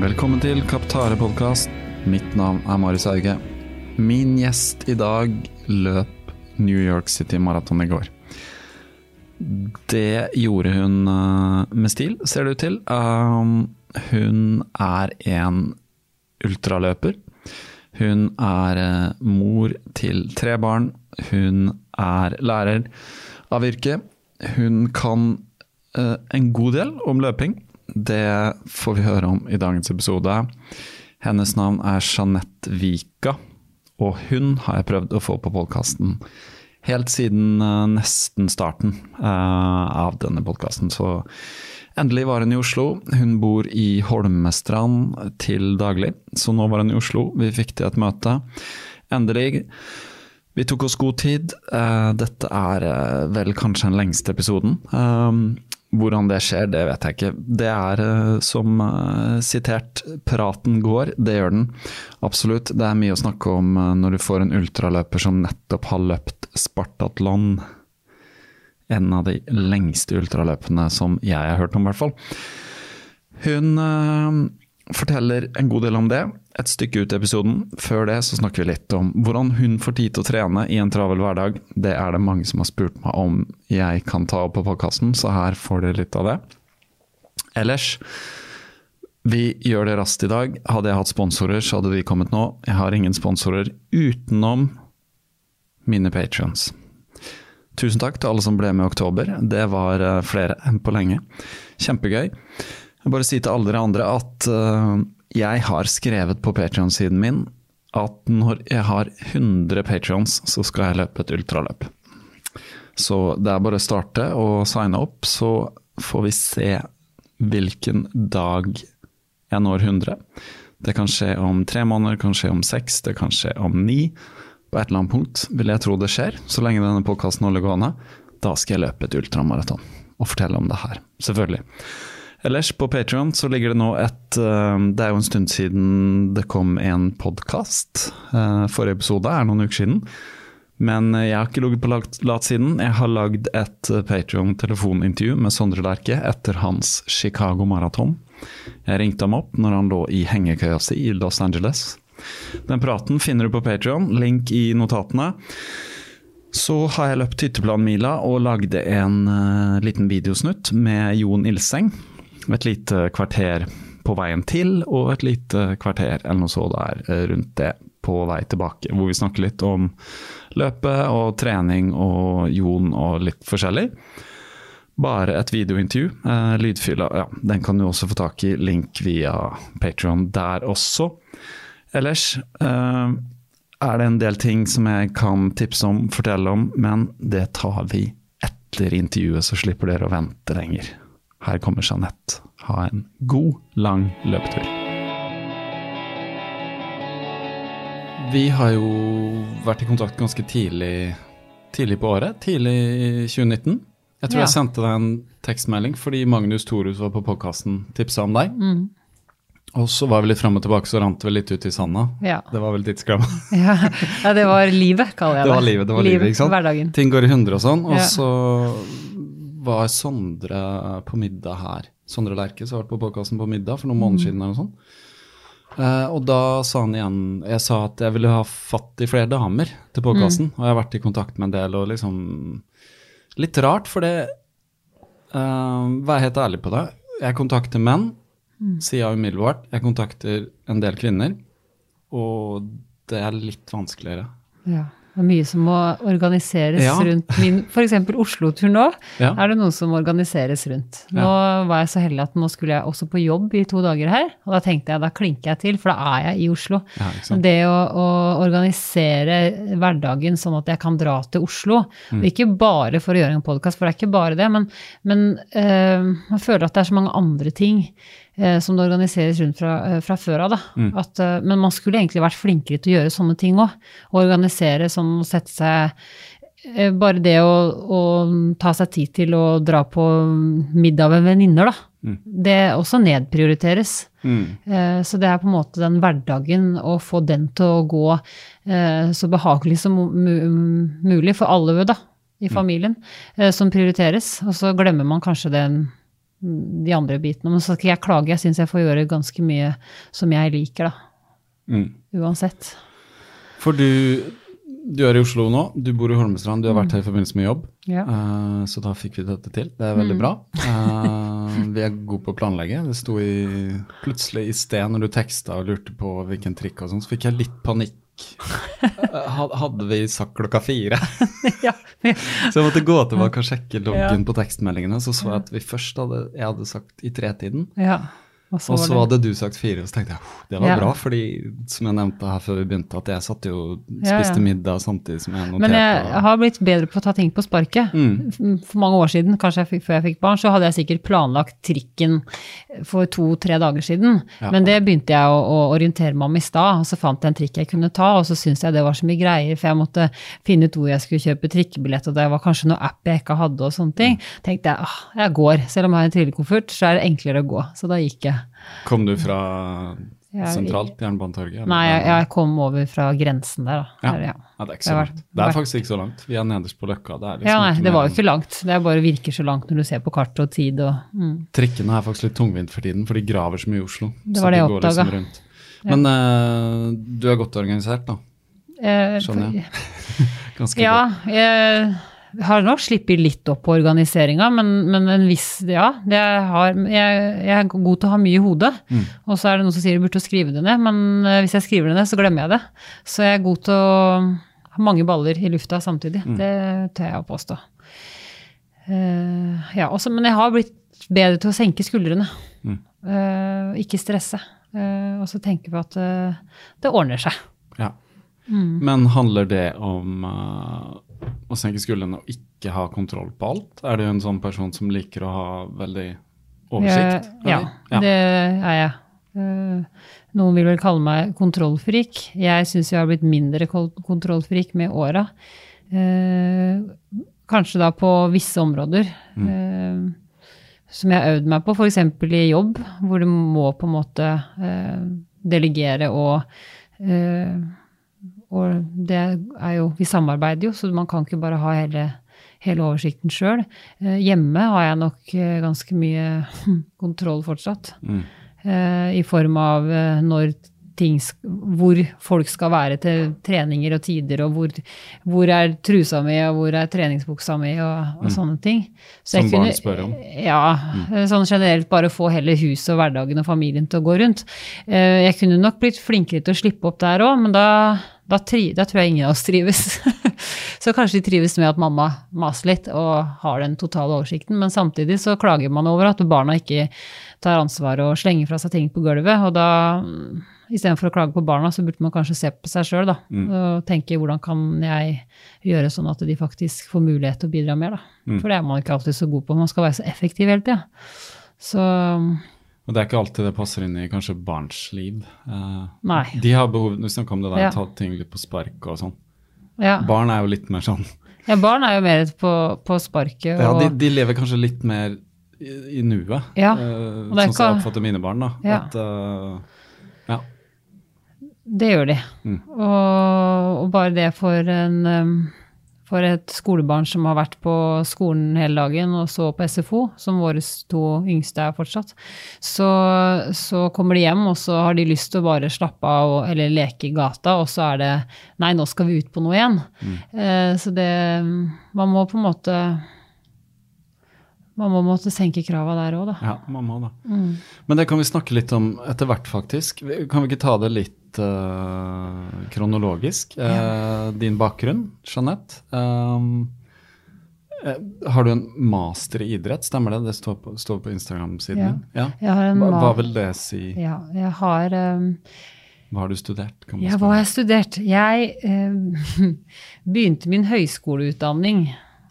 Velkommen til Kaptare podkast. Mitt navn er Marius Hauge. Min gjest i dag løp New York City Marathon i går. Det gjorde hun eh, med stil, ser det ut til. Um, hun er en ultraløper. Hun er eh, mor til tre barn. Hun er lærer av yrke. Hun kan eh, en god del om løping. Det får vi høre om i dagens episode. Hennes navn er Jeanette Vika, og hun har jeg prøvd å få på podkasten helt siden uh, nesten starten uh, av denne podkasten. Så endelig var hun i Oslo. Hun bor i Holmestrand til daglig, så nå var hun i Oslo. Vi fikk til et møte. Endelig. Vi tok oss god tid. Uh, dette er vel kanskje den lengste episoden. Hvordan det skjer, det vet jeg ikke. Det er uh, som uh, sitert, praten går, det gjør den. Absolutt. Det er mye å snakke om uh, når du får en ultraløper som nettopp har løpt Spartatlon. En av de lengste ultraløpene som jeg har hørt om, i hvert fall. Hun forteller en god del om det et stykke ut i episoden. Før det så snakker vi litt om hvordan hun får tid til å trene i en travel hverdag. Det er det mange som har spurt meg om jeg kan ta opp på podkasten, så her får dere litt av det. Ellers, vi gjør det raskt i dag. Hadde jeg hatt sponsorer, så hadde de kommet nå. Jeg har ingen sponsorer utenom mine patrions. Tusen takk til alle som ble med i oktober. Det var eh, flere enn på lenge. Kjempegøy. Jeg bare si til alle dere andre at uh, jeg har skrevet på Patrion-siden min at når jeg har 100 patrions, så skal jeg løpe et ultraløp. Så det er bare å starte og signe opp, så får vi se hvilken dag jeg når 100. Det kan skje om tre måneder, kan skje om seks, det kan skje om ni. På et eller annet punkt vil jeg tro det skjer, så lenge denne podkasten holder gående. Da skal jeg løpe et ultramaraton og fortelle om det her, selvfølgelig. Ellers, på Patrion så ligger det nå et uh, Det er jo en stund siden det kom en podkast. Uh, forrige episode er noen uker siden. Men jeg har ikke ligget på latsiden. Jeg har lagd et Patrion-telefonintervju med Sondre Lerche etter hans Chicago Marathon. Jeg ringte ham opp når han lå i hengekøya si i Los Angeles. Den praten finner du på Patrion, link i notatene. Så har jeg løpt hytteplanmila og lagde en liten videosnutt med Jon Ilseng. Et lite kvarter på veien til, og et lite kvarter eller noe så der eh, rundt det på vei tilbake. Hvor vi snakker litt om løpet og trening og Jon og litt forskjellig. Bare et videointervju. Eh, lydfylla, ja, den kan du også få tak i. Link via Patron der også. Ellers eh, er det en del ting som jeg kan tipse om, fortelle om, men det tar vi etter intervjuet, så slipper dere å vente lenger. Her kommer Jeanette. Ha en god, lang løpetur. Vi har jo vært i kontakt ganske tidlig, tidlig på året. Tidlig i 2019. Jeg tror Ja. jeg sendte deg en tekstmelding fordi Magnus Thorhus var på podkasten, tipsa om deg. Mm. Og så var vi litt fram og tilbake, så rant det vel litt ut i sanda. Ja. Det var vel tidsklemma. Ja. ja, det var livet, kaller jeg det. Det var livet, det var livet, ikke sant? Hverdagen. Ting går i hundre og sånn. Og Ja. så var Sondre på middag her. Sondre Lerche som har vært på podkasten på middag for noen Mm. måneder siden. eller noe sånt. Eh, og da sa han igjen Jeg sa at jeg ville ha fatt i flere damer til podkasten. Mm. Og jeg har vært i kontakt med en del, og liksom Litt rart, for det eh, Vær helt ærlig på det. Jeg kontakter menn, Mm. sier jeg umiddelbart. Jeg kontakter en del kvinner, og det er litt vanskeligere. Ja. Det er mye som må organiseres Ja. rundt min F.eks. Oslo-tur nå. Ja. Er det noe som organiseres rundt? Nå var jeg så heldig at nå skulle jeg også på jobb i to dager her. Og da tenkte jeg da klinker jeg til, for da er jeg i Oslo. Ja? Det å, å organisere hverdagen sånn at jeg kan dra til Oslo, Mm. og ikke bare for å gjøre en podkast, for det er ikke bare det, men, men øh, man føler at det er så mange andre ting eh, som det organiseres rundt fra, eh, fra før av. Mm. At, eh, men man skulle egentlig vært flinkere til å gjøre sånne ting òg. Organisere sånn og sette seg eh, Bare det å, å ta seg tid til å dra på middag med venninner, da. Mm. Det også nedprioriteres. Mm. Eh, Så det er på en måte den hverdagen, å få den til å gå eh, så behagelig som mulig for alle da, i familien, eh, som prioriteres. Og så glemmer man kanskje den, de andre bitene. Men så skal jeg klage, jeg syns jeg får gjøre ganske mye som jeg liker, da. Mm. Uansett. For du, du er i Oslo nå, du bor i Holmestrand, du har vært her i forbindelse med jobb. Ja. Uh, så da fikk vi dette til. Det er veldig bra. Uh, vi er gode på å planlegge. Det sto i, plutselig i sted når du teksta og lurte på hvilken trikk og sånn, så fikk jeg litt panikk. Hadde vi sagt klokka fire? ja. Så jeg måtte gå tilbake og sjekke loggen Ja. på tekstmeldingene. Så så jeg at vi først hadde, jeg hadde sagt i tretiden. ja. Og Og så hadde du sagt fire, og så tenkte jeg "Huh, det var Ja. bra, fordi som jeg nevnte her før vi begynte, at jeg satt jo Ja, ja. spiste middag samtidig som jeg noterte. Men jeg har blitt bedre på å ta ting på sparket. Mm. For mange år siden, kanskje jeg fikk, før jeg fikk barn, så hadde jeg sikkert planlagt trikken for to-tre dager siden. Ja. Men det begynte jeg å, å orientere meg om i stad, og så fant jeg en trikk jeg kunne ta, og så syntes jeg det var så mye greier, for jeg måtte finne ut hvor jeg skulle kjøpe trikkebillett, og det var kanskje noe app jeg ikke hadde og sånne ting. tenkte jeg åh, jeg går, selv om jeg har en trillekoffert, så er det enklere å gå. Så da gikk jeg. Kom du fra Jeg- sentralt Jernbanetorget? Nei, jeg, jeg kom over fra grensen der, da. Ja. Ja. Det er vært- Det er faktisk ikke så langt. Vi er nederst på Løkka. Det liksom Ja, nei, det var jo ikke langt. Det bare virker så langt når du ser på kartet og tid og mm. Trikkene er faktisk litt tungvint for tiden, for de graver så mye i Oslo. Det var det jeg oppdaga. liksom. Men eh, du er godt organisert, da. Eh, Skjønner jeg. Ganske Ja, godt. jeg har nok sluppet litt opp på organiseringa, men, men en viss Ja, det har, jeg, jeg er god til å ha mye i hodet. Mm. Og så er det noen som sier du burde skrive det ned, men eh, hvis jeg skriver det ned, så glemmer jeg det. Så jeg er god til å ha mange baller i lufta samtidig. Mm. Det tør jeg å påstå. Uh, ja, også, men jeg har blitt bedre til å senke skuldrene. Mm. Uh, ikke stresse. Uh, og så tenke på at det ordner seg. Ja. Mm. Men handler det om å senke skuldrene og ikke ha kontroll på alt? Er du en sånn person som liker å ha veldig oversikt? Jeg, ja, eller? det er jeg. Eh, noen vil vel kalle meg kontrollfrik. Jeg syns jeg har blitt mindre kontrollfrik med åra. Eh, kanskje da på visse områder Mm. som jeg har øvd meg på, f.eks. i jobb, hvor du må på en måte eh, delegere og eh, og det er jo Vi samarbeider jo, så man kan ikke bare ha hele, hele oversikten sjøl. Hjemme har jeg nok eh, ganske mye kontroll fortsatt. Mm. Eh, I form av eh, når ting Hvor folk skal være til treninger og tider, og hvor, hvor er trusa mi, og hvor er treningsbuksa mi, og, og sånne ting. Så Mm. Som barn spør om. Ja, Mm. sånn generelt bare få hele huset og hverdagen og familien til å gå rundt. Eh, Jeg kunne nok blitt flinkere til å slippe opp der òg, men da, da, tri, da tror jeg ingen av oss trives. så kanskje de trives med at mamma maser litt og har den totale oversikten, men samtidig så klager man over at barna ikke tar ansvar og slenger fra seg ting på gulvet, og da mm, Istedenfor å klage på barna, så burde man kanskje se på seg sjøl og tenke hvordan kan jeg gjøre sånn at de faktisk får mulighet til å bidra mer. Da. For det er man ikke alltid så god på. Man skal være så effektiv hele tida. Så Og det er ikke alltid det passer inn i kanskje barns liv. Uh, Nei. De har behov Du snakka om det der, Ja. ta ting litt på spark og sånn. Ja. Barn er jo litt mer sånn ja, barn er jo mer på, på sparket. Ja, de, de lever kanskje litt mer i, i nuet, Ja, og er sånn som jeg oppfatter mine barn. da. Ja. At, uh, ja. Det gjør de. Mm. Og, og bare det for en um, for et skolebarn som har vært på skolen hele dagen og så på SFO, som våre to yngste er fortsatt, så, så kommer de hjem, og så har de lyst til å bare slappe av og, eller leke i gata, og så er det Nei, nå skal vi ut på noe igjen. Eh, så det Man må på en måte Man må måtte senke krava der òg, da. ja, man må det. Mm. Men det kan vi snakke litt om etter hvert, faktisk. Kan vi ikke ta det litt eh, kronologisk? Eh, din bakgrunn, Jeanette. Um, eh, har du en master i idrett, stemmer det? Det står på, på Instagram-siden Ja. din? Ja. Hva, hva vil det si? Ja, jeg har um, Hva har du studert? Ja, hva har jeg studert? Jeg um, begynte min høyskoleutdanning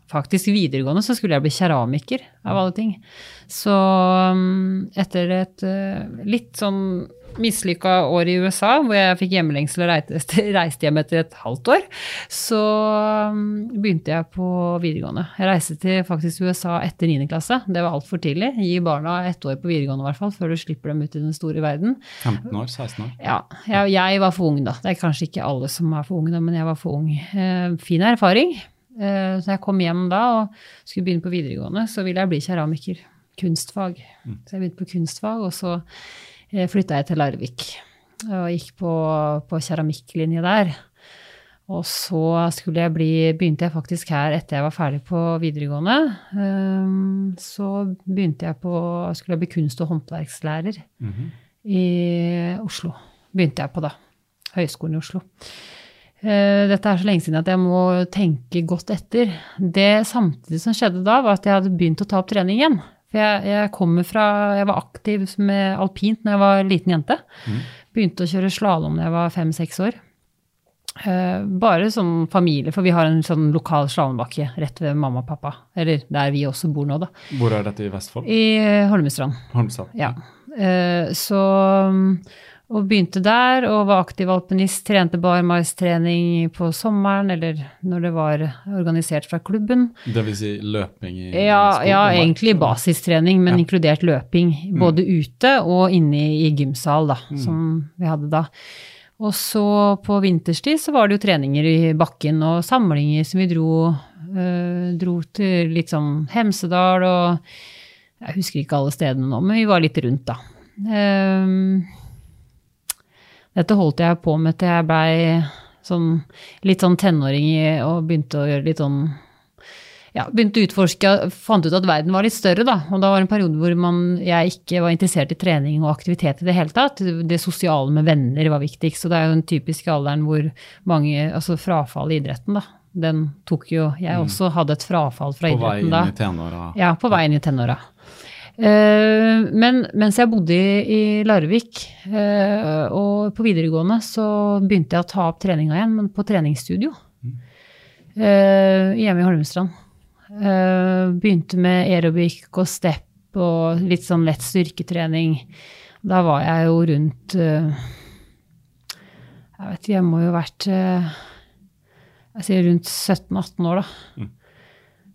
Faktisk videregående så skulle jeg bli keramiker, av alle ting. Så um, etter et uh, litt sånn mislykka år i USA, hvor jeg fikk hjemlengsel og reiste, hjem etter et halvt år, så um, begynte jeg på videregående. Jeg reiste til faktisk USA etter 9. klasse. Det var altfor tidlig. Gi barna ett år på videregående i hvert fall, før du slipper dem ut i den store verden. 15 år? 16 år? Ja, jeg, jeg var for ung da. Det er kanskje ikke alle som er for unge, da, men jeg var for ung. Eh, fin erfaring. Eh, så jeg kom hjem da og skulle begynne på videregående, så ville jeg bli keramiker. Kunstfag. Så jeg begynte på kunstfag, og så flytta jeg til Larvik. Og gikk på, på keramikklinje der. Og så jeg bli, begynte jeg faktisk her etter jeg var ferdig på videregående. Ehm, Så begynte jeg på, skulle jeg bli kunst- og håndverkslærer i Oslo. Begynte jeg på da. Høgskolen i Oslo. Eh, Dette er så lenge siden at jeg må tenke godt etter. Det samtidig som skjedde da, var at jeg hadde begynt å ta opp trening igjen. For jeg, jeg kommer fra Jeg var aktiv med alpint da jeg var liten jente. Begynte å kjøre slalåm da jeg var fem-seks år. Uh, Bare som familie, for vi har en sånn lokal slalåmbakke rett ved mamma og pappa. Eller der vi også bor nå, da. Hvor er dette i Vestfold? I Holmestrand. Holmestrand. Ja. Uh, Så og begynte der og var aktiv alpinist, trente barmaistrening på sommeren eller når det var organisert fra klubben. Det vil si løping i Ja, ja egentlig basistrening, men Ja. inkludert løping. Både ute og inne i gymsal, da, som vi hadde da. Og så på vinterstid så var det jo treninger i bakken og samlinger som vi dro, øh, dro til litt sånn Hemsedal og Jeg husker ikke alle stedene nå, men vi var litt rundt, da. Ehm, dette holdt jeg på med til jeg blei sånn, litt sånn tenåring og begynte å gjøre litt sånn ja, begynte å utforske, fant ut at verden var litt større, da. Og da var det en periode hvor man, jeg ikke var interessert i trening og aktivitet i det hele tatt. Det sosiale med venner var viktigst. Og det er jo den typiske alderen hvor mange Altså frafall i idretten, da. Den tok jo Jeg også hadde et frafall fra Mm. På idretten inn da. i tenåra? Ja, på vei inn i tenåra. Eh, men mens jeg bodde i, Larvik eh, og på videregående, så begynte jeg å ta opp treninga igjen, men på treningsstudio. Eh, hjemme i Holmestrand. Begynte med aerobic og step og litt sånn lett styrketrening. Da var jeg jo rundt Jeg vet ikke, jeg må jo ha vært Jeg sier rundt 17-18 år, da.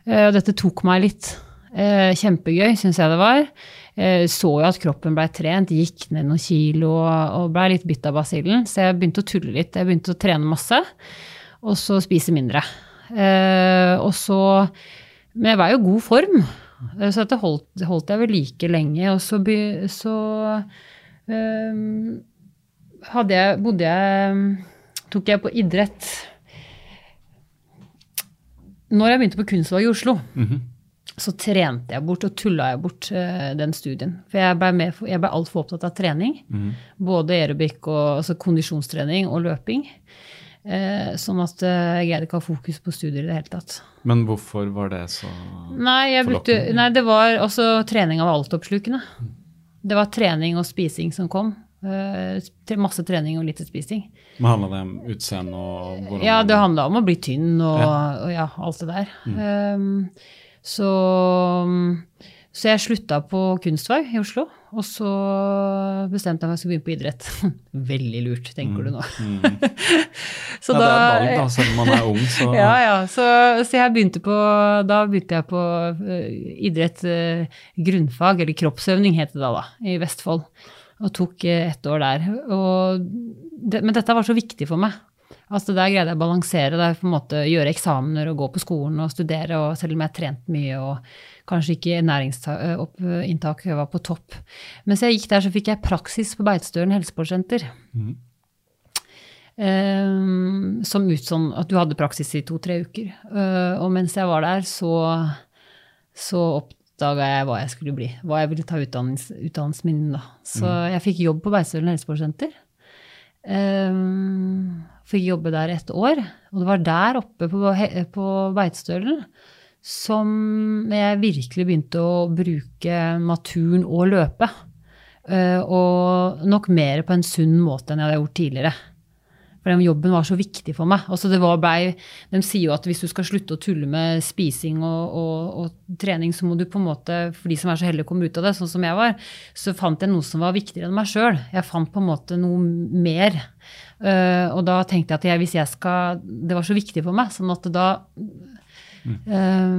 Eh, Og dette tok meg litt. Eh, Kjempegøy, syns jeg det var. Eh, Så jo at kroppen blei trent, gikk ned noen kilo og- blei litt bitt av basillen. Så jeg begynte å tulle litt. Jeg begynte å trene masse, og så spise mindre. Eh, Og så Men jeg var jo i god form, så dette holdt, holdt jeg vel like lenge. Og så, så eh, hadde jeg, bodde jeg Tok jeg på idrett når jeg begynte på kunstfag i Oslo, så trente jeg bort og tulla jeg bort uh, den studien. For jeg ble, ble altfor opptatt av trening. Både aerobic og altså kondisjonstrening og løping. Uh, sånn at uh, jeg greide ikke å ha fokus på studier i det hele tatt. Men hvorfor var det så Nei, brukte, nei det var også trening av altoppslukende. Det var trening og spising som kom. Masse trening og lite spising. Men Handla det om utseende og hvordan Ja, det handla om å bli tynn og Ja. og ja, alt det der. Um, så, så jeg slutta på kunstfag i Oslo Og så bestemte jeg meg for å begynne på idrett. Veldig lurt, tenker du nå. så ja, det er et valg, da, selv om man er ung, så ja, ja. Så, så jeg begynte på Da begynte jeg på uh, idrett uh, grunnfag, eller kroppsøvning het det da, da, i Vestfold. Og tok uh, ett år der. Det, men dette var så viktig for meg. Altså Der greide jeg å balansere. Der på en måte Gjøre eksamener og gå på skolen og studere, og selv om jeg har trent mye og kanskje ikke næringsinntak var på topp. Mens jeg gikk der, så fikk jeg praksis på Beitostølen helsesportsenter. Mm. Um, som ut sånn at du hadde praksis i to-tre uker. Uh, og mens jeg var der, så, så oppdaga jeg hva jeg skulle bli. Hva jeg ville ta utdannelsen utdannelsen min da. Så mm. jeg fikk jobb på Beitostølen helsesportsenter. Um, fikk jobbe der et år. Og det var der oppe på, på Beitostølen som jeg virkelig begynte å bruke naturen og løpe. Uh, og nok mer på en sunn måte enn jeg hadde gjort tidligere. For den jobben var så viktig for meg. Altså ble, de sier jo at hvis du skal slutte å tulle med spising og, og, og, trening, så må du på en måte, for de som er så heldige å komme ut av det, sånn som jeg var, så fant jeg noe som var viktigere enn meg sjøl. Jeg fant på en måte noe mer. Uh, og da tenkte jeg at jeg, hvis jeg skal Det var så viktig for meg. sånn at da uh,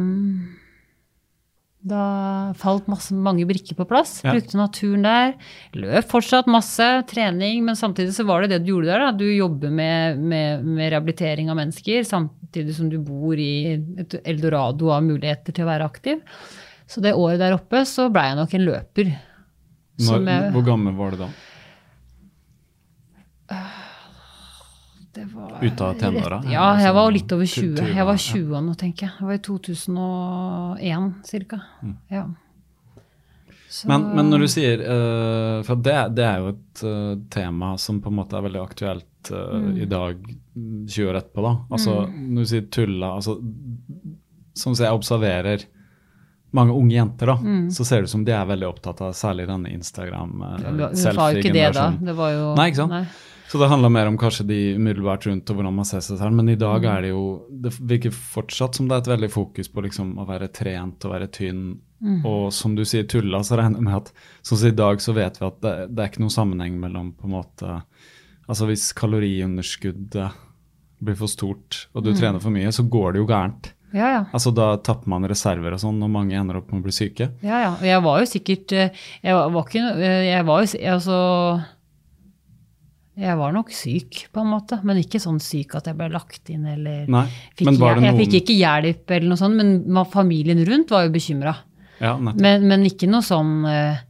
da falt masse, mange brikker på plass. Ja. Brukte naturen der. Løp fortsatt masse, trening, men samtidig så var det det du gjorde der. Da. Du jobber med, med, med, rehabilitering av mennesker, samtidig som du bor i et eldorado av muligheter til å være aktiv. Så det året der oppe så blei jeg nok en løper. Når, jeg, hvor gammel var du da? Ut av tenåra? Ja, jeg var litt over 20. Jeg var 20 nå, tenker jeg. Jeg var i 2001 ca. Mm. Ja. Men, men, når du sier uh, For det, det, er jo et uh, tema som på en måte er veldig aktuelt uh, mm. i dag, 20 år etterpå. da. Altså, mm. Når du sier tulla altså, som jeg observerer mange unge jenter, da, mm. så ser det ut som de er veldig opptatt av særlig denne Instagram-selfie-generasjonen. Uh, det var jo ikke det da. Det var jo, nei, ikke sant? Nei. Så det handler mer om kanskje de umiddelbart rundt og hvordan man ser seg selv. Men i dag mm. er det jo Det virker fortsatt som det er et veldig fokus på liksom å være trent og være tynn. Mm. Og som du sier, tulla, så regner jeg med at sånn som i dag så vet vi at det, det, er ikke noen sammenheng mellom på en måte Altså hvis kaloriunderskuddet blir for stort, og du mm. trener for mye, så går det jo gærent. Ja, ja. Altså Da tapper man reserver og sånn, og mange ender opp med å bli syke. Ja, ja. Jeg var jo sikkert Jeg Jeg var, ikke Jeg var jo altså jeg var nok syk, på en måte, men ikke sånn syk at jeg ble lagt inn eller Nei, fikk noen... Jeg fikk ikke hjelp eller noe sånt, men familien rundt var jo bekymra. Ja, men, men, ikke noe sånn eh,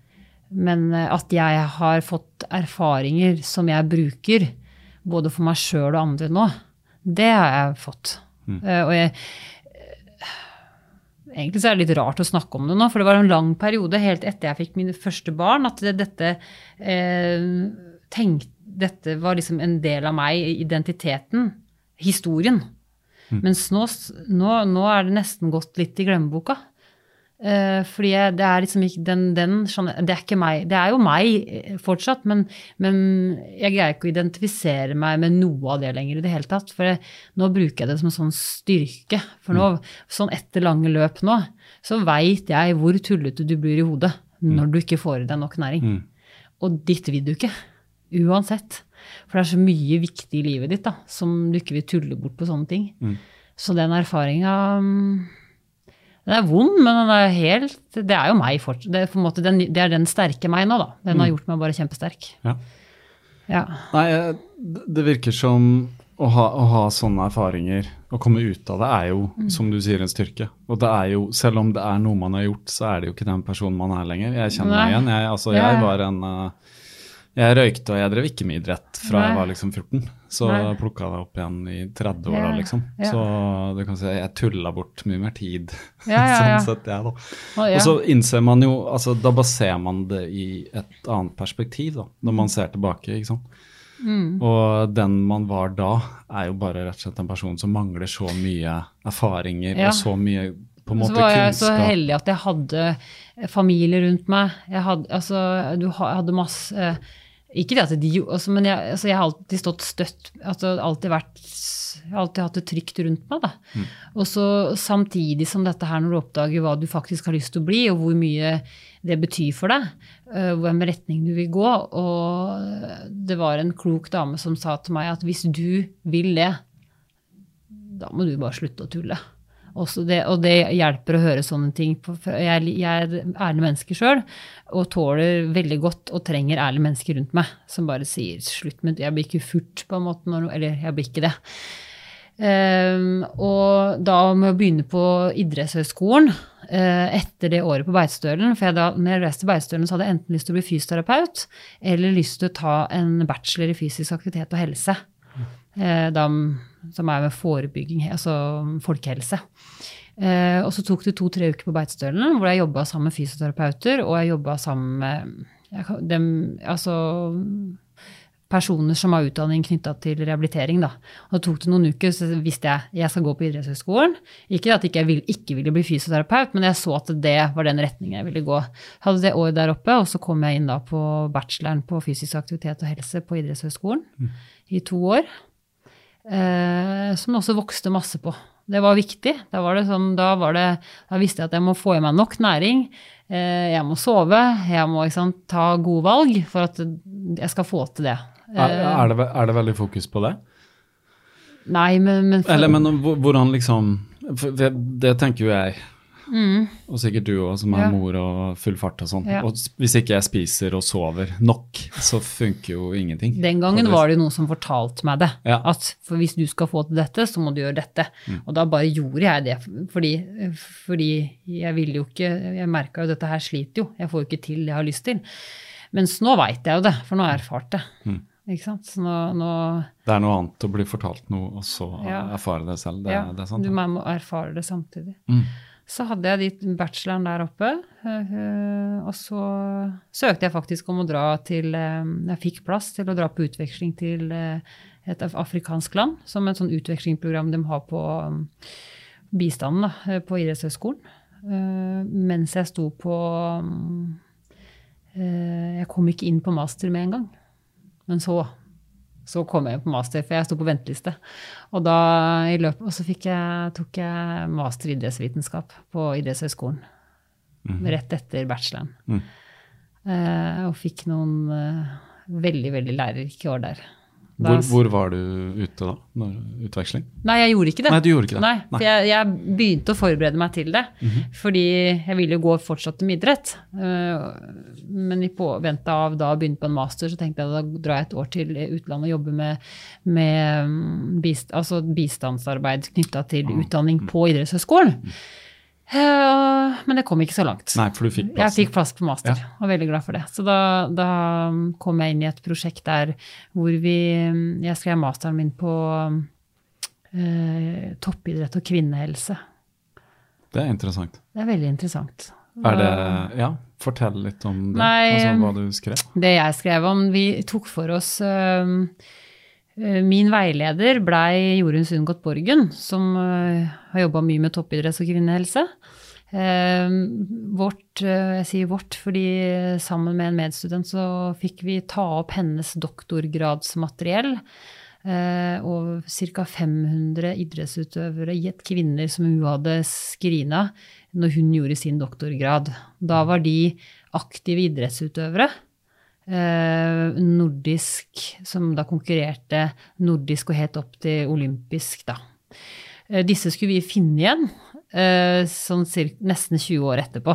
Men eh, at jeg har fått erfaringer som jeg bruker, både for meg sjøl og andre nå, det har jeg fått. Mm. Eh, og jeg Egentlig så er det litt rart å snakke om det nå, for det var en lang periode helt etter jeg fikk mine første barn, at dette eh, tenkte dette var liksom en del av meg, identiteten, historien. Mm. Mens nå, nå, nå, er det nesten gått litt i glemmeboka. Uh, fordi jeg, det er liksom ikke den, den, Det er ikke meg. Det er jo meg eh, fortsatt, men, men, jeg greier ikke å identifisere meg med noe av det lenger i det hele tatt. For jeg, nå bruker jeg det som en sånn styrke. For nå, mm. sånn etter lange løp nå, så veit jeg hvor tullete du blir i hodet mm. når du ikke får i deg nok næring. Mm. Og ditt vil du ikke. Uansett. For det er så mye viktig i livet ditt da, som du ikke vil tulle bort på sånne ting. Mm. Så den erfaringa mm, Den er vond, men den er helt Det er jo meg fortsatt. Det, måte, den, det er den sterke meg nå, da. Den har mm. gjort meg bare kjempesterk. Ja. ja. Nei, det virker som å ha, å ha, sånne erfaringer, å komme ut av det, er jo, mm. som du sier, en styrke. Og det er jo, selv om det er noe man har gjort, så er det jo ikke den personen man er lenger. Jeg kjenner meg igjen. Jeg, altså, jeg var en uh, jeg røykte og jeg drev ikke med idrett fra Nei. jeg var liksom 14. Så plukka det opp igjen i 30 år, ja. liksom. Ja. Så du kan si jeg tulla bort mye mer tid. Ja, sånn sett, jeg, da. Og så innser man jo altså Da baserer man det i et annet perspektiv, da, når man ser tilbake. ikke sant? Mm. Og den man var da, er jo bare rett og slett en person som mangler så mye erfaringer og så mye på en måte kunnskap. Så var jeg kunnskap. så heldig at jeg hadde familie rundt meg. Jeg hadde, altså, du hadde masse Ikke det at de altså, Men jeg, altså, jeg har alltid stått støtt. Altså, alltid vært, jeg har alltid hatt det trygt rundt meg. Da. Mm. Og så samtidig som dette her, når du oppdager hva du faktisk har lyst til å bli, og hvor mye det betyr for deg, uh, hvem retning du vil gå. Og det var en klok dame som sa til meg at hvis du vil det, da må du bare slutte å tulle. Det, og det hjelper å høre sånne ting. Jeg, jeg er ærlig menneske sjøl og tåler veldig godt og trenger ærlige mennesker rundt meg som bare sier 'slutt med Jeg blir ikke furt, på en måte. Når, eller jeg blir ikke det. Um, og da med å begynne på idrettshøyskolen uh, etter det året på Beitostølen For jeg da når jeg reiste Beitostølen, så hadde jeg enten lyst til å bli fysioterapeut eller lyst til å ta en bachelor i fysisk aktivitet og helse. Uh, da som er med forebygging, altså folkehelse. Eh, og så tok det to-tre uker på Beitostølen, hvor jeg jobba sammen med fysioterapeuter, og jeg jobba sammen med dem, altså personer som har utdanning knytta til rehabilitering. Da. Og tok det noen uker, så visste jeg jeg skal gå på idrettshøyskolen. Ikke at jeg ikke, vil, ikke ville bli fysioterapeut, men jeg så at det var den retningen jeg ville gå. Jeg hadde det året der oppe, og så kom jeg inn da på bacheloren på fysisk aktivitet og helse på idrettshøyskolen mm. i to år eh, som også vokste masse på. Det var viktig. Da, var det sånn, da, var det, da visste jeg at jeg må få i meg nok næring. Eh, jeg må sove. Jeg må sant, ta gode valg for at jeg skal få til det. Er, eh, er, det, er det veldig fokus på det? Nei, men, men for, Eller men hvordan liksom Det tenker jo jeg Mm. Og sikkert du òg, som er ja. mor og full fart og sånn. Ja. Og hvis ikke jeg spiser og sover nok, så funker jo ingenting. Den gangen var det noen som fortalte meg det. Ja. At for hvis du skal få til dette, så må du gjøre dette. Mm. Og da bare gjorde jeg det. Fordi, fordi jeg ville jo ikke Jeg merka jo dette her sliter jo. Jeg får jo ikke til det jeg har lyst til. Mens nå veit jeg jo det, for nå har jeg erfart det. Mm. Ikke sant? Nå, nå, det er noe annet å bli fortalt noe, og så erfare det selv. Det, det er sant. Du må erfare det samtidig. Mm. Så hadde jeg de bacheloren der oppe. Eh, og så søkte jeg faktisk om å dra til eh, Jeg fikk plass til å dra på utveksling til eh, et afrikansk land, som et sånn utvekslingsprogram de har på bistanden da, på idrettshøyskolen. Mens jeg sto på Jeg kom ikke inn på master med en gang. Men så så kom jeg på master, for jeg sto på venteliste. Og da i løpet, og så jeg, tok jeg master i idrettsvitenskap på idrettshøyskolen. Mm. Rett etter bacheloren. Mm. Eh, og fikk noen eh, veldig, veldig lærerike år der. Hvor, hvor, var du ute da? Når, utveksling? Nei, jeg gjorde ikke det. Nei, du gjorde ikke det. Nei, for jeg, jeg, begynte å forberede meg til det. Mm -hmm. Fordi jeg ville jo gå fortsatt med idrett. Uh, men i påvente av da å begynne på en master, så tenkte jeg da drar jeg et år til utlandet og jobber med, med mm, bist, altså bistandsarbeid knytta til ah, utdanning mm. på idrettshøyskolen. Mm. Uh, men det kom ikke så langt. Nei, for du fikk plass. Jeg fikk plass på master, ja. og veldig glad for det. Så da, da, kom jeg inn i et prosjekt der hvor vi Jeg skrev masteren min på eh, toppidrett og kvinnehelse. Det er interessant. Det er veldig interessant. Er det Ja, fortell litt om det. Nei, altså hva du skrev. Det jeg skrev om Vi tok for oss uh, Eh, min veileder blei Jorunn Sundgodt Borgen, som eh, har jobba mye med toppidrett og kvinnehelse. Eh, vårt, jeg sier vårt fordi sammen med en medstudent så fikk vi ta opp hennes doktorgradsmateriell. Og ca. 500 idrettsutøvere, gitt kvinner som hun hadde skrina når hun gjorde sin doktorgrad. Da var de aktive idrettsutøvere Eh, nordisk, som da konkurrerte nordisk og helt opp til olympisk, da. Eh, disse skulle vi finne igjen sånn cirka, nesten 20 år etterpå.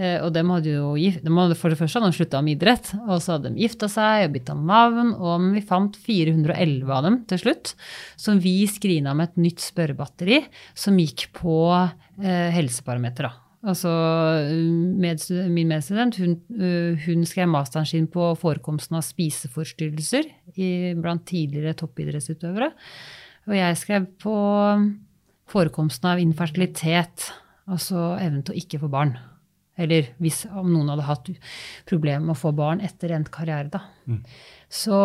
Og de hadde jo de hadde for det første hadde de slutta med idrett, og så hadde de gifta seg og bytta navn, og vi fant 411 av dem til slutt, som vi skrina med et nytt spørrebatteri som gikk på eh, helseparametere. Altså, min medstudent hun, hun, skrev masteren sin på forekomsten av spiseforstyrrelser blant tidligere toppidrettsutøvere. Og jeg skrev på forekomsten av infertilitet, altså evnen til å ikke få barn. Eller hvis om noen hadde hatt problemer med å få barn etter endt karriere. Da. Mm. Så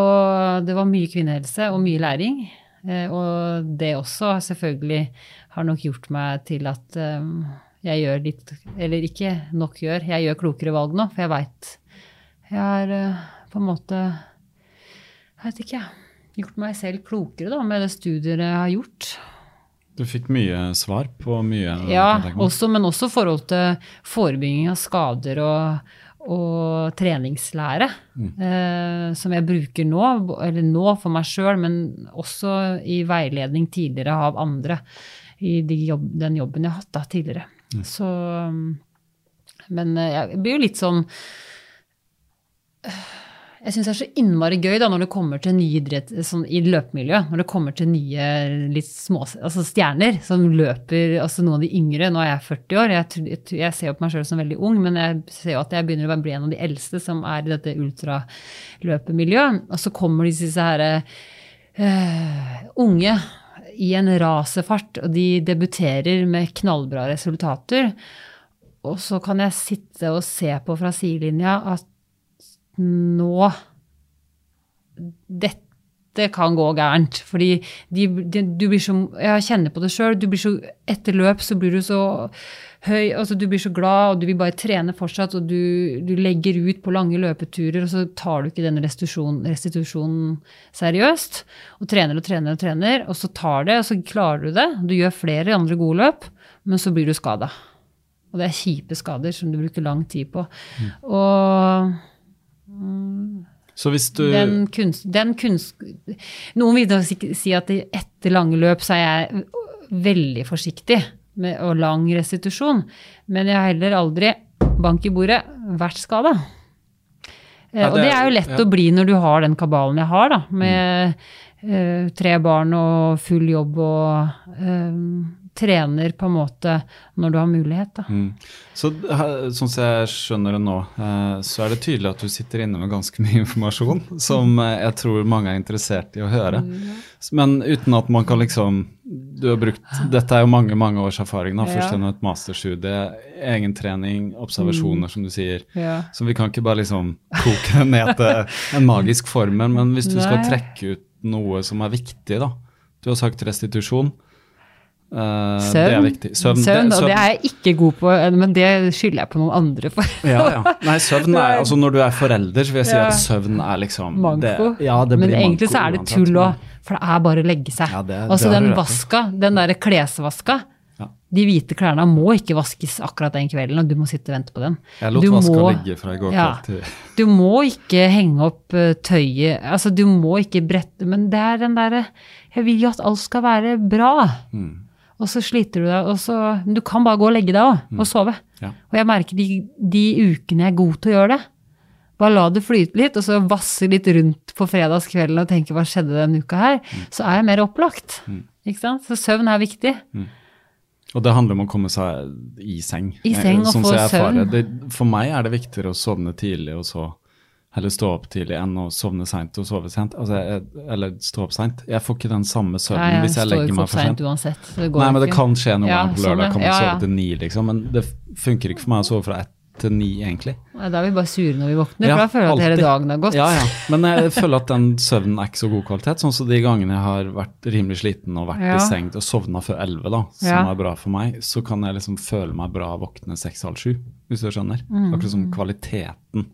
det var mye kvinnehelse og mye læring. Eh, og det også selvfølgelig har nok gjort meg til at um, jeg gjør litt Eller ikke nok gjør, jeg gjør klokere valg nå, for jeg veit jeg er uh, på en måte Jeg vet ikke, gjort meg selv klokere da, med det studiet jeg har gjort. Du fikk mye svar på mye? Ja, også, men også forhold til forebygging av skader og, og treningslære. Eh, som jeg bruker nå, eller nå for meg sjøl, men også i veiledning tidligere av andre. I de jobb, den jobben jeg har hatt da, tidligere. Så Men eh, jeg blir jo litt sånn jeg syns er så innmari gøy da, når det kommer til nye idrett sånn, i løpemiljøet. Når det kommer til nye litt små altså stjerner som løper, altså noen av de yngre. Nå er jeg 40 år, jeg, jeg, ser jo på meg sjøl som veldig ung, men jeg ser jo at jeg begynner å bli en av de eldste som er i dette ultraløpemiljøet. Og så kommer disse her, eh, unge i en rasefart, og de debuterer med knallbra resultater. Og så kan jeg sitte og se på fra sidelinja at nå Dette kan gå gærent. Fordi de, de, du blir så Jeg kjenner på det sjøl. Etter løp så blir du så høy, altså du blir så glad, og du vil bare trene fortsatt, og du, du legger ut på lange løpeturer, og så tar du ikke den restitusjon, restitusjonen seriøst. Og trener og trener og trener, og så tar det, og så klarer du det. Du gjør flere andre gode løp, men så blir du skada. Og det er kjipe skader som du bruker lang tid på. Og Så hvis du den kunst, den kunst Noen vil da si- at etter lange løp så er jeg veldig forsiktig med, og lang restitusjon. Men jeg har heller aldri, bank i bordet, vært skada. Ja, og det er- jo lett ja. å bli når du har den kabalen jeg har, da. Med eh, tre barn og full jobb og eh, trener på en måte når du har mulighet, da. Mm. Så sånn som jeg skjønner det nå, eh, så er det tydelig at du sitter inne med ganske mye informasjon som eh, jeg tror mange er interessert i å høre. Men uten at man kan liksom Du har brukt Dette er jo mange, mange års erfaring. da, Først gjennom et masterstudie, egentrening, observasjoner, som du sier. Ja. Så vi kan ikke bare liksom koke det ned til en magisk formel. Men hvis du skal trekke ut noe som er viktig, da. Du har sagt restitusjon. Eh, Søvn. Det er viktig. Søvn, det- og det er jeg ikke god på, men det skylder jeg på noen andre for. Ja, ja. Nei, søvn er Altså, når du er forelder, så vil jeg si Ja. at søvn er liksom Manko. Det, ja, det men blir egentlig manko så er det tull òg, for det er bare å legge seg. Ja, det- altså det den rett i. vaska, den derre klesvaska, Ja. de hvite klærne må ikke vaskes akkurat den kvelden, og du må sitte og vente på den. Jeg lot Du vaska må- ligge fra i går Ja. kveld til Du må ikke henge opp eh, tøyet, altså du må ikke brette, men det er den derre Jeg vil jo at alt skal være bra. Mm. Og så sliter du deg, og så du kan bare gå og legge deg òg, og sove. Mm. Ja. Og jeg merker de, de ukene jeg er god til å gjøre det. Bare la det flyte litt, og så vasse litt rundt på fredagskvelden og tenke hva skjedde denne uka her. Mm. Så er jeg mer opplagt. Ikke sant? Så søvn er viktig. Og det handler om å komme seg i seng. I seng og Sånn få søvn. Det, for meg er det viktigere å sovne tidlig og så Eller stå opp tidlig enn å sovne seint og sove sent. Altså, jeg, eller stå opp seint. Jeg får ikke den samme søvnen jeg hvis jeg legger meg for sent. uansett. så det går Nei, men det ikke. kan skje noen Ja, på sånn, lørdag. Kan man ja, sove til ni, liksom. Men det funker ikke for meg å sove fra ett til ni, egentlig. Nei, Da er vi bare sure når vi våkner, Ja, for da føler jeg at hele dagen har gått. Ja, ja. Men jeg føler at den søvnen er ikke så god kvalitet. Sånn som de gangene jeg har vært rimelig sliten og vært Ja. i seng og sovna før elleve, da, som Ja. er bra for meg, så kan jeg liksom føle meg bra våkne seks-halv sju, hvis du skjønner. Akkurat som kvaliteten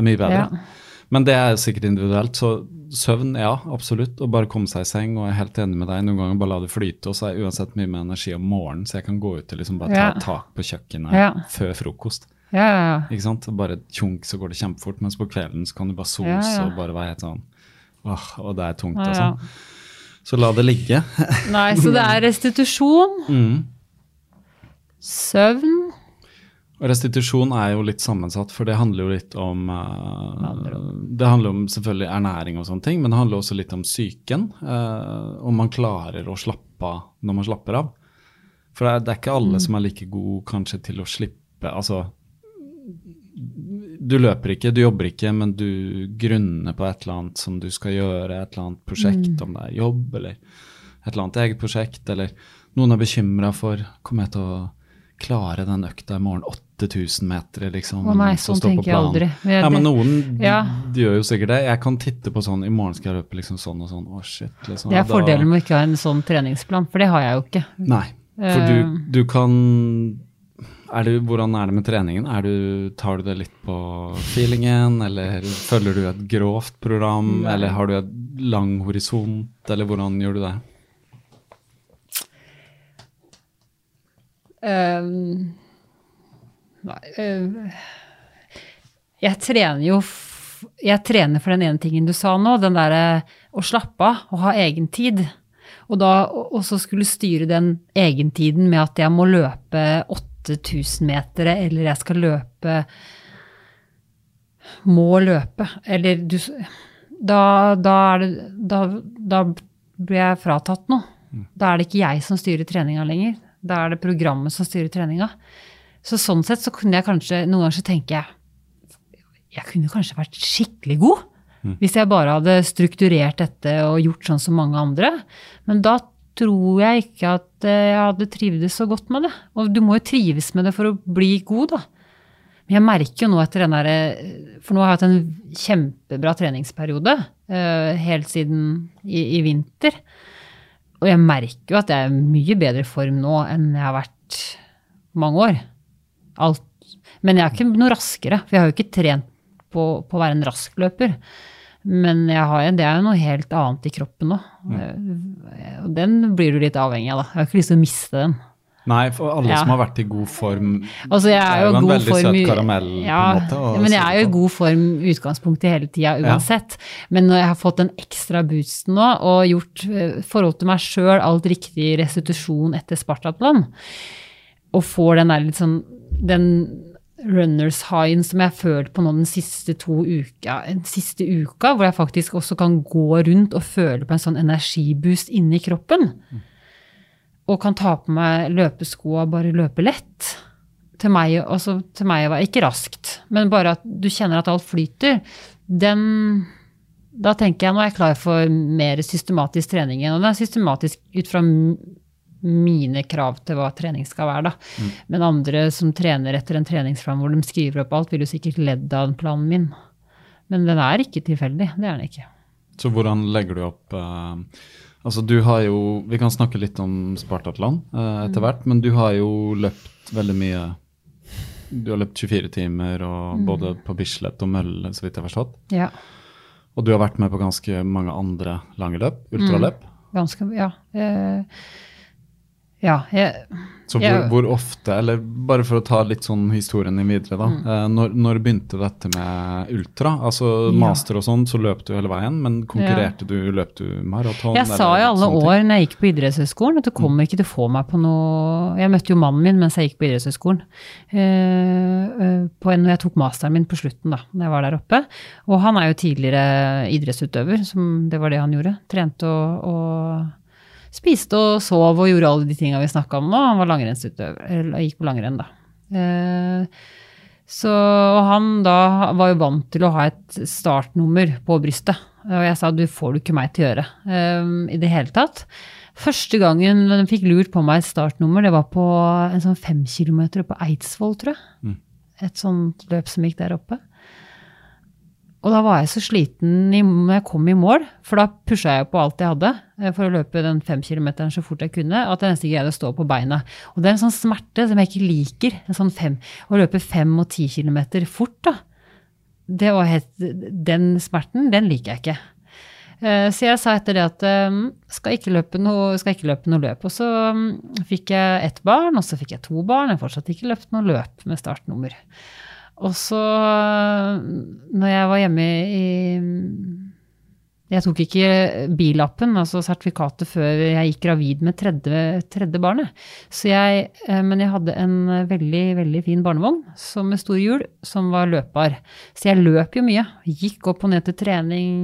er mye bedre. Ja. Men det er sikkert individuelt. Så søvn, ja, absolutt. Og bare komme seg i seng. Og jeg er helt enig med deg. Noen ganger bare la det flyte. Og så er jeg uansett mye mer energi om morgenen, så jeg kan gå ut og liksom bare ta Ja. tak på kjøkkenet Ja. før frokost. Ja, ja, ja. Ikke sant? Og Bare tjunk, så går det kjempefort. Mens på kvelden så kan du bare sose og bare være helt sånn Åh, og det er tungt og sånn. Så la det ligge. Nei, så det er restitusjon, Mm. søvn restitusjon er jo litt sammensatt, for det handler jo litt om eh, handler Det handler om selvfølgelig ernæring og sånne ting, men det handler også litt om psyken. eh, om man klarer å slappe av når man slapper av. For det er, det er ikke alle som er like gode kanskje til å slippe Altså du løper ikke, du jobber ikke, men du grunner på et eller annet som du skal gjøre, et eller annet prosjekt, om det er jobb eller et eller annet eget prosjekt, eller noen er bekymra for Kommer jeg til å klare den økta i morgen? 8000 meter, liksom. Å nei, sånn tenker jeg aldri. Jeg- Ja, men noen Ja. gjør jo sikkert det. Jeg kan titte på sånn I morgen skal jeg løpe liksom sånn og sånn. Å, shit. Liksom. Det er da- fordelen med å ikke ha en sånn treningsplan, for det har jeg jo ikke. Nei. For du, Eh. du kan Er du, hvordan er det med treningen? Du, tar du det litt på feelingen, eller følger du et grovt program, eller har du et lang horisont, eller hvordan gjør du det? Nei, eh, jeg trener jo Jeg trener for den ene tingen du sa nå, den derre å slappe av og ha egen tid. Og da og og så skulle styre den egentiden med at jeg må løpe 8000 meter, eller jeg skal løpe Må løpe. Eller du Da, da er det Da, da blir jeg fratatt noe. Da er det ikke jeg som styrer treninga lenger. Da er det programmet som styrer treninga. Så sånn sett så kunne jeg kanskje Noen ganger så tenker jeg jeg kunne kanskje vært skikkelig god. Hvis jeg bare hadde strukturert dette og gjort sånn som mange andre. Men da tror jeg ikke at eh, jeg hadde trivdes så godt med det. Og du må jo trives med det for å bli god, da. Men jeg merker jo nå etter den derre For nå har jeg hatt en kjempebra treningsperiode eh, helt siden i, i vinter. Og jeg merker jo at jeg er i mye bedre form nå enn jeg har vært mange år. Alt. Men jeg er ikke noe raskere, for jeg har jo ikke trent på, på å være en rask løper. Men jeg har, det er jo noe helt annet i kroppen nå. Mm. Den blir du litt avhengig av, da. Jeg har ikke lyst til å miste den. Nei, for alle Ja. som har vært i god form Altså, jeg er er jo jo en god veldig form søt karamell. karamell, på en måte, Ja, men jeg er jo i god form i utgangspunktet hele tida uansett. Men når jeg har fått den ekstra boosten nå, og gjort eh, forhold til meg sjøl alt riktig restitusjon etter Spartatland, og får den der litt sånn den runners highen som jeg har følt på nå den siste to uka, den siste uka, hvor jeg faktisk også kan gå rundt og føle på en sånn energiboost inni kroppen. Og kan ta på meg løpesko og bare løpe lett. Til meg, altså, til meg var ikke raskt, men bare at du kjenner at alt flyter. Den Da tenker jeg nå er jeg klar for mer systematisk trening. Og det er systematisk ut fra mine krav til hva trening skal være, da. Men andre som trener etter en treningsplan hvor de skriver opp alt, vil jo sikkert ledd av planen min. Men den er ikke tilfeldig. Det er den ikke. Så hvordan legger du opp eh, Altså du har jo Vi kan snakke litt om Spartatland eh, etter hvert, men du har jo løpt veldig mye Du har løpt 24 timer, og både på Bislett og Mølle, så vidt jeg har forstått. Ja. Og du har vært med på ganske mange andre lange løp, ultraløp. Ganske Ja. Eh, ja. Jeg, Så hvor, Ja. hvor ofte, eller bare for å ta litt sånn historien din videre, da. Mm. Eh, når, når begynte dette med ultra? Altså Ja. master og sånn, så løp du hele veien, men konkurrerte du, løp du maraton? Jeg sa jo alle ting? år når jeg gikk på idrettshøyskolen, at du kommer ikke til å få meg på noe Jeg møtte jo mannen min mens jeg gikk på idrettshøyskolen. Uh, på en, jeg tok masteren min på slutten, da når jeg var der oppe. Og han er jo tidligere idrettsutøver, som det var det han gjorde. Trente og, og spiste og sov og gjorde alle de tinga vi snakka om nå. Han var langrennsutøver, eller gikk på langrenn, da. Eh, så og han da var jo vant til å ha et startnummer på brystet. Og jeg sa du får du ikke meg til å gjøre eh, i det hele tatt. Første gangen de fikk lurt på meg et startnummer, det var på en sånn fem kilometer på Eidsvoll, tror jeg. Et sånt løp som gikk der oppe. Og da var jeg så sliten når jeg kom i mål, for da pusha jeg på alt jeg hadde eh, for å løpe den fem kilometeren så fort jeg kunne, at jeg nesten greide å stå på beina. Og det er en sånn smerte som jeg ikke liker. En sånn fem, å løpe fem og ti kilometer fort, da. Det var helt, den smerten, den liker jeg ikke. Eh, Så jeg sa etter det at eh, skal ikke løpe noe, skal ikke løpe noe løp. Og så mm, fikk jeg ett barn, og så fikk jeg to barn. Jeg har fortsatt ikke løpt noe løp med startnummer. Og så, når jeg var hjemme i Jeg tok ikke billappen, altså sertifikatet, før jeg gikk gravid med tredje, tredje barnet. Jeg, eh, men jeg hadde en veldig, veldig fin barnevogn som med store hjul, som var løpbar. Så jeg løp jo mye. Gikk opp og ned til trening,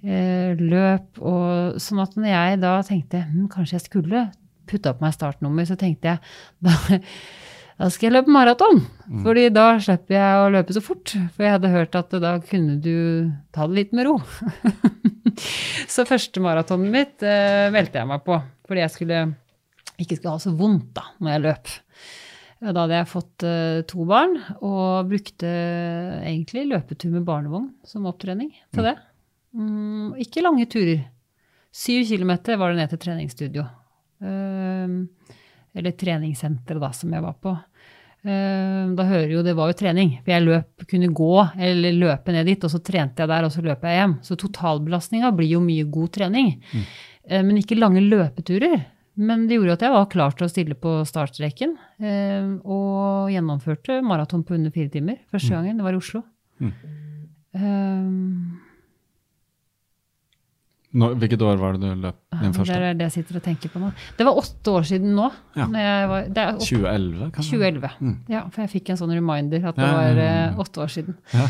eh, løp og Sånn at når jeg da tenkte hm, kanskje jeg skulle putta på meg startnummer, så tenkte jeg da da skal jeg løpe maraton, fordi da slipper jeg å løpe så fort. For jeg hadde hørt at da kunne du ta det litt med ro. så første maratonet mitt eh, meldte jeg meg på, fordi jeg skulle, ikke skulle ha så vondt da, når jeg løp. Da hadde jeg fått eh, to barn, og brukte egentlig løpetur med barnevogn som opptrening til det. Mm, ikke lange turer. Syv kilometer var det ned til treningsstudio. Eh, eller treningssenteret da, som jeg var på. Eh, Da hører jo det var jo trening. For jeg løp, kunne gå eller løpe ned dit, og så trente jeg der, og så løp jeg hjem. Så totalbelastninga blir jo mye god trening. Mm. Men ikke lange løpeturer. Men det gjorde at jeg var klar til å stille på startstreken. eh, Og gjennomførte maraton på under fire timer første gangen. Det var i Oslo. Eh, Nå, hvilket år var det du løp din første? Det er det jeg sitter og tenker på nå. Det var åtte år siden nå. Ja. Var, det er åtte- 2011, kanskje? 2011. Mm. Ja, for jeg fikk en sånn reminder at det Ja, var eh, åtte år siden. Ja.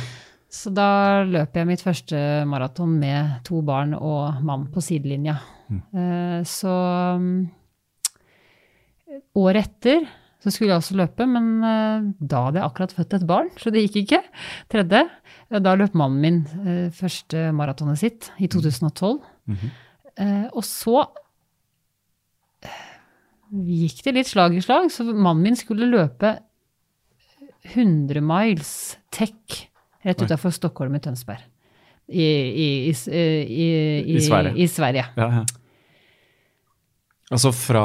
Så da løp jeg mitt første maraton med to barn og mann på sidelinja. Mm. Eh, Så um, året etter så skulle jeg også løpe, men eh, da hadde jeg akkurat født et barn, så det gikk ikke. Tredje. Eh, Da løp mannen min eh, første maratonet sitt i 2012. Eh, Og så gikk det litt slag i slag, så mannen min skulle løpe 100 miles tech rett utafor Stockholm i Tønsberg. I, i, i, i, i, I Sverige. I Sverige. Ja, ja. Altså fra,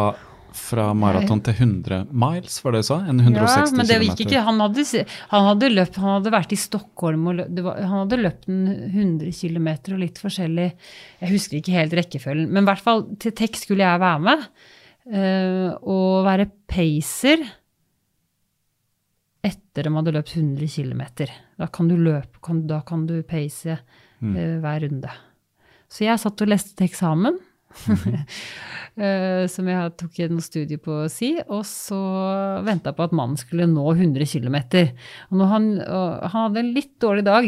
fra maraton til 100 miles, var det du sa? En 160 Ja, men det gikk ikke. Han hadde, han hadde løpt, han hadde vært i Stockholm og løpt, var, han hadde løpt en 100 km og litt forskjellig. Jeg husker ikke helt rekkefølgen, men i hvert fall til TEK skulle jeg være med. Uh, og være pacer etter de hadde løpt 100 km. Da kan du løpe, kan, da kan du pace uh, hver runde. Så jeg satt og leste til eksamen. Eh, som jeg tok en studie på å si, og så venta på at mannen skulle nå 100 km. Og han, og han hadde en litt dårlig dag,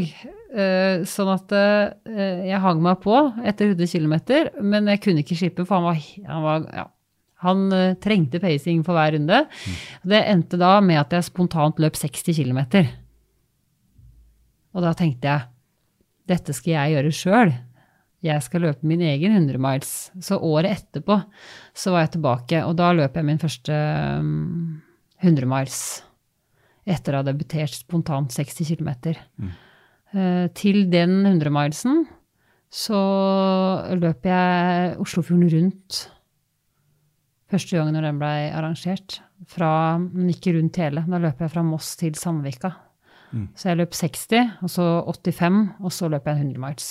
eh, sånn at eh, jeg hang meg på etter 100 km, men jeg kunne ikke slippe, for han var, han var ja, han trengte pacing for hver runde. Det endte da med at jeg spontant løp 60 km. Og da tenkte jeg dette skal jeg gjøre sjøl. Jeg skal løpe min egen 100 miles. Så året etterpå så var jeg tilbake, og da løp jeg min første um, 100 miles. Etter å ha debutert spontant 60 km. Mm. til den 100 milesen så løp jeg Oslofjorden rundt første gangen når den blei arrangert. Fra, men ikke rundt hele. Da løp jeg fra Moss til Sandvika. Så jeg løp 60, og så 85, og så løp jeg 100 miles.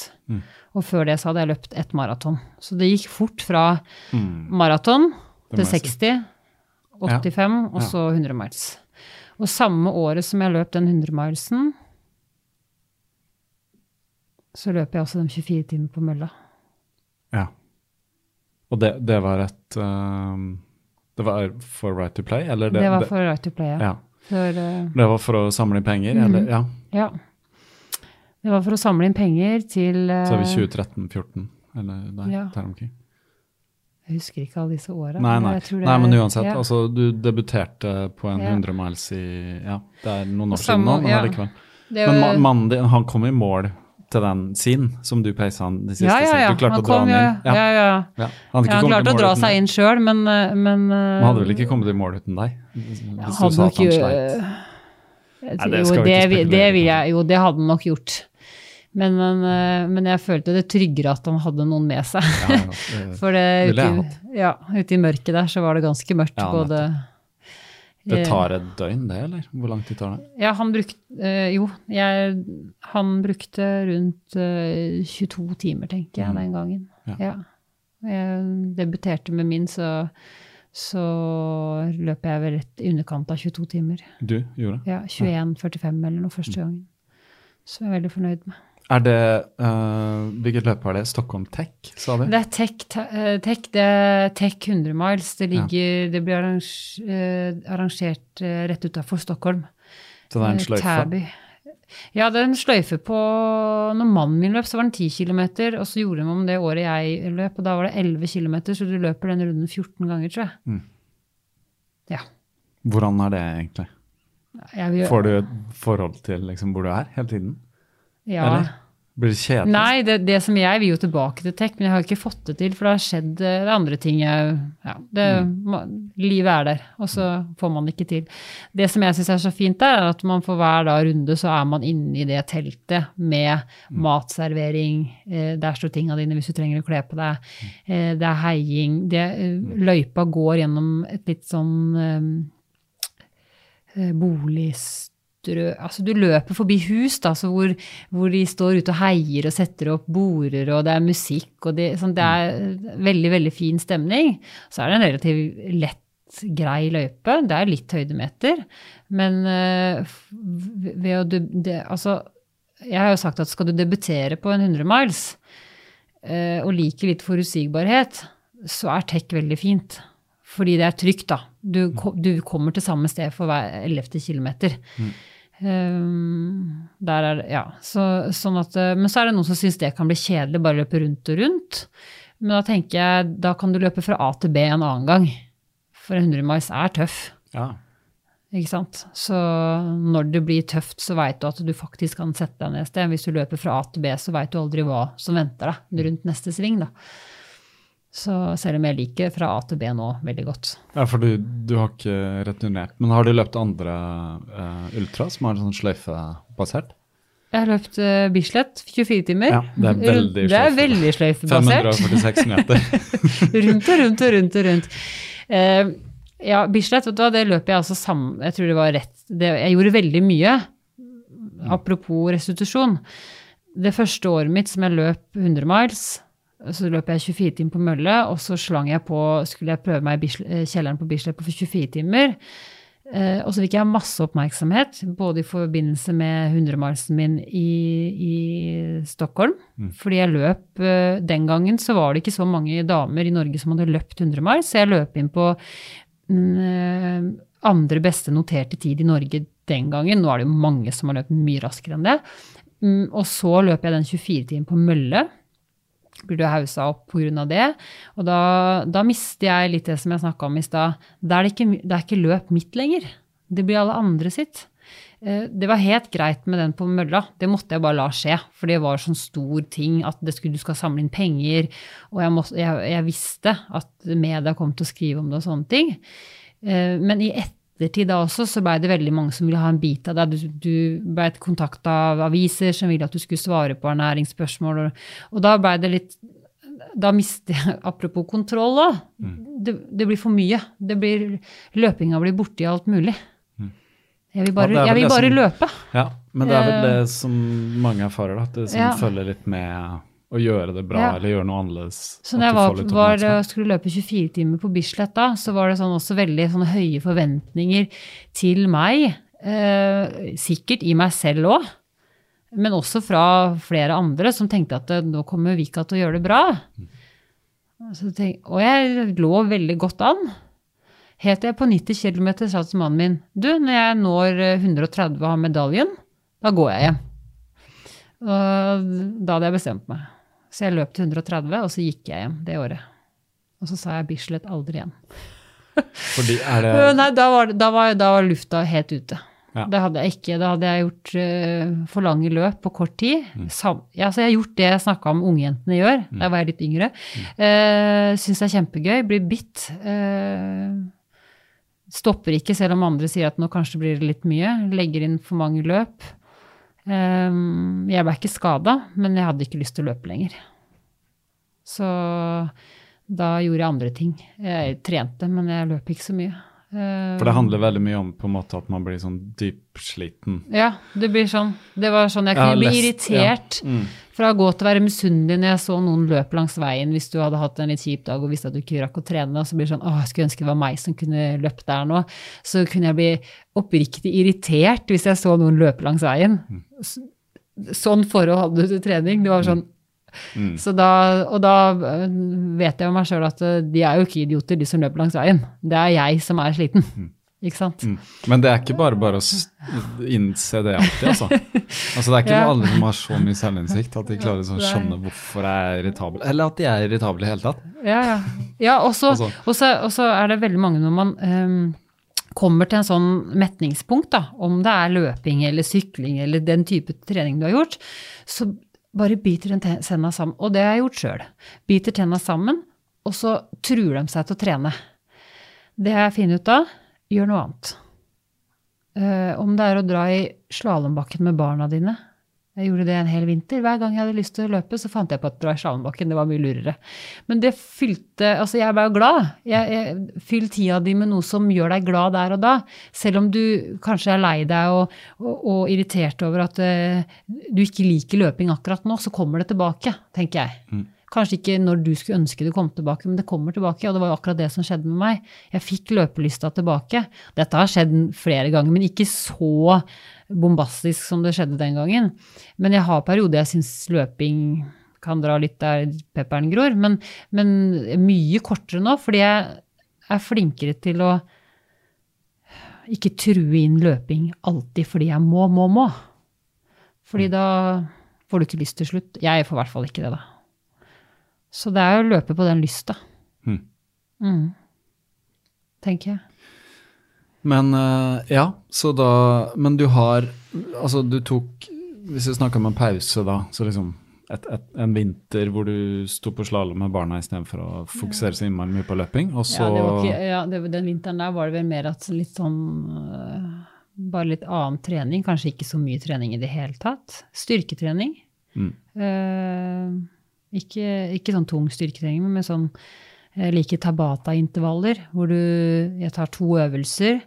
Og før det så hadde jeg løpt ett maraton. Så det gikk fort fra maraton til må jeg si. 60, 85, og Ja. så 100 miles. Og samme året som jeg løp den 100 milesen, så løp jeg også de 24 timer på mølla. Ja. Og det, det var et um, Det var for Right to Play, eller? Det, var for Right to Play, ja. ja. For, eh, Det var for å samle inn penger, mm, eller? Ja. ja. Det var for å samle inn penger til eh, Så er vi 2013-14, eller der, Ja. der omkring. Jeg husker ikke alle disse åra. Nei, nei. det nei, er- men uansett. ja. Altså, du debuterte på en Ja. 100 miles i Ja, det er noen år siden nå, men allikevel. Men mannen din, han kom i mål til den sin, som du peisa han de siste ja, ja, ja. Du klarte Han å dra han inn. ja, ja, ja. Ja. Han, Ja, han klarte å dra seg inn sjøl, men, eh, men eh, Han hadde vel ikke kommet i mål uten deg? Hvis han du sa at han jo, sleit. Nei, det jo, skal vi ikke det, det vil jeg, jo, det hadde han nok gjort. Men, men, eh, men jeg følte det tryggere at han hadde noen med seg. Ja, ja, det- For det, ute, i- ja, ute i mørket der så var det ganske mørkt. Ja, både Det tar et døgn, det, eller? Hvor lang tid tar det? Ja, han brukte eh, Jo, jeg, han brukte rundt eh, 22 timer, tenker jeg, Mm. den gangen. Ja. Ja. Jeg debuterte med min, så, så løp jeg vel rett i underkant av 22 timer. Du gjorde? Ja, 21,45 eller noe første Mm. gangen. Så jeg er veldig fornøyd med. Er det uh, Hvilket løp er det? Stockholm Tech, sa du? Det er Tech, eh, tech, det er tech 100 miles. Det, ligger, det blir eh, arrangert rett utafor Stockholm. Så det er en sløyfe? Täby. Ja, det er en sløyfe på Når mannen min løp, så var den 10 km, og så gjorde de om det året jeg løp, og da var det 11 km, så du løper den runden 14 ganger, tror jeg. Mm. Ja. Hvordan er det egentlig? Vil, Får du et forhold til liksom, hvor du er hele tiden? Ja. Eller? Blir det kjedelig? Nei, det, det som jeg vil jo tilbake til tech, men jeg har ikke fått det til, for det har skjedd eh, det er andre ting jeg Ja, det, Mm. livet er der, og så får man det ikke til. Det som jeg syns er så fint der, er at man for hver da runde så er man inne i det teltet med Mm. matservering, eh, der står tinga dine hvis du trenger å kle på deg, Mm. eh, det er heiing, det, eh, løypa går gjennom et litt sånn eh, boligstrø Altså du løper forbi hus da, hvor, hvor de står ute og heier og setter opp border, og det er musikk, og det, sånn, det er veldig, veldig fin stemning. Så er det en relativt lett, grei løype. Det er litt høydemeter, men uh, ved å det, Altså, jeg har jo sagt at skal du debutere på en 100 miles uh, og liker litt forutsigbarhet, så er tech veldig fint. Fordi det er trygt, da. Du, du kommer til samme sted for hver ellevte kilometer. Um, der er det, ja. Så, sånn at, eh, men så er det noen som syns det kan bli kjedelig, bare løpe rundt og rundt. Men da tenker jeg, da kan du løpe fra A til B en annen gang. For en 100 miles er tøff. Ja. Ikke sant? Så når det blir tøft, så veit du at du faktisk kan sette deg ned et sted. Hvis du løper fra A til B, så veit du aldri hva som venter deg rundt neste sving. Da. Så selv om jeg liker fra A til B nå veldig godt. Ja, for du, du har ikke returnert. Men har du løpt andre uh, ultra som er sånn sløyfebasert? Jeg har løpt uh, Bislett 24 timer. Ja, det er veldig Det er veldig sløyfebasert. 546 meter. rundt og rundt og rundt og rundt. Uh, ja, Bislett, vet du hva, det løper jeg altså sammen Jeg tror det var rett det, Jeg gjorde veldig mye. Apropos restitusjon. Det første året mitt som jeg løp 100 miles, så løp jeg 24 timer på mølle, og så slang jeg på, skulle jeg prøve meg i eh, kjelleren på Bislett på 24 timer. Eh, og så fikk jeg masse oppmerksomhet, både i forbindelse med 100-milesen min i, i Stockholm. Fordi jeg løp eh, Den gangen så var det ikke så mange damer i Norge som hadde løpt 100 miles, så jeg løp inn på mm, eh, andre beste noterte tid i Norge den gangen. Nå er det jo mange som har løpt mye raskere enn det. Mm, og så løp jeg den 24-timen på mølle. Burde du hausa opp pga. det. Og da, da mister jeg litt det som jeg snakka om i stad. Da er det, ikke, det er ikke løp mitt lenger. Det blir alle andre sitt. Eh, Det var helt greit med den på mølla. Det måtte jeg bare la skje. For det var sånn stor ting at skulle, du skal samle inn penger. Og jeg, måtte, jeg, jeg visste at media kom til å skrive om det og sånne ting. Eh, Men i ettertid da også så blei det veldig mange som ville ha en bit av det. Du, du blei kontakta av aviser som ville at du skulle svare på ernæringsspørsmål. Og, og da blei det litt da mister jeg, apropos kontroll òg, det, det blir for mye. Det blir, løpinga blir borti alt mulig. Jeg vil bare, Ja, jeg vil bare som- løpe. Ja, men det er vel Eh, det som mange erfarer, da, at det som Ja. følger litt med å gjøre det bra Ja. eller gjøre noe annerledes. Så når jeg var, var, skulle løpe 24 timer på Bislett da, så var det sånn også veldig sånne høye forventninger til meg. Eh, sikkert i meg selv òg, men også fra flere andre som tenkte at eh, nå kommer Vika til å gjøre det bra. Tenk, og jeg lå veldig godt an. Helt til jeg på 90 km sa til mannen min du, når jeg når eh, 130 og har medaljen, da går jeg hjem. Og da hadde jeg bestemt meg. Så jeg løp til 130, og så gikk jeg hjem det året. Og så sa jeg Bislett aldri igjen. Fordi er det Nei, da var, da, var, da var lufta helt ute. Ja. Det hadde jeg ikke. Da hadde jeg gjort uh, for lange løp på kort tid. Sam, ja, så jeg har gjort det jeg snakka om ungjentene gjør da jeg var litt yngre. Uh, Syns det er kjempegøy. Blir bitt. Uh, stopper ikke selv om andre sier at nå kanskje blir det litt mye. Legger inn for mange løp. Eh, jeg ble ikke skada, men jeg hadde ikke lyst til å løpe lenger. Så da gjorde jeg andre ting. Jeg trente, men jeg løp ikke så mye. For det handler veldig mye om på en måte at man blir sånn dypsliten. Ja, det blir sånn. Det var sånn jeg Jeg kunne bli lest- irritert ja. Mm. fra å gå til å være misunnelig når jeg så noen løpe langs veien hvis du hadde hatt en litt kjip dag og visste at du ikke rakk å trene. Og så blir det sånn Å, jeg skulle ønske det var meg som kunne løpt der nå. Så kunne jeg bli oppriktig irritert hvis jeg så noen løpe langs veien. Mm. Sånn forhold hadde du til trening. Det var sånn Mm. så da, og da øh, vet jeg jo meg sjøl at øh, de er jo ikke idioter, de som løper langs veien. Det er jeg som er sliten. Ikke sant? Mm. Men det er ikke bare bare å innse det alltid, altså. altså det er ikke Ja. alle som har så mye selvinnsikt at de klarer å skjønne hvorfor jeg er irritabel. Eller at de er irritable i hele tatt. Ja, ja. ja og så Altså. og så- er det veldig mange når man um, kommer til en sånn metningspunkt, da, om det er løping eller sykling eller den type trening du har gjort, så bare biter tenna sammen. Og det har jeg gjort sjøl. Biter tenna sammen, og så truer de seg til å trene. Det har jeg funnet ut av. Gjør noe annet. Uh, om det er å dra i slalåmbakken med barna dine, Jeg gjorde det en hel vinter. Hver gang jeg hadde lyst til å løpe, så fant jeg på at det i Slalåmbakken. Det var mye lurere. Men det fylte Altså, jeg ble jo glad. Jeg, jeg, fyll tida di med noe som gjør deg glad der og da. Selv om du kanskje er lei deg og, og, og irritert over at uh, du ikke liker løping akkurat nå, så kommer det tilbake, tenker jeg. Mm. Kanskje ikke når du skulle ønske det kom tilbake, men det kommer tilbake. Og det var jo akkurat det som skjedde med meg. Jeg fikk løpelysta tilbake. Dette har skjedd flere ganger, men ikke så bombastisk som det skjedde den gangen. Men jeg har perioder jeg syns løping kan dra litt der pepperen gror. Men, men mye kortere nå, fordi jeg er flinkere til å ikke true inn løping alltid fordi jeg må, må, må. Fordi da får du ikke lyst til slutt. Jeg får i hvert fall ikke det, da. Så det er å løpe på den lysta. Mm. Mm. Tenker jeg. Men uh, ja, så da Men du har Altså, du tok Hvis vi snakker om en pause, da, så liksom et, et, en vinter hvor du sto på slalåm med barna istedenfor å fokusere så innmari mye på løping, og så Ja, ikke, ja det, den vinteren der var det vel mer at litt sånn uh, Bare litt annen trening. Kanskje ikke så mye trening i det hele tatt. Styrketrening. Mm. Uh, ikke, ikke, sånn tung styrketrening, men sånn jeg liker Tabata-intervaller, hvor du, jeg tar to øvelser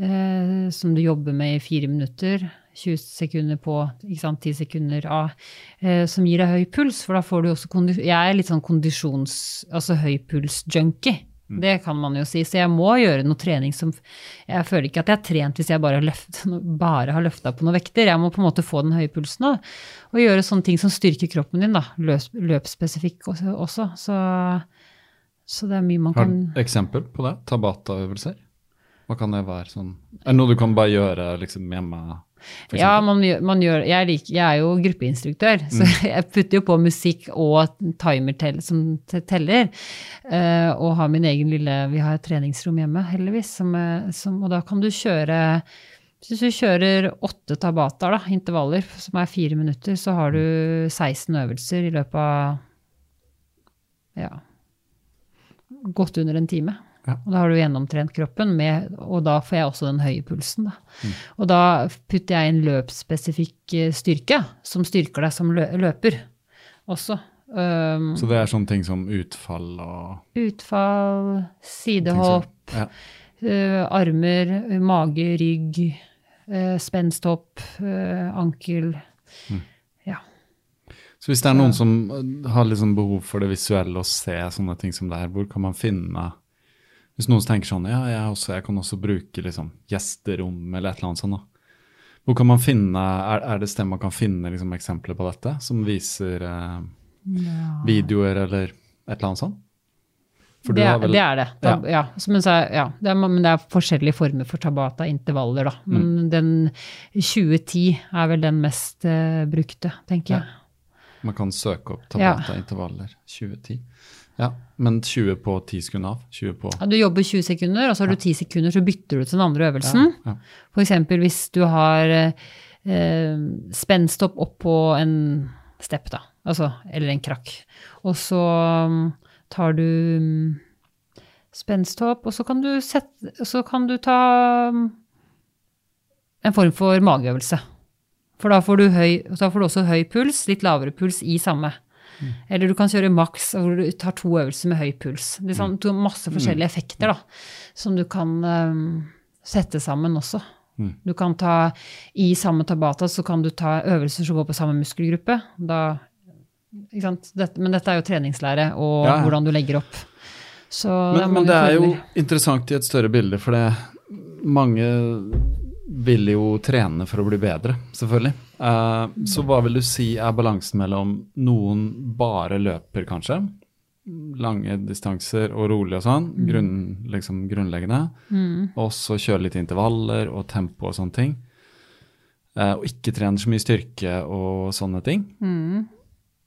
eh, som du jobber med i fire minutter. 20 sekunder på, ikke sant, 10 sekunder av, eh, som gir deg høy puls. For da får du også Jeg er litt sånn kondisjons... Altså høypuls-junkie. Mm. Det kan man jo si. Så jeg må gjøre noe trening som Jeg føler ikke at jeg har trent hvis jeg bare har, løft, bare har løfta på noen vekter. Jeg må på en måte få den høye pulsen og, og gjøre sånne ting som styrker kroppen din. da, Løpsspesifikk også. også. Så, så, det er mye man kan Har du eksempel på det? Tabata-øvelser? Hva kan det være sånn Er det noe du kan bare gjøre liksom hjemme? Ja, man, man gjør, jeg, liker, jeg, er jo gruppeinstruktør, mm. så jeg putter jo på musikk og timer tell, som teller. Uh, og har min egen lille Vi har et treningsrom hjemme, heldigvis. Som, som, og da kan du kjøre Hvis du kjører åtte tabater, da, intervaller, som er fire minutter, så har du 16 øvelser i løpet av ja, godt under en time. Ja. Og da har du gjennomtrent kroppen, med, og da får jeg også den høye pulsen. Da. Mm. Og da putter jeg inn løpsspesifikk eh, styrke, som styrker deg som løper også. Um, Så det er sånne ting som utfall og Utfall, sidehopp, ja. uh, armer, mage, rygg, uh, spensthopp, uh, ankel. Mm. Ja. Så hvis det er noen som har liksom behov for det visuelle og se sånne ting som det her, hvor kan man finne hvis noen tenker sånn ja, jeg, også, jeg kan også bruke liksom, gjesterom eller et eller annet sånt. da. Hvor kan man finne, Er, er det sted man kan finne liksom, eksempler på dette, som viser eh, ja. videoer eller et eller annet sånt? Det, vel, det, er det. Da, ja. ja. Så, ja det er, men, det er, forskjellige former for tabata-intervaller, da. Men mm. den 2010 er vel den mest uh, brukte, tenker jeg. Man kan søke opp tabata-intervaller 2010. Ja, Men 20 på 10 sekunder av? 20 på ja, du jobber 20 sekunder, og så har du 10 sekunder, så bytter du til den andre øvelsen. Ja, ja. F.eks. hvis du har eh, spenstopp opp på en step, da. Altså, eller en krakk. Og så um, tar du um, spensthopp, og så kan du, sette, så kan du ta um, en form for mageøvelse. For da får, høy, da får, du også høy puls, litt lavere puls i samme. Mm. Eller du kan kjøre maks hvor du tar to øvelser med høy puls. Det er sånn, mm. masse forskjellige effekter da, som du kan um, sette sammen også. Mm. Du kan ta I samme tabata så kan du ta øvelser som går på samme muskelgruppe. Da, dette, men dette er jo treningslære og ja. hvordan du legger opp. Så men, det men det er jo interessant i et større bilde, for det mange vil jo trene for å bli bedre, selvfølgelig. Uh, så hva vil du si er balansen mellom noen bare løper, kanskje? Lange distanser og rolig og sånn, mm. grunn, liksom grunnleggende. Mm. Og så kjøre litt intervaller og tempo og sånne ting. Uh, og ikke trene så mye styrke og sånne ting. Mm.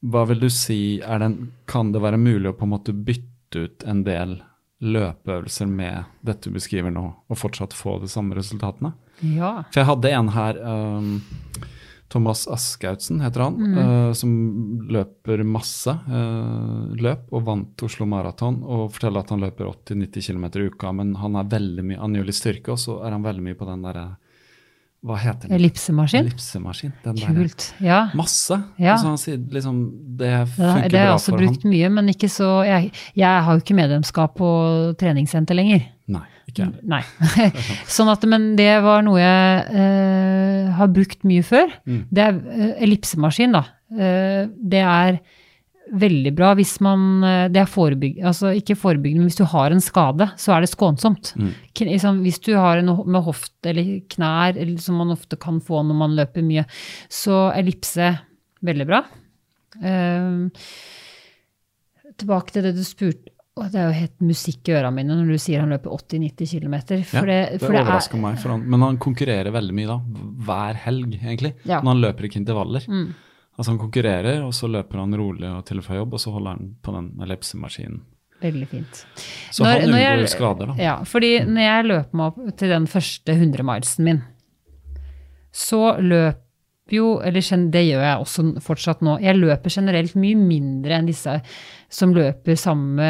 Hva vil du si, den, kan det være mulig å på en måte bytte ut en del løpeøvelser med dette du beskriver nå, og fortsatt få de samme resultatene? Ja. For jeg hadde en her, um, Thomas Askautsen heter han, mm. uh, som løper masse uh, løp og vant Oslo Maraton. Og forteller at han løper 80-90 km i uka, men han er veldig mye, han gjør litt styrke, og så er han veldig mye på den derre Hva heter den? Ellipsemaskin. Ellipsemaskin. Den der. Kult. Ja. Masse. Ja. Så han sier liksom Det funker det har jeg også brukt han. mye, men ikke så Jeg, jeg har jo ikke medlemskap på treningssenter lenger. Ikke jeg. Nei. sånn at, men det var noe jeg eh, har brukt mye før. Mm. Det er eh, ellipsemaskin, da. Eh, det er veldig bra hvis man eh, Det er forebygg, altså ikke forebyggende, men hvis du har en skade, så er det skånsomt. Mm. Liksom, hvis du har en med hofte eller knær, eller som man ofte kan få når man løper mye, så ellipse veldig bra. Eh, tilbake til det du spurte Å, Det er jo helt musikk i ørene mine når du sier han løper 80-90 km. Ja, det, overrasker meg, for han, men han konkurrerer veldig mye da, hver helg egentlig. Ja. Men han løper ikke intervaller. Mm. Altså Han konkurrerer, og så løper han rolig og til og fra jobb, og så holder han på den ellipsemaskinen. Veldig fint. Så Når- han unngår jeg- skader, da. Ja, fordi når jeg løper meg opp til den første 100-milesen min, så løper jo, eller det gjør jeg også fortsatt nå, jeg løper generelt mye mindre enn disse som løper samme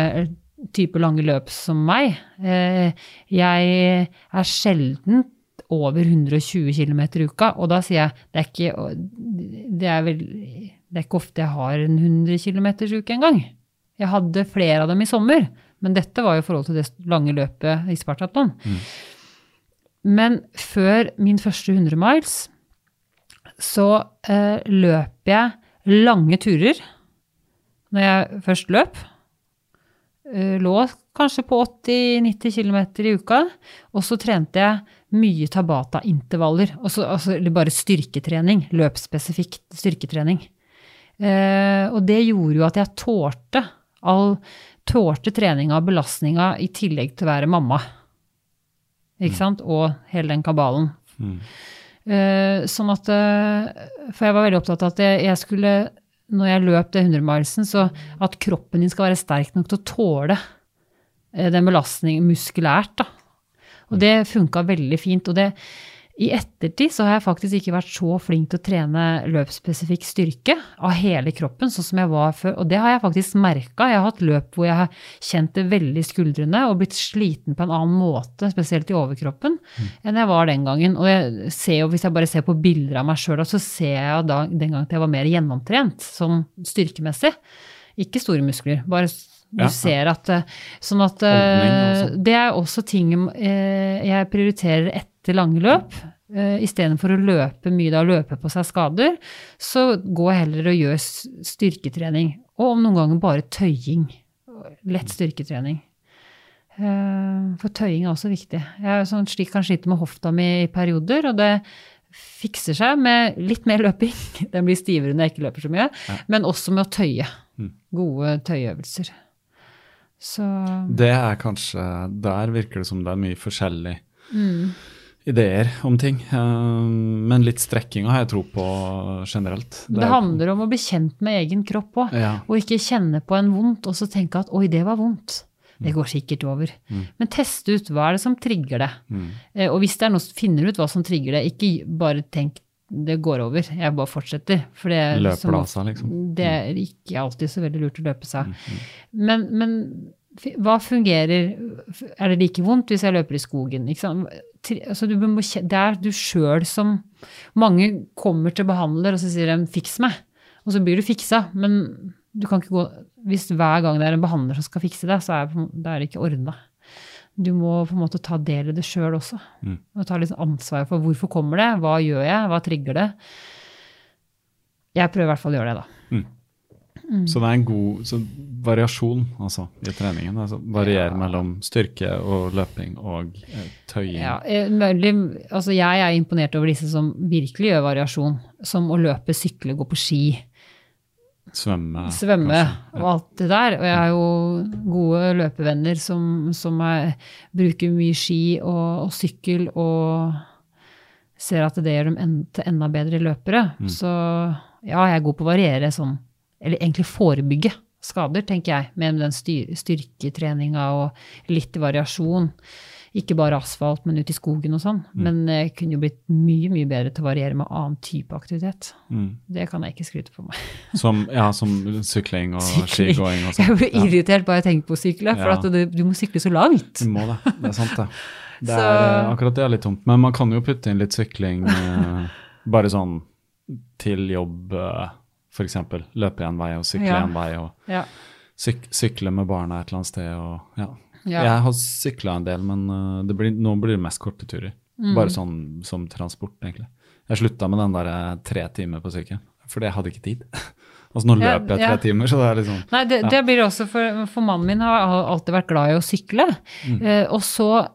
type lange løp som meg. Eh, Jeg er sjelden over 120 km i uka, og da sier jeg det er ikke, det er vel, det er ikke ofte jeg har en 100 km uke engang. Jeg hadde flere av dem i sommer, men dette var jo i forhold til det lange løpet i Spartatlon. Men før min første 100 miles så eh, løp jeg lange turer når jeg først løp. Eh, lå kanskje på 80-90 km i uka. Og så trente jeg mye Tabata-intervaller. Altså, bare styrketrening. Løpsspesifikt styrketrening. Eh, og det gjorde jo at jeg tålte all tålte treninga og belastninga i tillegg til å være mamma. Ikke sant? Og hele den kabalen. Mm. Eh, sånn at eh, For jeg var veldig opptatt av at jeg, skulle, når jeg løp det 100-milesen, så at kroppen din skal være sterk nok til å tåle eh, den belastningen muskulært, da. Og det funka veldig fint. Og det, i ettertid så har jeg faktisk ikke vært så flink til å trene løpsspesifikk styrke av hele kroppen, sånn som jeg var før. Og det har jeg faktisk merka. Jeg har hatt løp hvor jeg har kjent det veldig i skuldrene og blitt sliten på en annen måte, spesielt i overkroppen, enn jeg var den gangen. Og jeg ser jo, hvis jeg bare ser på bilder av meg sjøl, så ser jeg da, den gangen at jeg var mer gjennomtrent, sånn styrkemessig. Ikke store muskler, bare du Ja, ja. ser at eh, Sånn at eh, sånn. det er også ting eh, jeg prioriterer etter lange løp. Uh, Istedenfor å løpe mye da, løpe på seg skader, så jeg heller og gjør styrketrening. Og om noen ganger bare tøying. Lett styrketrening. Eh, for tøying er også viktig. Jeg er sånn, slik kan slite med hofta mi i perioder, og det fikser seg med litt mer løping. Den blir stivere når jeg ikke løper så mye. Men også med å tøye. Mm. Gode tøyeøvelser. Så Det er kanskje Der virker det som det er mye forskjellig mm. Ideer om ting. Eh, Men litt strekking har jeg tro på generelt. Det, det handler om å bli kjent med egen kropp òg. Ja. Og ikke kjenne på en vondt og så tenke at oi, det var vondt. Det Mm. går sikkert over. Men teste ut hva er det som trigger det. Mm. Eh, Og hvis det er noe, finner ut hva som trigger det, ikke bare tenk det går over, jeg bare fortsetter. For det, er Løper som av seg, liksom. det er ikke alltid så veldig lurt å løpe seg. Mm, Men, men f- hva fungerer Er det like vondt hvis jeg løper i skogen? Altså, du må, det er du sjøl som Mange kommer til behandler og så sier de 'fiks meg', og så blir du fiksa. Men du kan ikke gå Hvis hver gang det er en behandler som skal fikse deg, så er, det er ikke ordna. Du må på en måte ta del i det sjøl også. Mm. Og ta litt ansvar for hvorfor kommer det, hva gjør jeg, hva trigger det. Jeg prøver i hvert fall å gjøre det, da. Mm. Så det er en god så variasjon altså, i treningen. Altså, variere mellom styrke og løping og eh, tøying. Ja, eh, altså jeg er imponert over disse som virkelig gjør variasjon. Som å løpe, sykle, gå på ski, Svømme. svømme kanskje. og alt det der. Og jeg har jo gode løpevenner som, som er, bruker mye ski og, og sykkel og ser at det gjør dem en, til enda bedre løpere. Så ja, jeg er god på å variere sånn, eller egentlig forebygge skader, tenker jeg, med den styr, styrketreninga og litt variasjon. ikke bare asfalt, men ut i skogen og sånn. Men jeg kunne jo blitt mye, mye bedre til å variere med annen type aktivitet. Mm. Det kan jeg ikke skryte på meg. Som, ja, som sykling og Sykling. skigåing og Jeg blir blir irritert bare jeg tenker på å sykle, for Ja. at du, du må sykle så langt. Du må det. Det er sant, det. Det er, eh, akkurat det er litt tomt. Men man kan jo putte inn litt sykling eh, bare sånn til jobb, uh, f.eks. Løpe en vei og sykle Ja. en vei. og Ja. syk sykle med barna et eller annet sted. Og, ja. Ja. Jeg har sykla en del, men det blir, nå blir det mest korte turer. Mm. Bare sånn som transport, egentlig. Jeg slutta med den der eh, tre timer på sykkelen, for jeg hadde ikke tid. altså nå Ja, løper jeg tre ja. timer, så det er liksom Nei, det, Ja. det blir også for, for mannen min har alltid vært glad i å sykle. Mm. Eh, og så eh,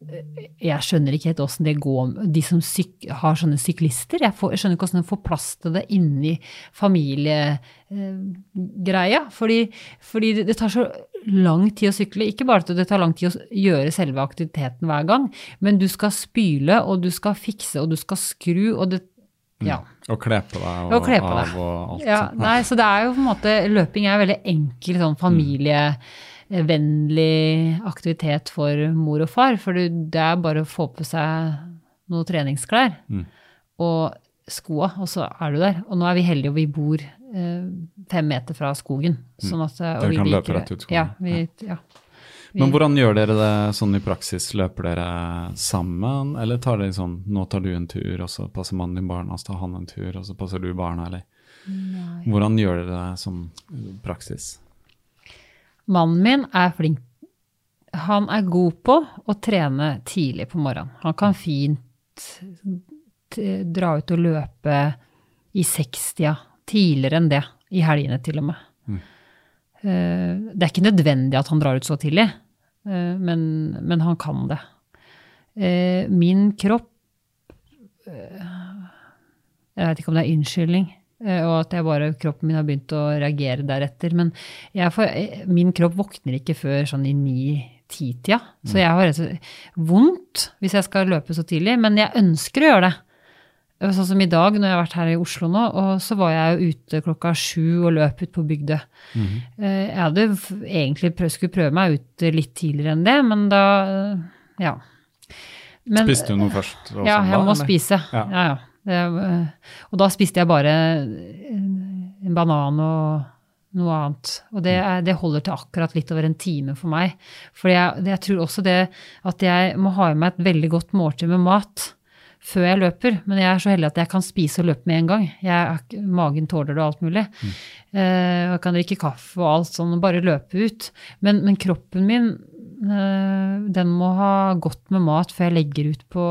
Jeg skjønner ikke helt åssen det går, de som syk, har sånne syklister. Jeg, får, jeg skjønner ikke åssen de får plass til det inni familiegreia. fordi, fordi det, tar så lang tid å sykle. Ikke bare at det tar lang tid å gjøre selve aktiviteten hver gang, men du skal spyle, og du skal fikse, og du skal skru, og det Ja. Og kle på deg og, Og av og alt. Ja, nei, så det er jo på en måte Løping er veldig enkel sånn familievennlig aktivitet for mor og far. For det er bare å få på seg noen treningsklær Mm. og skoa, og så er du der. Og nå er vi heldige, og vi bor eh, fem meter fra skogen. Sånn at, og Dere vi kan løpe rett ut skogen. Ja, vi, ja. Men hvordan gjør dere det sånn i praksis? Løper dere sammen, eller tar dere sånn nå tar du en tur, og så passer mannen din barna, så tar han en tur, og så passer du barna, eller? Hvordan gjør dere det som praksis? Mannen min er flink. Han er god på å trene tidlig på morgenen. Han kan fint dra ut og løpe i 60-a, tidligere enn det, i helgene til og med. Mm. Det er ikke nødvendig at han drar ut så tidlig, eh, men, men han kan det. Eh, Min kropp eh, Jeg vet ikke om det er unnskyldning, eh, og at jeg bare, kroppen min har begynt å reagere deretter. Men jeg får, eh, min kropp våkner ikke før sånn i ni-ti-tida. Så jeg har rett vondt hvis jeg skal løpe så tidlig, men jeg ønsker å gjøre det. Sånn som i dag, når jeg har vært her i Oslo nå, og så var jeg jo ute klokka sju og løp ut på Bygdø. Eh, Jeg hadde egentlig prøv, skulle prøve meg ut litt tidligere enn det, men da eh, Ja. Men- Spiste du noe først? ja, jeg da, må eller? spise. Ja. Ja, ja. Øh, og da spiste jeg bare en banan og noe annet. Og det, er, det holder til akkurat litt over en time for meg. For jeg, jeg tror også det at jeg må ha i meg et veldig godt måltid med mat før jeg løper. Men jeg er så heldig at jeg kan spise og løpe med en gang. Jeg, magen tåler det og alt mulig. Eh, og jeg kan drikke kaffe og alt sånn, og bare løpe ut. Men, men kroppen min, eh, den må ha godt med mat før jeg legger ut på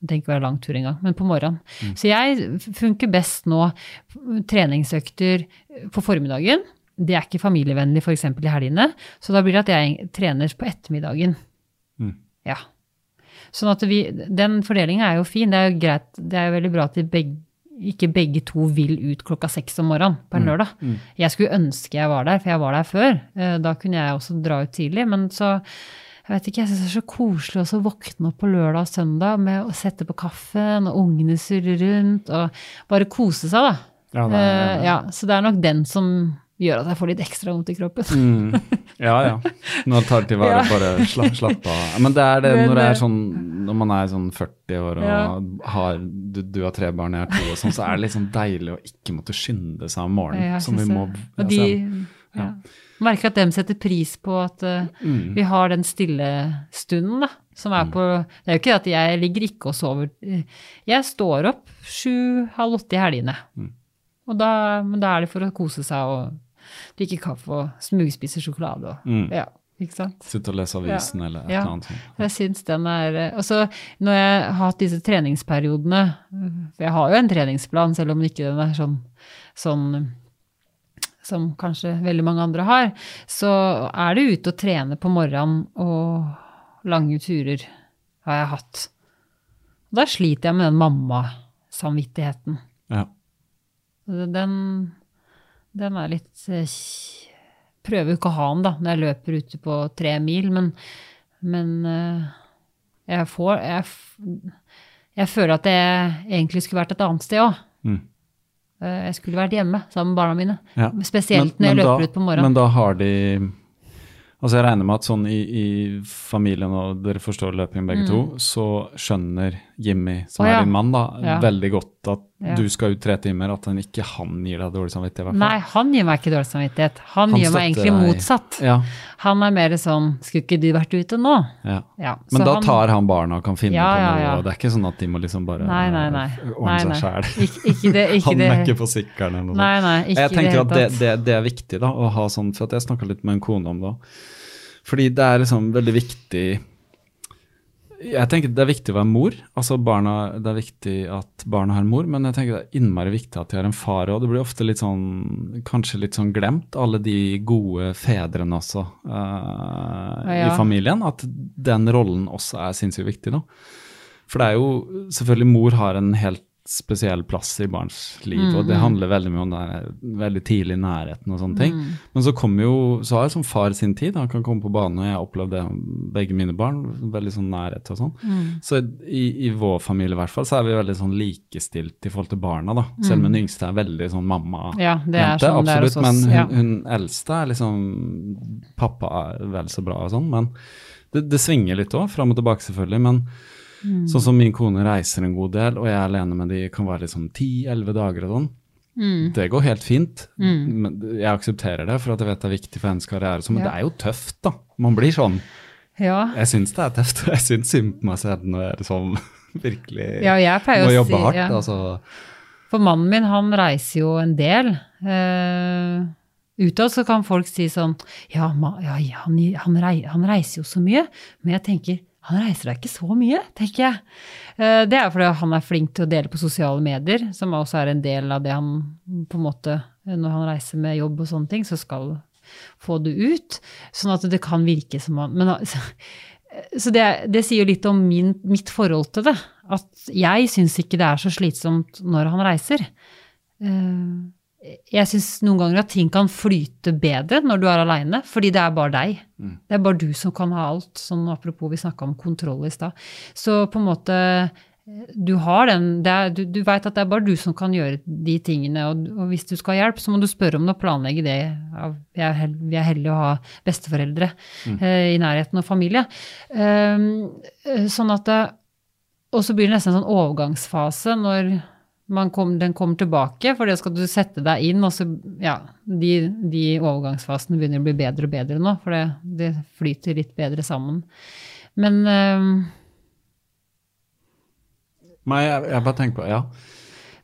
trenger ikke være lang tur engang, men på morgenen. Så jeg funker best nå treningsøkter på formiddagen. Det er ikke familievennlig f.eks. i helgene, så da blir det at jeg trener på ettermiddagen. Mm. Ja. Sånn at vi, den fordelinga er jo fin. Det er jo greit, det er jo veldig bra at begge, ikke begge to vil ut klokka seks om morgenen på en lørdag. Jeg skulle ønske jeg var der, for jeg var der før. Eh, Da kunne jeg også dra ut tidlig, men så jeg vet ikke, jeg synes det er så koselig å våkne opp på lørdag og søndag med å sette på kaffen, og ungene surrer rundt, og bare kose seg, da. Ja, det er- Uh, ja, så det er nok den som gjør at jeg får litt ekstra vondt i kroppen. Mm. Ja, ja. Nå tar til vare, Ja. bare slapp, slapp av. Men det er det Men, når, det eh, er sånn, når man er sånn 40 år og Ja. har, du, du har tre barn, jeg har to, og sånn, så er det litt sånn deilig å ikke måtte skynde seg om morgenen. Som vi må, Og de ja. Merker at dem setter pris på at uh, Mm. vi har den stille stunden, da. Som er på Det er jo ikke at jeg ligger ikke og sover. Jeg står opp sju-halv åtte i helgene. Mm. Og da, men da er det for å kose seg og drikke kaffe og smugspise sjokolade og Mm. Ja? Sitte og lese avisen eller et Ja. eller annet Ja, Jeg syns den er eh, Og så når jeg har hatt disse treningsperiodene For jeg har jo en treningsplan, selv om ikke den er sånn, sånn som kanskje veldig mange andre har, så er det ute og trene på morgenen og lange turer har jeg hatt. Da sliter jeg med den mammasamvittigheten. Ja. Den, den er litt eh, Prøver ikke å ha den da, når jeg løper ute på tre mil, men, men eh, jeg får jeg, jeg føler at jeg egentlig skulle vært et annet sted òg. Mm. Jeg skulle vært hjemme sammen med barna mine. Ja. Spesielt Men- når jeg løper da- ut på morgenen. Men da har de Altså Jeg regner med at sånn i, i familien, og dere forstår løping begge to, så skjønner Jimmy, som oh, ja. er din mann, da, Ja. veldig godt at Ja. du skal ut tre timer, at han ikke han gir deg dårlig samvittighet. i hvert fall. Nei, han gir meg ikke dårlig samvittighet. Han, Han gir meg egentlig deg. motsatt. Ja, Han er mer sånn Skulle ikke du vært ute nå? ja. Ja, Men da han- tar han barna og kan finne på noe, og det er ikke sånn at de må liksom bare Nei, nei, nei. ordne seg sjæl. han ikke ikke på sykkelen eller noe sånt. Jeg tenker at det, det, det er viktig da, å ha sånn, for jeg snakka litt med en kone om det òg. Fordi det er liksom veldig viktig Jeg tenker det er viktig å være mor. altså barna, Det er viktig at barna har en mor, men jeg tenker det er innmari viktig at de har en far òg. Det blir ofte litt sånn, kanskje litt sånn glemt, alle de gode fedrene også eh, Ja. i familien. At den rollen også er sinnssykt viktig. da. For det er jo selvfølgelig Mor har en helt spesiell plass i barns liv, og det handler veldig mye om her, veldig tidlig nærheten og sånne ting. Men så kommer jo, så har jeg som far sin tid, han kan komme på banen, og jeg har opplevd det begge mine barn, veldig sånn nærhet og sånn. Så i, i vår familie i hvert fall, så er vi veldig sånn likestilt i forhold til barna, da. Selv om den yngste er veldig sånn mamma. Ja, det sånn absolutt, oss, Men hun, ja. hun eldste er liksom Pappa er vel så bra og sånn, men det, det svinger litt òg, fram og tilbake selvfølgelig. Men Mm. sånn som min kone reiser en god del, og jeg er alene med de kan være liksom 10-11 dager og sånn. Mm. Det går helt fint. Men jeg aksepterer det, for at jeg vet det er viktig for hennes karriere. sånn, Men Ja. det er jo tøft, da. Man blir sånn. Ja. Jeg syns det er tøft. og Jeg syns synd på meg selv når jeg liksom virkelig ja, jeg må jobbe si hardt. ja. altså. For mannen min, han reiser jo en del. Uh, Utad så kan folk si sånn Ja, ma, ja han, han reiser jo så mye. Men jeg tenker han reiser da ikke så mye, tenker jeg. Eh, det er fordi han er flink til å dele på sosiale medier, som også er en del av det han på en måte Når han reiser med jobb og sånne ting, så skal få det ut. Sånn at det kan virke som han Men altså, så det, det sier litt om min, mitt forhold til det. At jeg syns ikke det er så slitsomt når han reiser. Eh, Jeg syns noen ganger at ting kan flyte bedre når du er aleine, fordi det er bare deg. Det er bare du som kan ha alt. Sånn apropos vi snakka om kontroll i stad. Så på en måte eh, du har den er, Du, du veit at det er bare du som kan gjøre de tingene, og, og hvis du skal ha hjelp, så må du spørre om det og planlegge det. Vi er, held, vi er heldige å ha besteforeldre eh, i nærheten og familie. Eh, sånn at Og så blir det nesten en sånn overgangsfase når kom, den kommer tilbake, for det skal du sette deg inn, og så Ja, de, de overgangsfasene begynner å bli bedre og bedre nå, for det, det flyter litt bedre sammen. Men um, Nei, jeg, jeg bare tenker på Ja.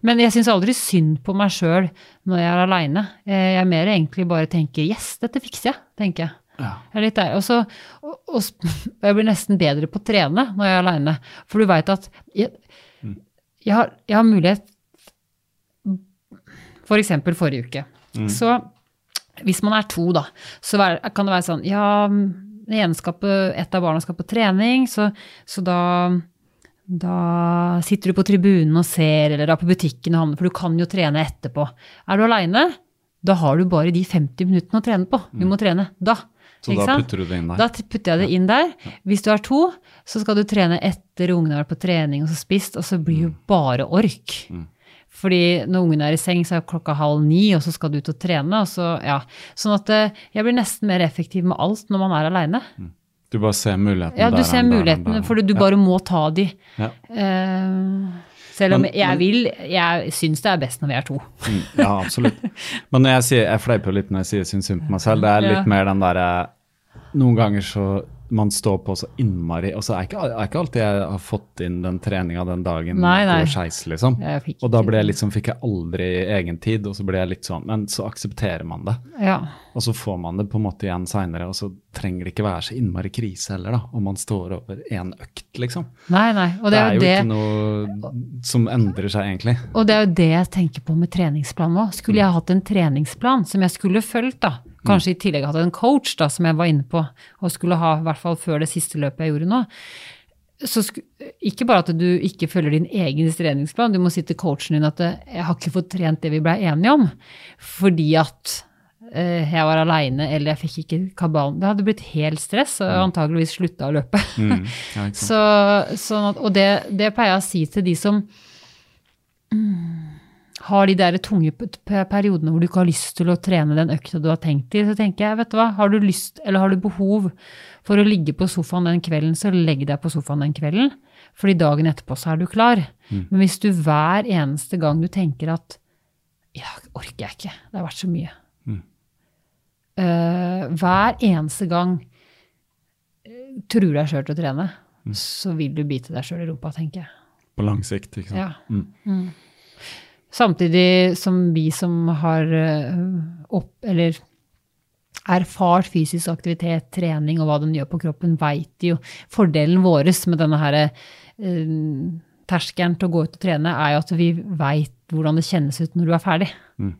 Men jeg syns aldri synd på meg sjøl når jeg er aleine. Jeg er mer egentlig bare tenker 'yes, dette fikser jeg', tenker jeg. ja. Jeg er litt der. Og så og, og, jeg blir nesten bedre på å trene når jeg er aleine. For du veit at jeg, jeg, har, jeg har mulighet For eksempel forrige uke. Så hvis man er to, da, så kan det være sånn Ja, det ene skal på, et av barna skal på trening, så, så da da sitter du på tribunen og ser, eller er på butikken og handler, for du kan jo trene etterpå. Er du aleine, da har du bare de 50 minuttene å trene på. Du må trene da. Så da putter du det inn der. Da putter jeg det inn der. Hvis du er to, så skal du trene etter ungene har vært på trening og så spist, og så blir jo bare ork. Fordi når ungen er i seng, så er klokka halv ni, og så skal du ut og trene. Og så, ja. Sånn at eh, jeg blir nesten mer effektiv med alt når man er aleine. Du bare ser mulighetene Ja, der, ser du ser mulighetene, for du du Ja. bare må ta de. Ja. Uh, selv om Men- jeg men- vil Jeg syns det er best når vi er to. Mm, Ja, absolutt. Men når jeg sier, jeg fleiper litt når jeg sier syns synd på meg selv. Det er litt Ja. mer den derre Noen ganger så man står på så innmari Og så er ikke, er ikke alltid jeg har fått inn den treninga den dagen Nei, nei. går skeis, liksom. Og da ble jeg sånn, fikk jeg aldri egen tid, og så ble jeg litt sånn Men så aksepterer man det. Ja. Og så får man det på en måte igjen seinere, og så trenger det ikke være så innmari krise heller, da. Om man står over én økt, liksom. Nei, nei. Og Det det er er jo jo det. ikke noe som endrer seg, egentlig. Og det er jo det jeg tenker på med treningsplan nå. Skulle jeg hatt en treningsplan som jeg skulle fulgt, da, kanskje i tillegg hatt en coach, da, som jeg var inne på, og skulle ha i hvert fall før det siste løpet jeg gjorde nå, så ikke bare at du ikke følger din egen treningsplan, du må si til coachen din at eh, 'jeg har ikke fått trent det vi blei enige om', fordi at eh, jeg var aleine eller jeg fikk ikke kabalen. Det hadde blitt helt stress, og antageligvis slutta å løpe. Mm. Ja. Så, sånn at, og det, det pleier jeg å si til de som mm, har de der tunge periodene hvor du ikke har lyst til å trene den økta du har tenkt til, så tenker jeg, vet du hva, har du lyst, eller har du behov for å ligge på sofaen den kvelden, så legg deg på sofaen den kvelden. Fordi dagen etterpå så er du klar. Men hvis du hver eneste gang du tenker at ja, orker jeg ikke, det har vært så mye. Eh, hver eneste gang eh, truer deg sjøl til å trene, så vil du bite deg sjøl i rumpa, tenker jeg. På lang sikt, ikke sant. Ja. Samtidig som vi som har eh, opp, eller erfart fysisk aktivitet, trening og hva den gjør på kroppen, veit jo fordelen vår med denne her eh, terskelen til å gå ut og trene, er jo at vi veit hvordan det kjennes ut når du er ferdig. Mm.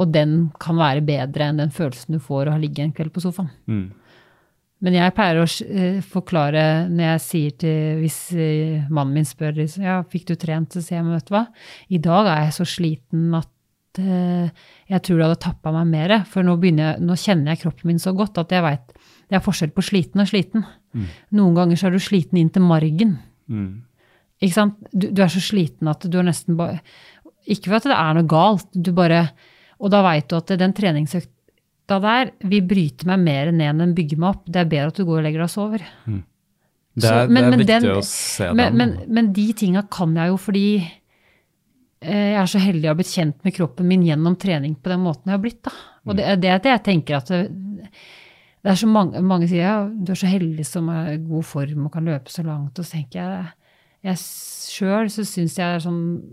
Og den kan være bedre enn den følelsen du får å ligge en kveld på sofaen. Mm. Men jeg pleier å eh, forklare når jeg sier til Hvis eh, mannen min spør liksom, ja, fikk du trent, så sier jeg vet du hva, i dag er jeg så sliten at eh, jeg tror det hadde tappa meg mer. For nå, jeg, nå kjenner jeg kroppen min så godt at jeg veit det er forskjell på sliten og sliten. Noen ganger så er du sliten inn til margen. Mm. Ikke sant? Du, du er så sliten at du er nesten bare Ikke for at det er noe galt, du bare Og da veit du at den treningsøkta der vil bryte meg mer ned enn bygge meg opp. Det er bedre at du går og legger deg og sover. Det Så- er, men- det er men viktig den- å se Men, den. men, men de tinga kan jeg jo fordi eh, jeg er så heldig å ha blitt kjent med kroppen min gjennom trening på den måten jeg har blitt. da. Og det er det jeg tenker at det, det er så mange, mange sier ja, du er så heldig som er i god form og kan løpe så langt. Og så tenker jeg jeg sjøl så syns jeg er sånn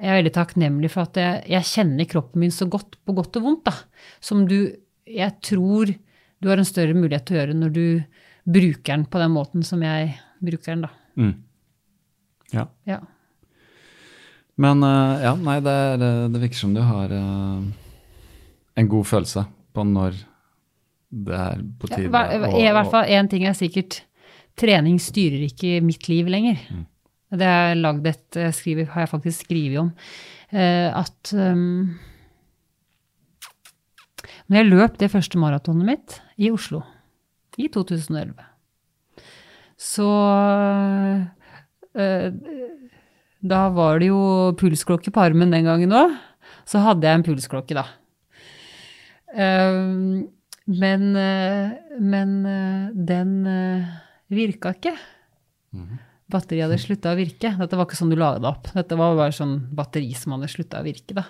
Jeg er veldig takknemlig for at jeg, jeg kjenner kroppen min så godt, på godt og vondt, da. Som du Jeg tror du har en større mulighet til å gjøre når du bruker den på den måten som jeg bruker den, da. Mm. Ja. Ja. Men eh, ja, nei, det, er, eh, det virker som du har eh, en god følelse på når det er på Ja, tide å- I hvert fall én ting er sikkert. Trening styrer ikke mitt liv lenger. Det jeg lagd et jeg har jeg faktisk skrevet om. eh, at um, når jeg løp det første maratonet mitt i Oslo i 2011, så uh, Da var det jo pulsklokke på armen den gangen òg. Så hadde jeg en pulsklokke, da. Um, men, eh, men eh, den uh, virka ikke. Batteriet hadde slutta å virke. Dette var ikke sånn du la det opp. Dette var bare sånn batteri som hadde slutta å virke, da.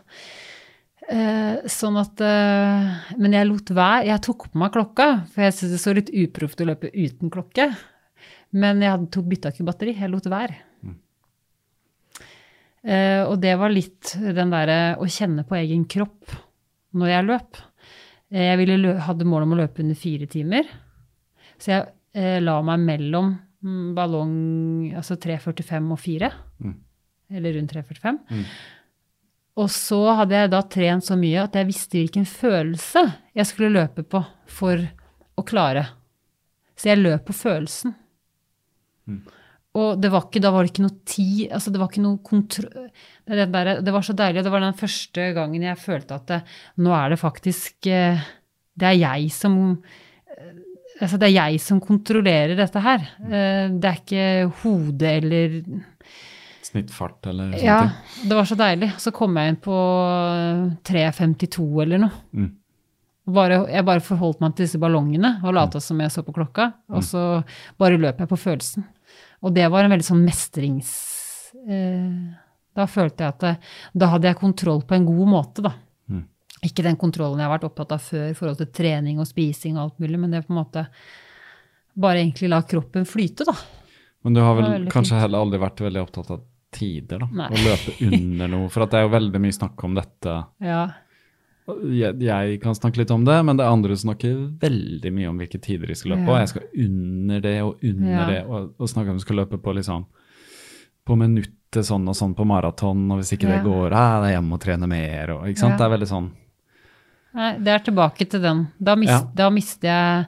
Eh, sånn at eh, Men jeg lot være. Jeg tok på meg klokka, for jeg syntes det så litt uproft å løpe uten klokke. Men jeg hadde tok bytta ikke batteri. Jeg lot være. Eh, og det var litt den derre å kjenne på egen kropp når jeg løp. Eh, Jeg ville hadde mål om å løpe under fire timer. Så jeg eh, la meg mellom mm, ballong altså 3.45 og 4. Eller rundt 3.45. Og så hadde jeg da trent så mye at jeg visste hvilken følelse jeg skulle løpe på for å klare. Så jeg løp på følelsen. Og det var ikke, da var det ikke noe tid altså Det var ikke noe kontroll det, det, der- det var så deilig. Det var den første gangen jeg følte at det, nå er det faktisk eh, Det er jeg som Altså, det er jeg som kontrollerer dette her. Eh, Det er ikke hodet eller Snittfart eller sånne Ja, det var så deilig. Så kom jeg inn på 3.52 eller noe. Mm. Bare, jeg bare forholdt meg til disse ballongene og lata som jeg så på klokka. Og så bare løp jeg på følelsen. Og det var en veldig sånn mestrings... Eh, da følte jeg at det, da hadde jeg kontroll på en god måte, da. Ikke den kontrollen jeg har vært opptatt av før i forhold til trening og spising og alt mulig, men det er på en måte bare egentlig la kroppen flyte, da. Men du har vel kanskje fint. heller aldri vært veldig opptatt av tider, da? Nei. Å løpe under noe. For det er jo veldig mye snakk om dette. Ja. Jeg, jeg kan snakke litt om det, men det er andre som snakker veldig mye om hvilke tider de skal løpe på. Ja. Jeg skal under det og under Ja. det, og, og snakke om du skal løpe på liksom på minuttet sånn og sånn på maraton, og hvis ikke Ja. det går, ah, det er og trene mer, og ikke sant. Ja. Det er veldig sånn Nei, det er tilbake til den. Da, mis, Ja. da mister jeg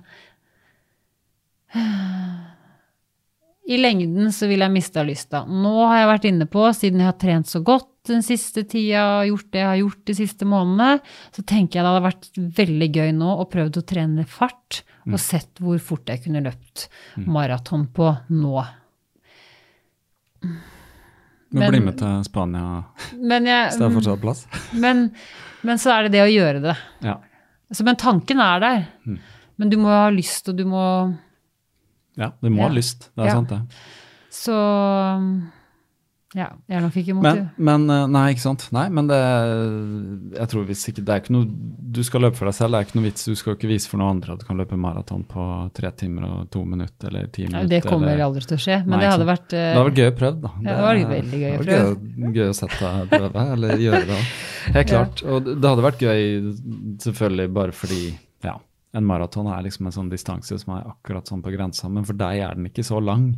I lengden så vil jeg miste av lysta. Nå har jeg vært inne på, siden jeg har trent så godt den siste tida, gjort det jeg har gjort de siste månedene, så tenker jeg det hadde vært veldig gøy nå å prøve å trene fart, og sett hvor fort jeg kunne løpt maraton på nå. Men, Men- bli med til Spania, Men, jeg, så det er fortsatt plass. men, men så er det det å gjøre det. Ja. Altså, men tanken er der. Mm. Men du må ha lyst, og du må ja, du må ha lyst. Det er Ja. sant, det. Så ja, jeg er nok ikke Men, motiv... men eh, Nei, ikke sant. Nei, men det Jeg tror hvis ikke Det er ikke noe Du skal løpe for deg selv, det er ikke noe vits. Du skal ikke vise for noen andre at du kan løpe maraton på tre timer og to minutter eller ti Ja, minutter. det kommer eller- aldri til å skje, men Nei, det hadde vært eh, Det hadde vært gøy å prøve, da. Ja, det var veldig gøy å det var Gøy, gøy å sette prøve, eller gjøre det. Helt klart. Og det hadde vært gøy selvfølgelig bare fordi ja, en maraton er liksom en sånn distanse som er akkurat sånn på grensa, men for deg er den ikke så lang.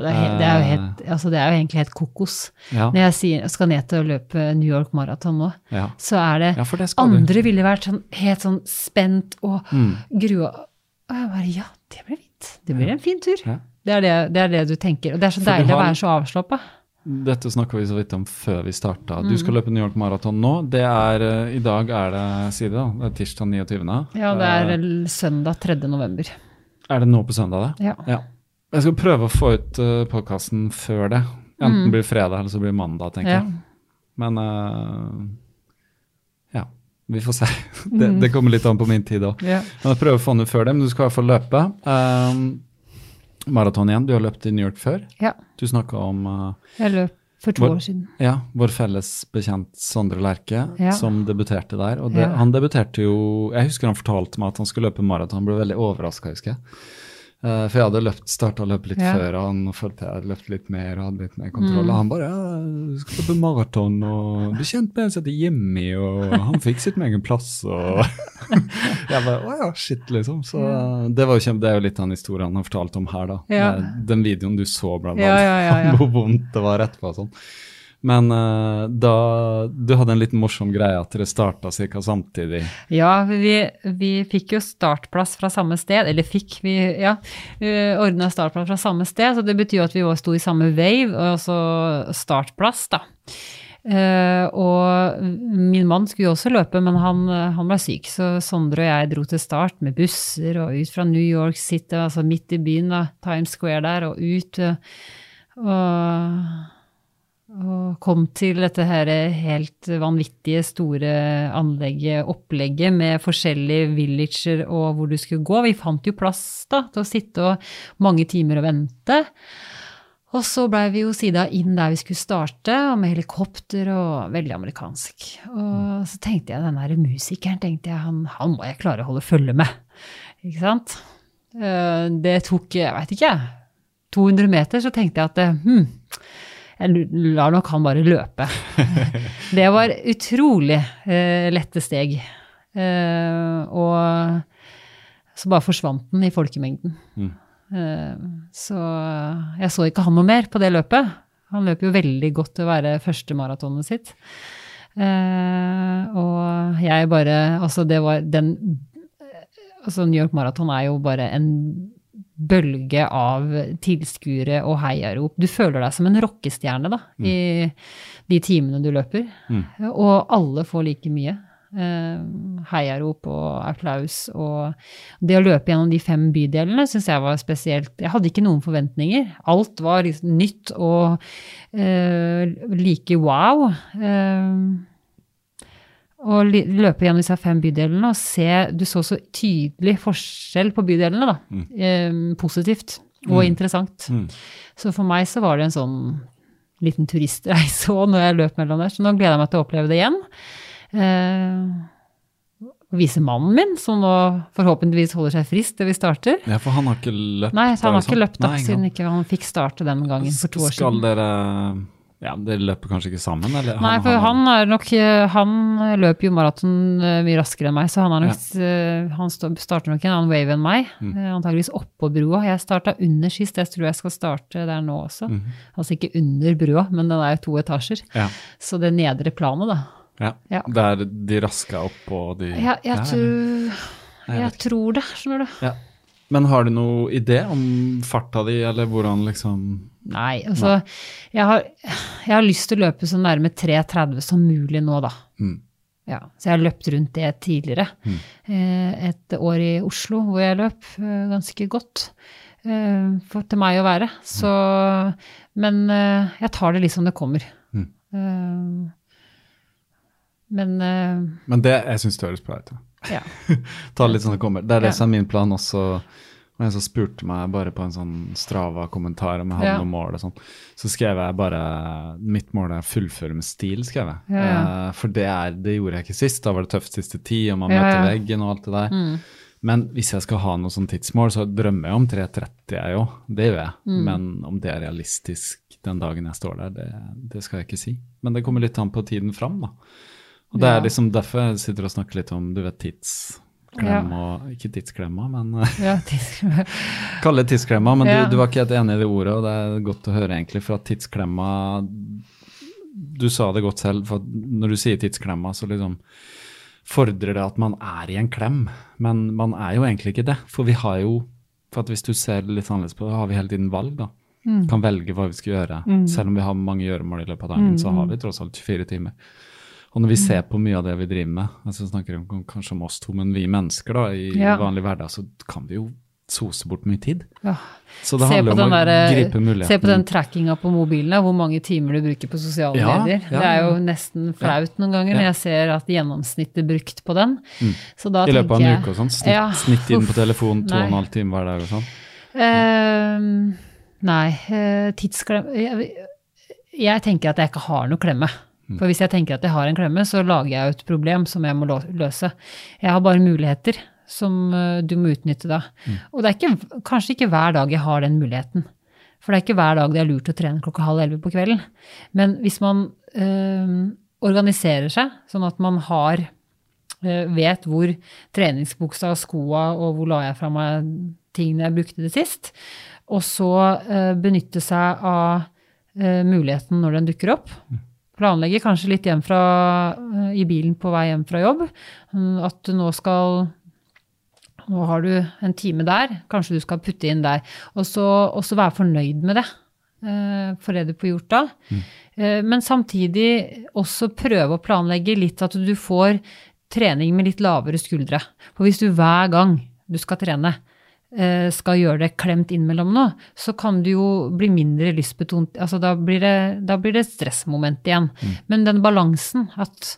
Det, er helt, det, er helt, altså, det er jo egentlig helt kokos. Ja, Når jeg sier, skal ned til å løpe New York Marathon nå, ja. så er det ja det Andre du. Ville vært sånn, helt sånn spent og Mm. grua. Og jeg bare ja, det blir fint. Det blir en fin tur. Det, er det, det er det du tenker. Og det er så For deilig deilig å være så avslappa. Dette snakka vi så vidt om før vi starta. Du Mm. skal løpe New York Marathon nå. Det er, eh, I dag er det si det, da. Det er tirsdag 29. Ja, det er Eh, søndag 3. november. er det nå på søndag, det? Ja. Ja. Jeg skal prøve å få ut uh, podkasten før det. Enten Mm. blir fredag eller så blir mandag, tenker Ja. jeg. Men uh, ja, vi får se. det, Mm. det kommer litt an på min tid òg. Ja. Jeg prøver å få den ut før det, men du skal i hvert fall løpe. Um, maraton igjen. Du har løpt i New York før. ja. Du snakka om uh, Jeg løp for to vår, år siden. ja, vår felles bekjent Sondre Lerche, Ja. som debuterte der. Og det, Ja. han debuterte jo Jeg husker han fortalte meg at han skulle løpe maraton. Han ble veldig overraska, husker jeg. Eh, for jeg hadde løpt, starta å løpe litt Ja. før han, og følte jeg hadde løpt litt mer og hadde litt mer kontroll. Mm. Og han bare ja, 'Skal løpe maraton', og du kjente med en som heter Jimmy, og han fikset meg en plass, og Jeg bare å ja, shit, liksom. Så eh, det, var jo kjempe, det er jo litt den historien han har fortalt om her, da. Ja. Eh, Den videoen du så, blant annet. ja. Hvor vondt det var etterpå og sånn. Men uh, da Du hadde en liten morsom greie at dere starta ca. samtidig. Ja, vi, vi fikk jo startplass fra samme sted, eller fikk, vi ja, ordna startplass fra samme sted, så det betyr jo at vi også sto i samme wave, altså startplass, da. Uh, og min mann skulle jo også løpe, men han, han ble syk, så Sondre og jeg dro til start med busser og ut fra New York City, altså midt i byen, da, Times Square der, og ut. Uh, Og, og kom til dette her helt vanvittige, store anlegget, opplegget med forskjellige villager og hvor du skulle gå. Vi fant jo plass da, til å sitte og mange timer og vente. Og så blei vi jo sida inn der vi skulle starte, og med helikopter og veldig amerikansk. Og så tenkte jeg den der musikeren, tenkte jeg, han, han må jeg klare å holde følge med. Ikke sant? Eh, Det tok, jeg veit ikke, 200 meter, så tenkte jeg at hm, jeg lar nok han bare løpe. Det var utrolig eh, lette steg. Eh, og så bare forsvant den i folkemengden. Mm. Eh, så jeg så ikke han noe mer på det løpet. Han løp jo veldig godt til å være første maratonet sitt. Eh, og jeg bare Altså, det var den Altså, New York Marathon er jo bare en bølge av tilskuere og heiarop. Du føler deg som en rockestjerne da, i de timene du løper. Mm. Og alle får like mye. Eh, heiarop og applaus. Og det å løpe gjennom de fem bydelene syns jeg var spesielt. Jeg hadde ikke noen forventninger. Alt var liksom nytt og uh, like wow. Eh, li- løpe gjennom disse fem bydelene og se Du så så tydelig forskjell på bydelene, da. Mm. Eh, positivt og Mm. interessant. Mm. Så for meg så var det en sånn liten turistreise òg når jeg løp mellom der. Så nå gleder jeg meg til å oppleve det igjen. Eh, vise mannen min, som nå forhåpentligvis holder seg frisk til vi starter. Ja, for han har ikke løpt? Nei, han har ikke løpt da, siden ikke han fikk starte den gangen for to år siden. Skal dere Ja, dere løper kanskje ikke sammen, eller? Nei, for han er nok eh, Han løper jo maraton eh, mye raskere enn meg, så han, nok, ja. han starter nok en annen wave enn meg. Mm. Eh, Antageligvis oppå brua. Jeg starta under sist, jeg tror jeg skal starte der nå også. Mm. Altså ikke under brua, men den er jo to etasjer. Ja. Så det nedre planet, da. ja. Ja. Der de raska opp og de Ja, jeg, tror, jeg tror det, skjønner du. Ja. Men har du noe idé om farta di, eller hvordan liksom Nei, altså jeg har, jeg har lyst til å løpe så nærme 3,30 som mulig nå, da. Mm. Ja, så jeg har løpt rundt det tidligere. Mm. Eh, Et år i Oslo hvor jeg løp eh, ganske godt. eh, for, til meg å være. Så Men jeg tar det litt som det kommer. Mm. Men Men det, jeg syns det høres bra ut. ja. Ja. Ta det litt sånn det kommer. Det er det som er min plan også. Og en som spurte meg bare på en sånn Strava-kommentar om jeg hadde Ja. noen mål og sånn, så skrev jeg bare Mitt mål er å fullføre med stil, skrev jeg. Ja, ja. Eh, for det, er, det gjorde jeg ikke sist. Da var det tøft siste tid, og man møter veggen og alt det der. Mm. Men hvis jeg skal ha noe sånn tidsmål, så drømmer jeg om 3.30, jeg òg. Det gjør jeg. Mm. Men om det er realistisk den dagen jeg står der, det, det skal jeg ikke si. Men det kommer litt an på tiden fram, da. Og det er liksom derfor jeg sitter og snakker litt om du vet, tidsklemma Ikke tidsklemma, men ja tidsklemma. kalle det tidsklemma. Men du, du var ikke helt enig i det ordet, og det er godt å høre, egentlig. For at tidsklemma Du sa det godt selv, for når du sier tidsklemma, så liksom fordrer det at man er i en klem. Men man er jo egentlig ikke det. For vi har jo for at Hvis du ser litt annerledes på det, har vi hele tiden valg. da. Mm. Kan velge hva vi skal gjøre. Selv om vi har mange gjøremål i løpet av dagen, så har vi tross alt 24 timer. Og når vi Mm. ser på mye av det vi driver med, altså snakker om, kanskje om oss to, men vi mennesker da, i Ja. vanlig hverdag, så kan vi jo sose bort mye tid. Ja. Så det Se handler om den å der, gripe muligheten. se på den trackinga på mobilen, hvor mange timer du bruker på sosiale Ja, medier. ja, det er jo nesten flaut noen ganger når jeg ser at gjennomsnittet brukt på den. Mm. Så da I løpet av en uke og sånn. Snitt, Ja, inn på telefon to og en halv time hver dag og sånn. Ehm, nei, uh, tidsklem jeg, jeg tenker at jeg ikke har noe klemme. Mm. For hvis jeg tenker at jeg har en klemme, så lager jeg jo et problem som jeg må løse. Jeg har bare muligheter som eh, du må utnytte da. Mm. Og det er ikke, kanskje ikke hver dag jeg har den muligheten. For det er ikke hver dag det er lurt å trene klokka halv elleve på kvelden. Men hvis man øh, organiserer seg sånn at man har øh, vet hvor treningsbuksa og skoa og hvor la jeg fra meg tingene jeg brukte det sist, og så øh, benytte seg av muligheten når den dukker opp. Planlegge kanskje litt hjem fra, eh, i bilen på vei hjem fra jobb. Mm, At du nå skal Nå har du en time der, kanskje du skal putte inn der. Og så, og så være fornøyd med det. eh, For det du får gjort da. Mm. Men samtidig også prøve å planlegge litt at du får trening med litt lavere skuldre. For hvis du hver gang du skal trene, eh, skal gjøre det klemt innimellom nå, så kan du jo bli mindre lystbetont. Altså da blir det, da blir det stressmoment igjen. Men den balansen at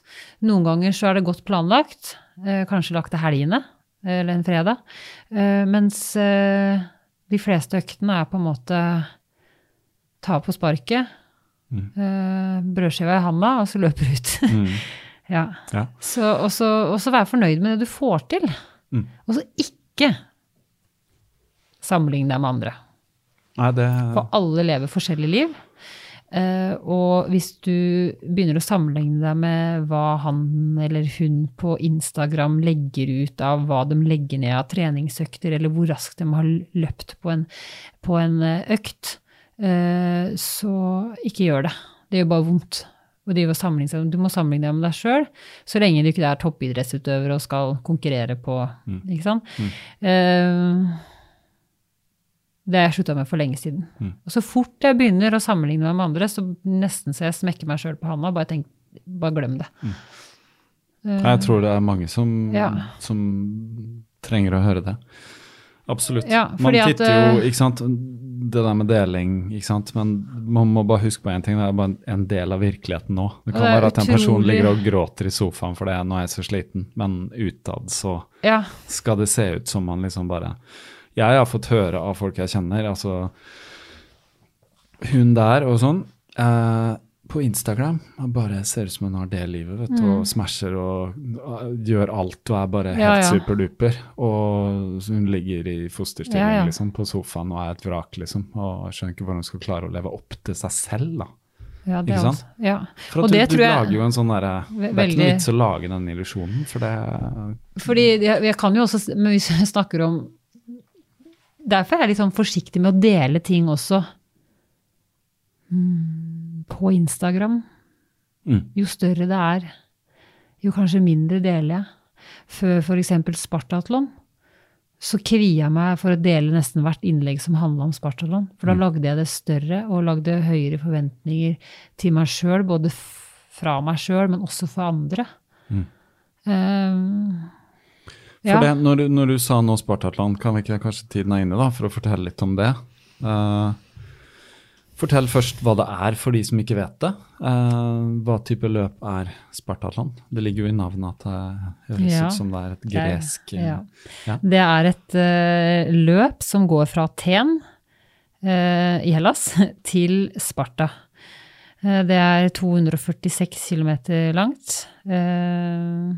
noen ganger så er det godt planlagt, eh, kanskje lagt til helgene eller en fredag, eh, mens eh, de fleste øktene er på en måte ta på sparket, eh, brødskiva i handa, og så løper ut. Mm. ja. Ja. Så og så være fornøyd med det du får til. Mm. Og så ikke sammenligne deg med andre. Nei, det For alle lever forskjellige liv. Uh, og hvis du begynner å sammenligne deg med hva han eller hun på Instagram legger ut av hva de legger ned av treningsøkter, eller hvor raskt de har løpt på en, på en eh, økt, uh, så ikke gjør det. Det gjør bare vondt. og seg. Du må sammenligne deg med deg sjøl, så lenge du ikke er toppidrettsutøver og skal konkurrere på Ikke sant? Eh, det har jeg slutta med for lenge siden. Og så fort jeg begynner å sammenligne meg med andre, så nesten så jeg smekker meg sjøl på handa. Bare, tenk, bare glem det. Jeg tror det er mange som, Ja. som trenger å høre det. Absolutt. Ja, man titter at, jo, eh, ikke sant, det der med deling, ikke sant, men man må bare huske på én ting, det er bare en- del av virkeligheten nå. Det kan det være at en person utrolig- ligger og gråter i sofaen for det, nå er jeg så sliten, men utad så Ja, skal det se ut som man liksom bare Jeg har fått høre av folk jeg kjenner, altså Hun der og sånn, eh, på Instagram bare ser ut som hun har det livet, vet du, og smasher og uh, gjør alt og er bare helt Mm. Ja, ja. superduper. Og hun ligger i fosterstilling Ja, liksom, på sofaen og er et vrak, liksom, og skjønner ikke hvordan hun skal klare å leve opp til seg selv, da. ja, det Ikke sant? også- Ja. For Og du, det du lager jo en sånn derre Det er ikke noe vits å lage den illusjonen, for det Fordi jeg, jeg kan jo også, men hvis jeg snakker om Derfor er jeg litt sånn forsiktig med å dele ting også mm, på Instagram. Mm. Jo større det er, jo kanskje mindre deler jeg. Før f.eks. Spartatlon, så kvier jeg meg for å dele nesten hvert innlegg som handla om Spartatlon. For da lagde jeg det større og lagde høyere forventninger til meg sjøl, både fra meg sjøl, men også for andre. Um, For Ja. det, når, du- når du sa nå Spartatland, kan vi ikke kanskje tiden er inne da, for å fortelle litt om det? Uh, fortell først hva det er for de som ikke vet det. Uh, hva type løp er Spartatland? Det ligger jo i navnet at det høres Ja. ut som det er et gresk eh, ja. ja. Det er et uh, løp som går fra Aten i Hellas til Sparta. Det er 246 km langt. Eh,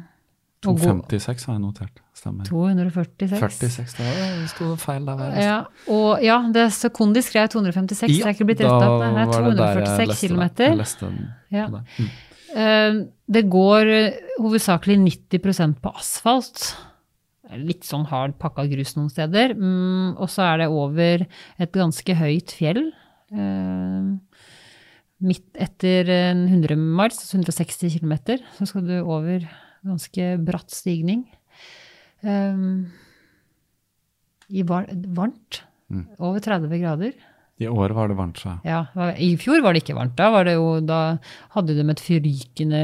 256 har jeg notert. Stemmer. 246. 46, det var- det sto feil der. Ja, og ja, det Sekundi skrev 256, så jeg er ikke blitt retta opp. Det er var det der jeg 246 leste km. det. Ja. Mm. Eh, Det går eh, hovedsakelig 90% på asfalt. Litt sånn hard pakka grus noen steder. Mm, og så er det over et ganske høyt fjell. Eh, Midt etter en 100 miles, altså 160 km, så skal du over ganske bratt stigning. Eh, I var varmt. Mm. Over 30 grader. I år var det varmt, så Ja, det I fjor var det ikke varmt. Da, var det jo, da hadde de et forrykende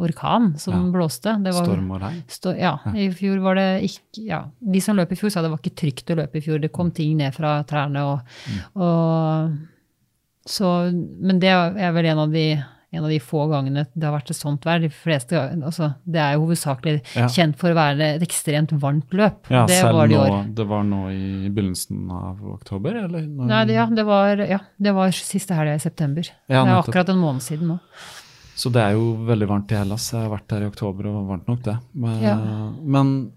orkan som Ja. blåste. Det var, storm og regn. Stå, ja, i fjor var det ikke ja. De som løp i fjor, sa det var ikke trygt å løpe i fjor. Det kom ting ned fra trærne og, og så, Men det er vel en av de en av de få gangene det har vært et sånt vær. De fleste, altså, det er jo hovedsakelig Ja. kjent for å være et ekstremt varmt løp. Ja, det selv var det i nå, år. det var nå i begynnelsen av oktober, eller? Når- Nei, det, ja, det var, ja, det var siste helga i september. Ja, det er akkurat en måned siden nå. Så det er jo veldig varmt i Hellas. Jeg har vært der i oktober og varmt nok, det. Men Ja. men,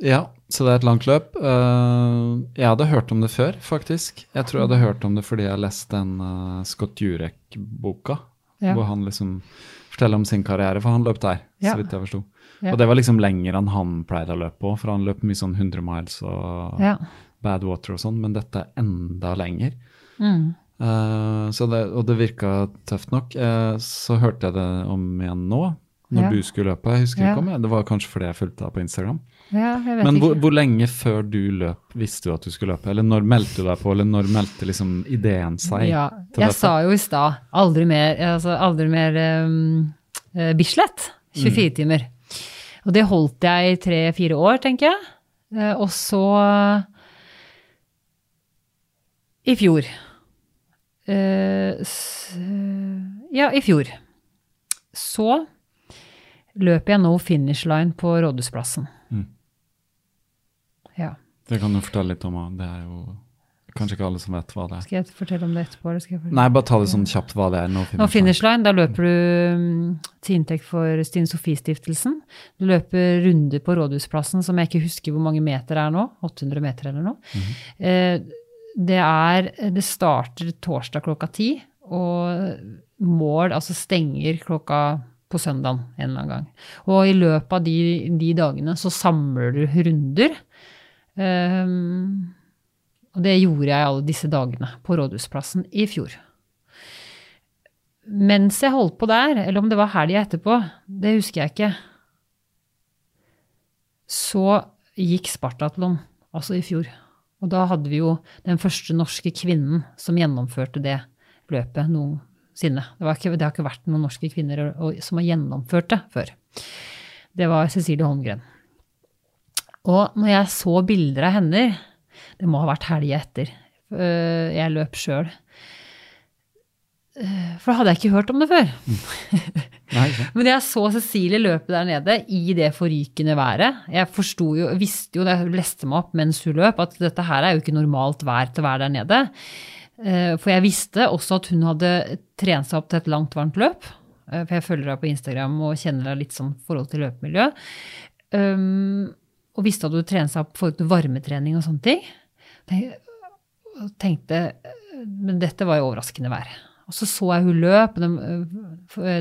ja, så det er et langt løp. Eh, jeg hadde hørt om det før, faktisk. Jeg tror jeg hadde hørt om det fordi jeg leste den uh, Scott Jurek-boka. Ja. Hvor han liksom forteller om sin karriere, for han løp der, Ja. så vidt jeg forsto. Ja. Og det var liksom lenger enn han pleide å løpe på, for han løp mye sånn 100 miles og Ja. Badwater og sånn, men dette er enda lenger. Mm. Uh, så det, og det virka tøft nok. Uh, så hørte jeg det om igjen nå, når du skulle løpe. Jeg husker ikke om jeg, Det var kanskje fordi jeg fulgte deg på Instagram. Ja, Men hvor, hvor lenge før du løp visste du at du skulle løpe? Eller når meldte du deg på, eller når meldte liksom ideen seg? Ja, jeg sa jo i stad aldri mer, altså aldri mer um, uh, Bislett. 24 timer. Og det holdt jeg i tre-fire år, tenker jeg. Eh, og så I fjor. Eh, s, ja, i fjor. Så løper jeg nå finish line på Rådhusplassen. Mm. Det kan du fortelle litt om. Det er jo kanskje ikke alle som vet hva det er. Skal jeg fortelle om det etterpå? Nei, bare ta det sånn kjapt hva det er. No finish, Nå finish line, da løper du mm, til inntekt for Stine Sofie-stiftelsen. Du løper runder på Rådhusplassen som jeg ikke husker hvor mange meter er nå. 800 meter eller noe. Eh, det er Det starter torsdag klokka ti, og mål altså stenger klokka på søndagen en eller annen gang. Og i løpet av de, de dagene så samler du runder. Um, og det gjorde jeg alle disse dagene på Rådhusplassen i fjor. Mens jeg holdt på der, eller om det var helga etterpå, det husker jeg ikke, så gikk Spartatlon, altså i fjor. Og da hadde vi jo den første norske kvinnen som gjennomførte det løpet noensinne. Det, ikke, det har ikke vært noen norske kvinner som har gjennomført det før. Det var Cecilie Holmgren. Og når jeg så bilder av henne, det må ha vært helga etter, øh, jeg løp sjøl. For da hadde jeg ikke hørt om det før. Nei. Men jeg så Cecilie løpe der nede i det forrykende været. Jeg forsto jo, visste jo jeg leste meg opp mens hun løp, at dette her er jo ikke normalt vær til å være der nede. Eh, For jeg visste også at hun hadde trent seg opp til et langt, varmt løp. For jeg følger henne på Instagram og kjenner henne litt sånn forhold til løpemiljø. Og visste at hun trente seg opp til varmetrening og sånne ting. Og tenkte Men dette var jo overraskende vær. Og så så jeg hun løp. De,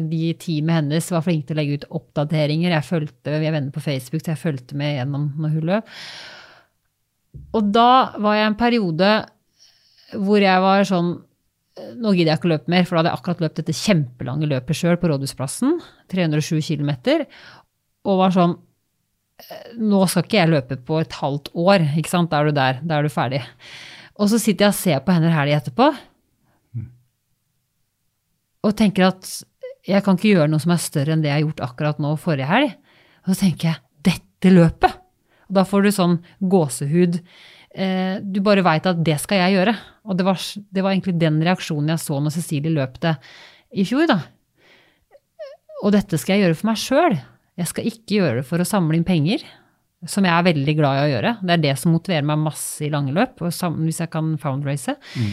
de teamet hennes var flinke til å legge ut oppdateringer. Jeg fulgte, vi er venner på Facebook, så jeg fulgte med gjennom når hun løp. Og da var jeg en periode hvor jeg var sånn Nå gidder jeg ikke å løpe mer, for da hadde jeg akkurat løpt dette kjempelange løpet sjøl på Rådhusplassen. 307 km. Og var sånn Nå skal ikke jeg løpe på et halvt år, ikke sant. Da er du der. Da er du ferdig. Og så sitter jeg og ser på henne helg etterpå og tenker at jeg kan ikke gjøre noe som er større enn det jeg har gjort akkurat nå forrige helg. Og så tenker jeg dette løpet! Og da får du sånn gåsehud. Eh, du bare veit at det skal jeg gjøre. Og det var, det var egentlig den reaksjonen jeg så når Cecilie løp det i fjor, da. Og dette skal jeg gjøre for meg sjøl. Jeg skal ikke gjøre det for å samle inn penger, som jeg er veldig glad i å gjøre. Det er det som motiverer meg masse i lange løp, hvis jeg kan foundrace. Mm.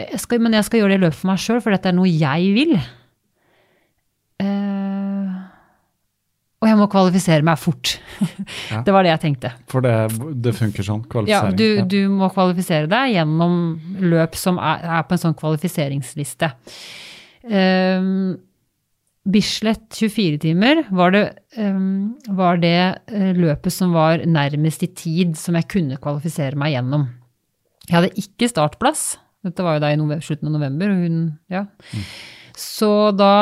Jeg skal, men jeg skal gjøre det i løpet for meg sjøl, for dette er noe jeg vil. Uh, og jeg må kvalifisere meg fort. Ja. det var det jeg tenkte. For det, det funker sånn? Kvalifisering? Ja, du, du, må kvalifisere deg gjennom løp som er, er på en sånn kvalifiseringsliste. Um, Bislett 24 timer var det, um, var det uh, løpet som var nærmest i tid som jeg kunne kvalifisere meg gjennom. Jeg hadde ikke startplass. Dette var jo da i november, slutten av november. Hun, ja. Mm. Så da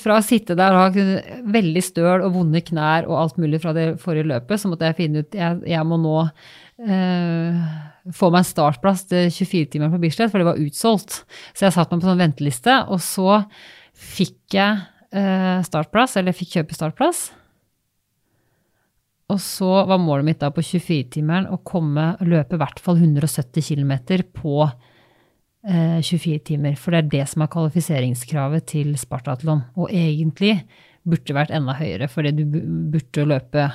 fra å sitte der og ha veldig støl og vonde knær og alt mulig fra det forrige løpet, så måtte jeg finne ut jeg, jeg må nå eh, få meg en startplass til 24-timeren på Bislett, for det var utsolgt. Så jeg satte meg på sånn venteliste, og så fikk jeg eh, startplass, eller fikk kjøpe startplass. Og så var målet mitt da på 24-timeren å komme, løpe i hvert fall 170 km på 24 eh, timer. For det er det som er kvalifiseringskravet til Spartatlon. Og egentlig burde det vært enda høyere, fordi du burde løpe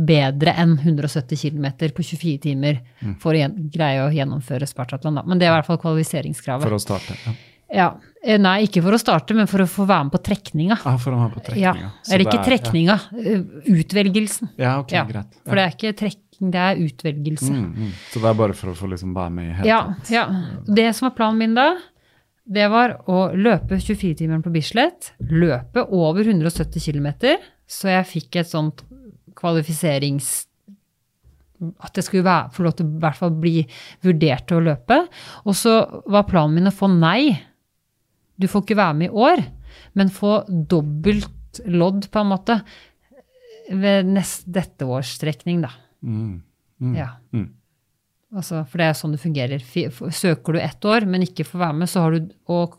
bedre enn 170 km på 24 timer mm. for å greie å gjennomføre Spartatlon. Da. Men det er i hvert fall kvalifiseringskravet. For å starte, ja. Ja. Eh, nei, ikke for å starte, men for å få være med på trekninga. Ah, for å være med på trekninga. Ja. Eller ikke trekninga, ja. Eh, utvelgelsen. Ja, ok, greit. For det er ikke trekking, det er utvelgelse. Mm, mm. Så det er bare for å få liksom være med i hele ja, ja. Det som var planen min da, det var å løpe 24-timeren på Bislett. Løpe over 170 km, så jeg fikk et sånt kvalifiserings... At jeg skulle være, få lov til å i hvert fall bli vurdert til å løpe. Og så var planen min å få nei. Du får ikke være med i år, men få dobbelt lodd, på en måte, ved nest, dette års strekning, da. Mm. Mm. Ja. Mm. Altså, for det er sånn det fungerer. Søker du ett år, men ikke får være med, så har du og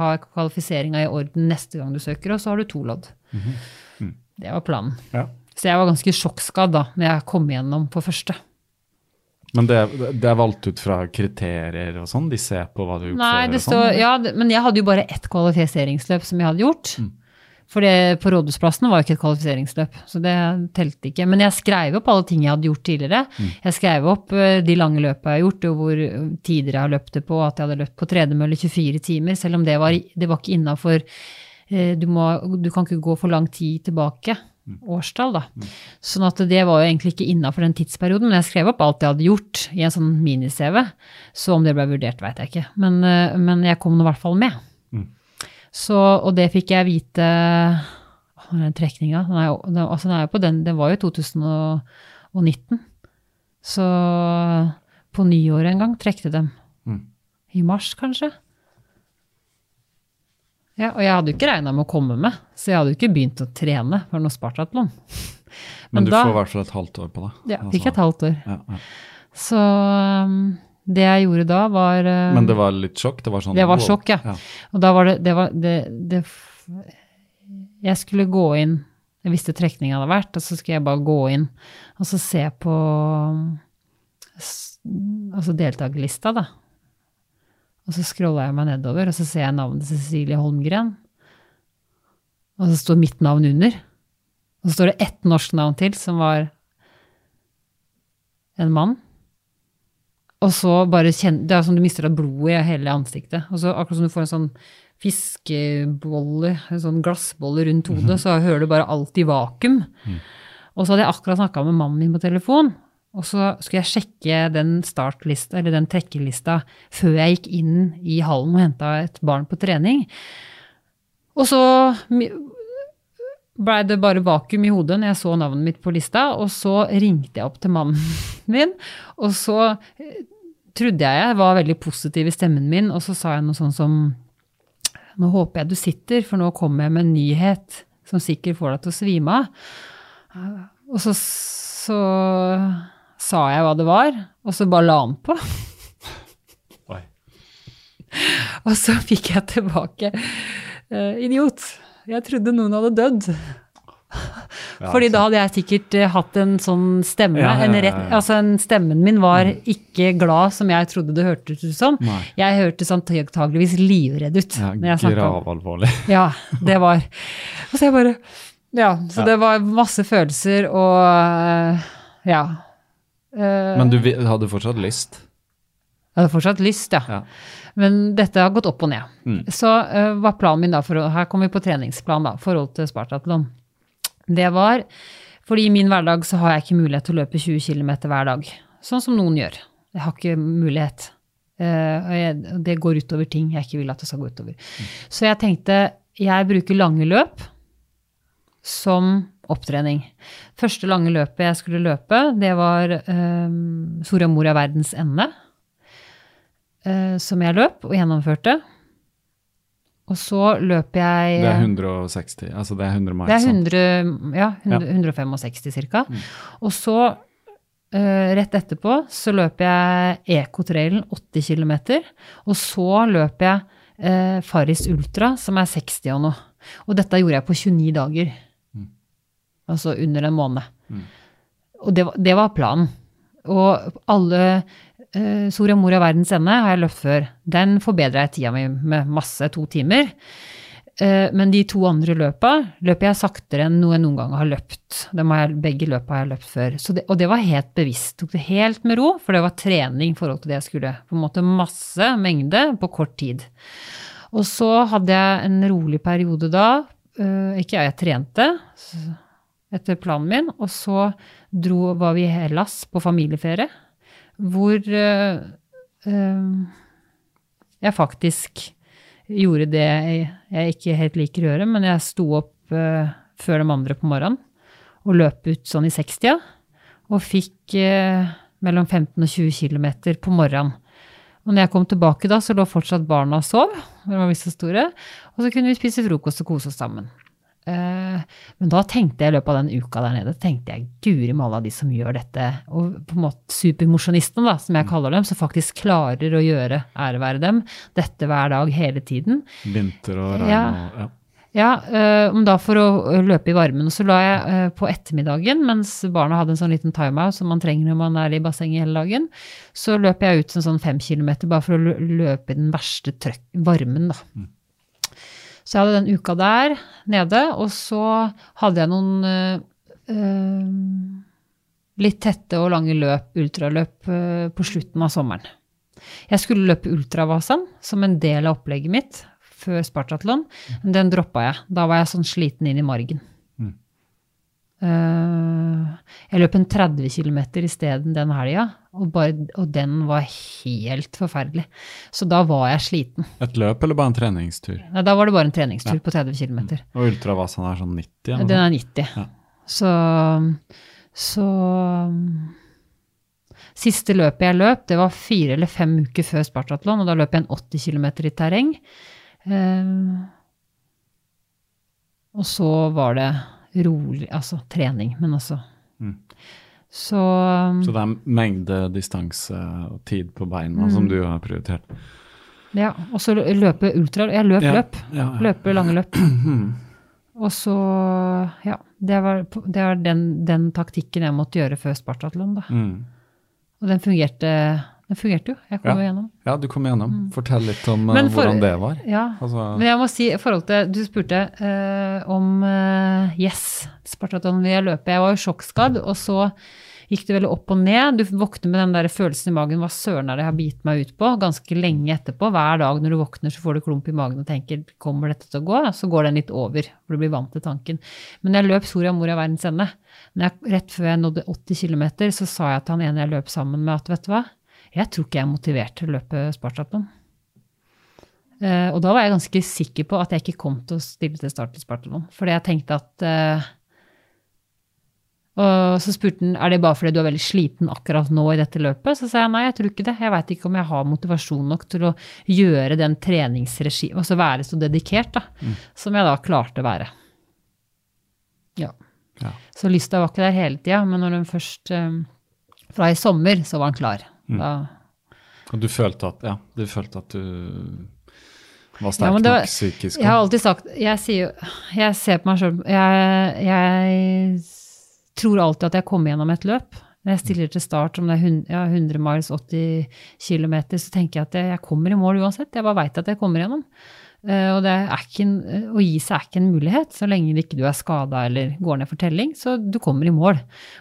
har kvalifiseringa i orden neste gang du søker, og så har du to lodd. -hmm. Mm. Det var planen. Ja. Så jeg var ganske sjokkskadd da når jeg kom igjennom på første. Men det, det, er valgt ut fra kriterier og sånn? De ser på hva du gjør? Nei, det står, sånn, ja, men jeg hadde jo bare ett kvalifiseringsløp som jeg hadde gjort. Mm. For på Rådhusplassen var jo ikke et kvalifiseringsløp, så det telte ikke. Men jeg skrev opp alle ting jeg hadde gjort tidligere. Mm. Jeg skrev opp eh, de lange løpene jeg har gjort, og hvor tider jeg har løpt det på, at jeg hadde løpt på tredemølle 24 timer, selv om det var, det var ikke innafor eh, du, du, kan ikke gå for lang tid tilbake. Mm. Årstall, da. Mm. Sånn at det var jo egentlig ikke innafor den tidsperioden. Men jeg skrev opp alt jeg hadde gjort i en sånn mini-CV. Så om det ble vurdert, veit jeg ikke. Men, eh, men jeg kom nå i hvert fall med. Så, og det fikk jeg vite Den trekninga den, altså den, jo på den, den var jo 2019. Så på nyåret en gang trekte dem. Mm. I mars, kanskje. Ja, og jeg hadde jo ikke regna med å komme med, så jeg hadde jo ikke begynt å trene for noe Spartatlon. Men, Men du da, får i hvert fall et halvt år på det. Ja, fikk altså. et halvt år. Ja, ja. Så um, det jeg gjorde da, var uh, Men det var litt sjokk? Det var sånn Det var sjokk, ja. ja. Og da var det, det, var, det, det Jeg skulle gå inn Jeg visste trekninga hadde vært, og så skulle jeg bare gå inn og så se på altså deltakerlista, da. Og så scrolla jeg meg nedover, og så ser jeg navnet Cecilie Holmgren. Og så står mitt navn under. Og så står det ett norsk navn til, som var en mann. Og så bare kjenne Det er som du mister av blodet i hele ansiktet. Og så akkurat som du får en sånn fiskebolle, en sånn glassbolle rundt hodet, mm -hmm. så hører du bare alt i vakuum. Mm. Og så hadde jeg akkurat snakka med mannen min på telefon, og så skulle jeg sjekke den startlista, eller den trekkelista, før jeg gikk inn i hallen og henta et barn på trening. Og så blei det bare vakuum i hodet når jeg så navnet mitt på lista, og så ringte jeg opp til mannen min, og så trodde jeg jeg var veldig positiv i stemmen min, og så sa jeg noe sånn som Nå håper jeg du sitter, for nå kommer jeg med en nyhet som sikkert får deg til å svime av. Og så, så sa jeg hva det var, og så bare la han på. Oi. Og så fikk jeg tilbake uh, Idiot. Jeg trodde noen hadde dødd. Fordi da hadde jeg sikkert eh, hatt en sånn stemme. Ja, ja, ja, En rett, altså en Stemmen min var ikke glad som jeg trodde det hørtes ut som. Nei. Jeg hørtes antageligvis livredd ut. Ja, Gravalvorlig. Ja, det var Og så jeg bare Ja, så det var masse følelser og eh, Ja. Eh, Men du hadde fortsatt lyst? Jeg hadde fortsatt lyst, ja. Ja. Men dette har gått opp og ned. Mm. Så uh, var planen min da, for, her kommer vi på treningsplan da, forhold til Spartatlon. Det var, fordi i min hverdag så har jeg ikke mulighet til å løpe 20 km hver dag. Sånn som noen gjør. Jeg har ikke mulighet. Uh, og jeg, det går utover ting jeg ikke vil at det skal gå utover. Så jeg tenkte, jeg bruker lange løp som opptrening. Første lange løpet jeg skulle løpe, det var um, Soria Moria verdens ende eh, som jeg løp og gjennomførte. Og så løp jeg Det er 160, altså det er 100 miles. Det er 100, ja, 100, 165 ca. Og så, eh, rett etterpå, så løper jeg Ekotrailen 80 km. Og så løper jeg eh, Farris Ultra, som er 60 og noe. Og dette gjorde jeg på 29 dager. Altså under en måned. Og det, var- det var planen. Og alle eh, Soria Moria verdens ende har jeg løpt før. Den forbedra jeg tida mi med masse, to timer. Eh, men de to andre løpa løper jeg saktere enn noe jeg noen gang har løpt. Har jeg, begge løpa har jeg løpt før. Så det, og det var helt bevisst. Tok det helt med ro, for det var trening i forhold til det jeg skulle. På en måte masse mengde på kort tid. Og så hadde jeg en rolig periode da. eh, ikke jeg, jeg trente s- etter planen min. Og så dro, var vi i Hellas på familieferie, hvor eh, eh, jeg faktisk gjorde det jeg, jeg ikke helt liker å gjøre, men jeg sto opp eh, før de andre på morgenen og løp ut sånn i 60-a, og fikk mellom 15 og 20 km på morgenen. Og når jeg kom tilbake da, så lå fortsatt barna og sov, de var så store, og så kunne vi spise frokost og kose oss sammen. Eh, men da tenkte jeg i løpet av den uka der nede, tenkte jeg guri malla de som gjør dette, og på en måte supermosjonistene, da, som jeg kaller dem, som faktisk klarer å gjøre, ære være dem, dette hver dag hele tiden. Vinter og regn Ja. og ja. Ja, eh, om da for å eh, løpe i varmen. Og så la jeg eh, på ettermiddagen, mens barna hadde en sånn liten timeout som man trenger når man er i bassenget hele dagen, så løp jeg ut en sånn fem kilometer bare for å løpe i den verste varmen, da. Så jeg hadde den uka der nede, og så hadde jeg noen eh, litt tette og lange løp, ultraløp, øh, på slutten av sommeren. Jeg skulle løpe ultravasen som en del av opplegget mitt før Spartatlon, men den droppa jeg. Da var jeg sånn sliten inn i margen. Eh, jeg løp en 30 km isteden den helga, og, og den var helt forferdelig. Så da var jeg sliten. Et løp eller bare en treningstur? Nei, da var det bare en treningstur på 30 km. Og ultravasen er sånn 90? eller Den er 90. Ja. Så, så Siste løpet jeg løp, det var fire eller fem uker før Spartatlon, og da løp jeg en 80 km i terreng. Eh, og så var det rolig, altså trening, men altså Mm. Så, Så det er mengde, distanse og tid på beina som du har prioritert? ja. Og så løpe ultra. Jeg løp Ja, løp. ja, ja. Løpe lange løp. Og så, ja. Det var, det var den, den taktikken jeg måtte gjøre før Spartatlon, da. Mm. Og den fungerte, den fungerte jo. Jeg kom Ja. gjennom. Ja, du kom igjennom. Fortell litt om eh, Mm. For- hvordan det var. Ja. Altså, Men jeg må si, i forhold til Du spurte uh, om uh, Yes, Spartaton vil jeg løpe. Jeg var jo sjokkskadd, og så gikk det veldig opp og ned. Du våkner med den der følelsen i magen hva søren er det jeg har bitt meg ut på, ganske lenge etterpå. Hver dag når du våkner, så får du klump i magen og tenker kommer dette til å gå? Så går den litt over, for du blir vant til tanken. Men jeg løp Soria Moria verdens ende. Jeg, rett før jeg nådde 80 km, så sa jeg til han ene jeg løp sammen med, at vet du hva, jeg tror ikke jeg er motivert til å løpe Spartatlon. Uh, og da var jeg ganske sikker på at jeg ikke kom til å stille til start i Spartatlon. Fordi jeg tenkte at uh, Og så spurte han er det bare fordi du er veldig sliten akkurat nå i dette løpet. Så sa jeg nei, jeg tror ikke det. Jeg veit ikke om jeg har motivasjon nok til å gjøre den treningsregimet, altså være så dedikert, da. Som jeg da klarte å være. Ja. Ja. Så lysta var ikke der hele tida, men når den først eh, Fra i sommer så var den klar. Da og du følte at, ja, du følte at du Var sterk ja, var- nok psykisk. Jeg har alltid sagt Jeg sier Jeg ser på meg sjøl jeg, jeg tror alltid at jeg kommer gjennom et løp. Når jeg stiller til start, om det er 100, ja, 100 miles, 80 km, så tenker jeg at jeg, jeg kommer i mål uansett. Jeg bare veit at jeg kommer gjennom. Eh, og ikke en, å gi seg er ikke en mulighet, så lenge ikke du er skada eller går ned for telling. Så du kommer i mål.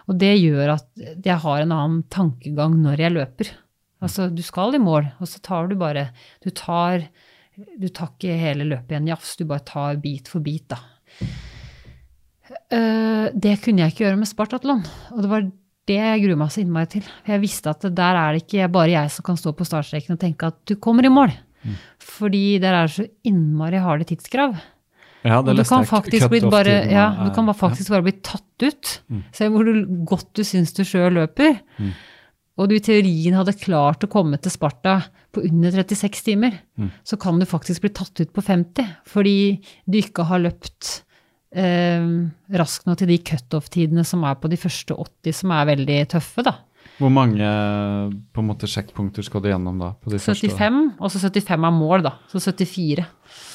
Og det gjør at jeg har en annen tankegang når jeg løper. Altså, du skal i mål, og så tar du bare Du tar, du tar ikke hele løpet i en jafs, du bare tar bit for bit, da. Eh, det kunne jeg ikke gjøre med Spartatlon, og det var det jeg gruer meg så innmari til. For jeg visste at der er det ikke bare jeg som kan stå på startstreken og tenke at du kommer i mål. Fordi der er det så innmari harde tidskrav. Ja, det du kan faktisk bli bare, ja, du kan bare faktisk bare bli tatt ut. Se hvor du, godt du syns du sjøl løper. Og du i teorien hadde klart å komme til Sparta på under 36 timer, så kan du faktisk bli tatt ut på 50 fordi du ikke har løpt eh, raskt nok til de cutoff-tidene som er på de første 80, som er veldig tøffe, da. Hvor mange på en måte sjekkpunkter skal du gjennom da? På de 75, og så 75 er mål, da. Så 74.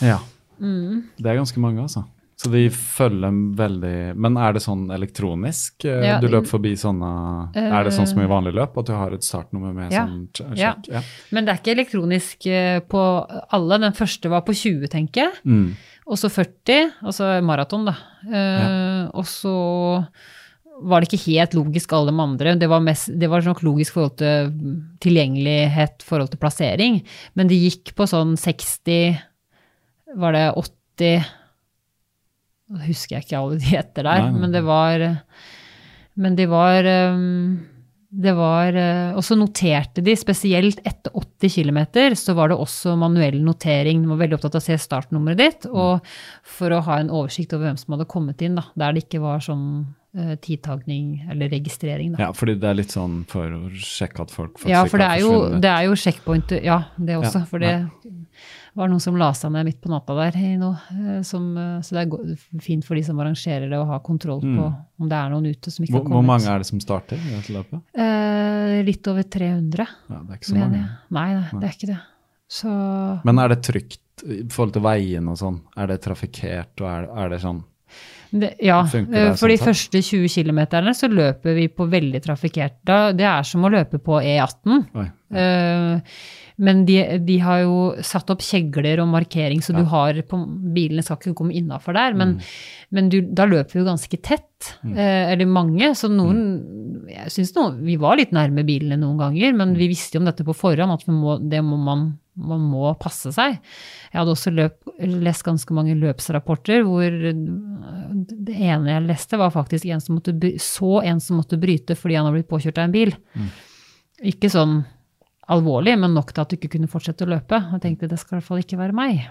Ja. Mm. Det er ganske mange, altså. Så de følger veldig Men er det sånn elektronisk? eh, Ja, du løper forbi sånne Er det sånn som i vanlig løp, at du har et startnummer med Ja. sånn sjekk? Ja. Ja. Men det er ikke elektronisk eh, på alle. Den første var på 20, tenker jeg. Mm. Og så 40, altså maraton, da. Eh, Og så var det ikke helt logisk alle de andre. Det var, mest, det var nok logisk forhold til tilgjengelighet, forhold til plassering. Men det gikk på sånn 60, var det 80 Nå husker jeg ikke alle de etter der, Nei, nei. men det var Men de var um, det var, eh, Og så noterte de, spesielt etter 80 km, så var det også manuell notering. De var veldig opptatt av å se startnummeret ditt, Mm. og for å ha en oversikt over hvem som hadde kommet inn, da, der det ikke var sånn tidtagning eller registrering. Da. ja, fordi det er litt sånn for å sjekke at folk faktisk Ja, for det er jo, det er jo checkpoint Ja, det også. Ja, for det var noen som la seg ned midt på natta der i noe. eh, Som, eh, så det er fint for de som arrangerer det, å ha kontroll på om det er noen ute som ikke Mm. hvor, har hvor mange er det som starter i dette løpet? Eh, litt over 300, Ja, det er ikke så mange. jeg. Nei, nei, det er ikke det. Så Men er det trygt i forhold til veien og sånn? Er det trafikkert, og er, er det sånn det, Ja, det eh, for de sånn første 20 km så løper vi på veldig trafikkert. Det er som å løpe på E18. Oi. ja. men de, de har jo satt opp kjegler og markering, så du har på, bilene skal ikke komme innafor der. Mm. Men, men du, da løper vi jo ganske tett, mm. eller mange. Så noen Jeg syns Vi var litt nærme bilene noen ganger, men Mm. vi visste jo om dette på forhånd, at vi må, det må man, man må passe seg. Jeg hadde også løp, lest ganske mange løpsrapporter hvor det ene jeg leste, var faktisk en som måtte, så en som måtte bryte fordi han hadde blitt påkjørt av en bil. Ikke sånn alvorlig, men nok til at du ikke kunne fortsette å løpe. Jeg tenkte det skal i hvert fall ikke være meg.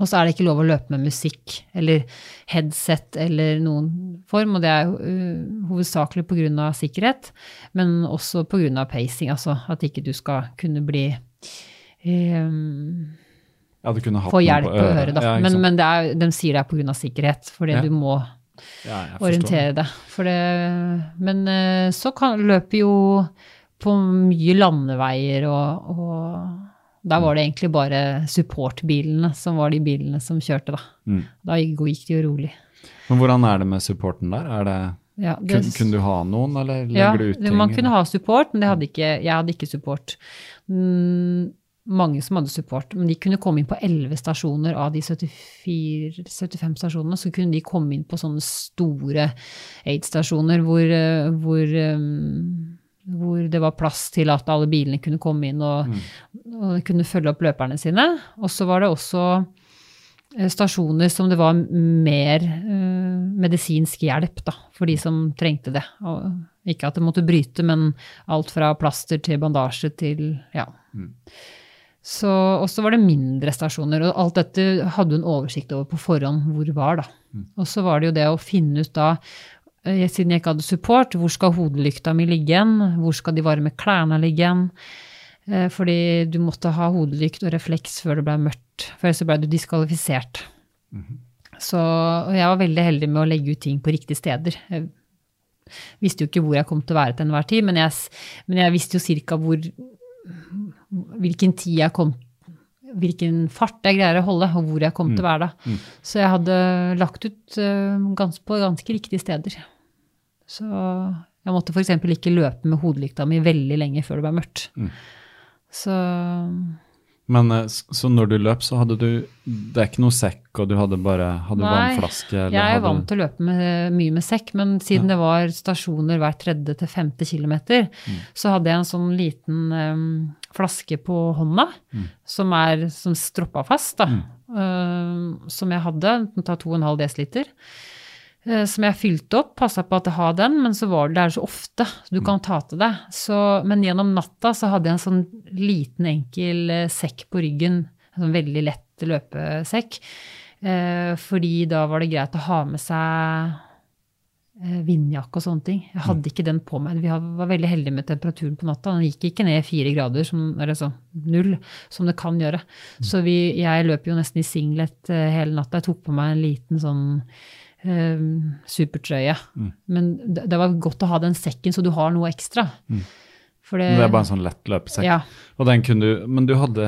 Og så er det ikke lov å løpe med musikk eller headset eller noen form, og det er uh, hovedsakelig pga. sikkerhet, men også pga. pacing, altså at ikke du skal kunne bli um, Ja, få hjelp på øret, da. Ja, men men det er, de sier det er pga. sikkerhet, fordi Ja. du må ja, orientere deg. Men uh, så kan, løper jo på mye landeveier, og, og der var det egentlig bare supportbilene som var de bilene som kjørte, da. Mm. Da gikk det jo rolig. Men hvordan er det med supporten der? Er det, Ja, det, kun, kunne du ha noen, eller legger ja, du ut ting? man kunne eller? ha support, men det hadde ikke, jeg hadde ikke support. Mm, mange som hadde support, men de kunne komme inn på 11 stasjoner av de 74, 75 stasjonene. Så kunne de komme inn på sånne store aid-stasjoner hvor, eh, hvor, eh, hvor det var plass til at alle bilene kunne komme inn og, og kunne følge opp løperne sine. Og så var det også eh, stasjoner som det var mer uh, medisinsk hjelp da, for de som trengte det. Og ikke at det måtte bryte, men alt fra plaster til bandasje til ja. Så, og så var det mindre stasjoner, og alt dette hadde du en oversikt over på forhånd hvor var. da. Og så var det jo det å finne ut da, eh, siden jeg ikke hadde support, hvor skal hodelykta mi ligge igjen? Hvor skal de varme klærne ligge igjen? Eh, Fordi du måtte ha hodelykt og refleks før det ble mørkt, for ellers så ble du diskvalifisert. Så og jeg var veldig heldig med å legge ut ting på riktige steder. Jeg visste jo ikke hvor jeg kom til å være til enhver tid, men jeg, men jeg visste jo cirka hvor hvilken tid jeg kom hvilken fart jeg greier å holde, og hvor jeg kom til å være da. Så jeg hadde lagt ut uh, gans, på ganske riktige steder. Så jeg måtte f.eks. ikke løpe med hodelykta mi veldig lenge før det ble mørkt. Så Men eh, så når du løp, så hadde du Det er ikke noe sekk, og du hadde bare hadde Nei, vannflaske? eller jeg er vant til å løpe med, mye med sekk, men siden det var stasjoner hver tredje til femte kilometer, Mm. så hadde jeg en sånn liten um, flaske på hånda Mm. som er som stroppa fast, da. Em, som jeg hadde, den tar 2,5 dl. Eh, Som jeg fylte opp, passa på at jeg har den, men så var det der så ofte, du kan ta til deg. Så, men gjennom natta så hadde jeg en sånn liten, enkel eh, sekk på ryggen, en sånn veldig lett løpesekk. Eh, fordi da var det greit å ha med seg vindjakke og sånne ting. Jeg hadde ikke den på meg. Vi var veldig heldige med temperaturen på natta. Den gikk ikke ned fire grader, som, eller sånn null, som det kan gjøre. Så vi, jeg løp jo nesten i singlet hele natta. Jeg tok på meg en liten sånn eh, supertrøye. Men det, det var godt å ha den sekken, så du har noe ekstra. For det, Det er bare en sånn lett løpesekk. Ja. Og den kunne du, men du hadde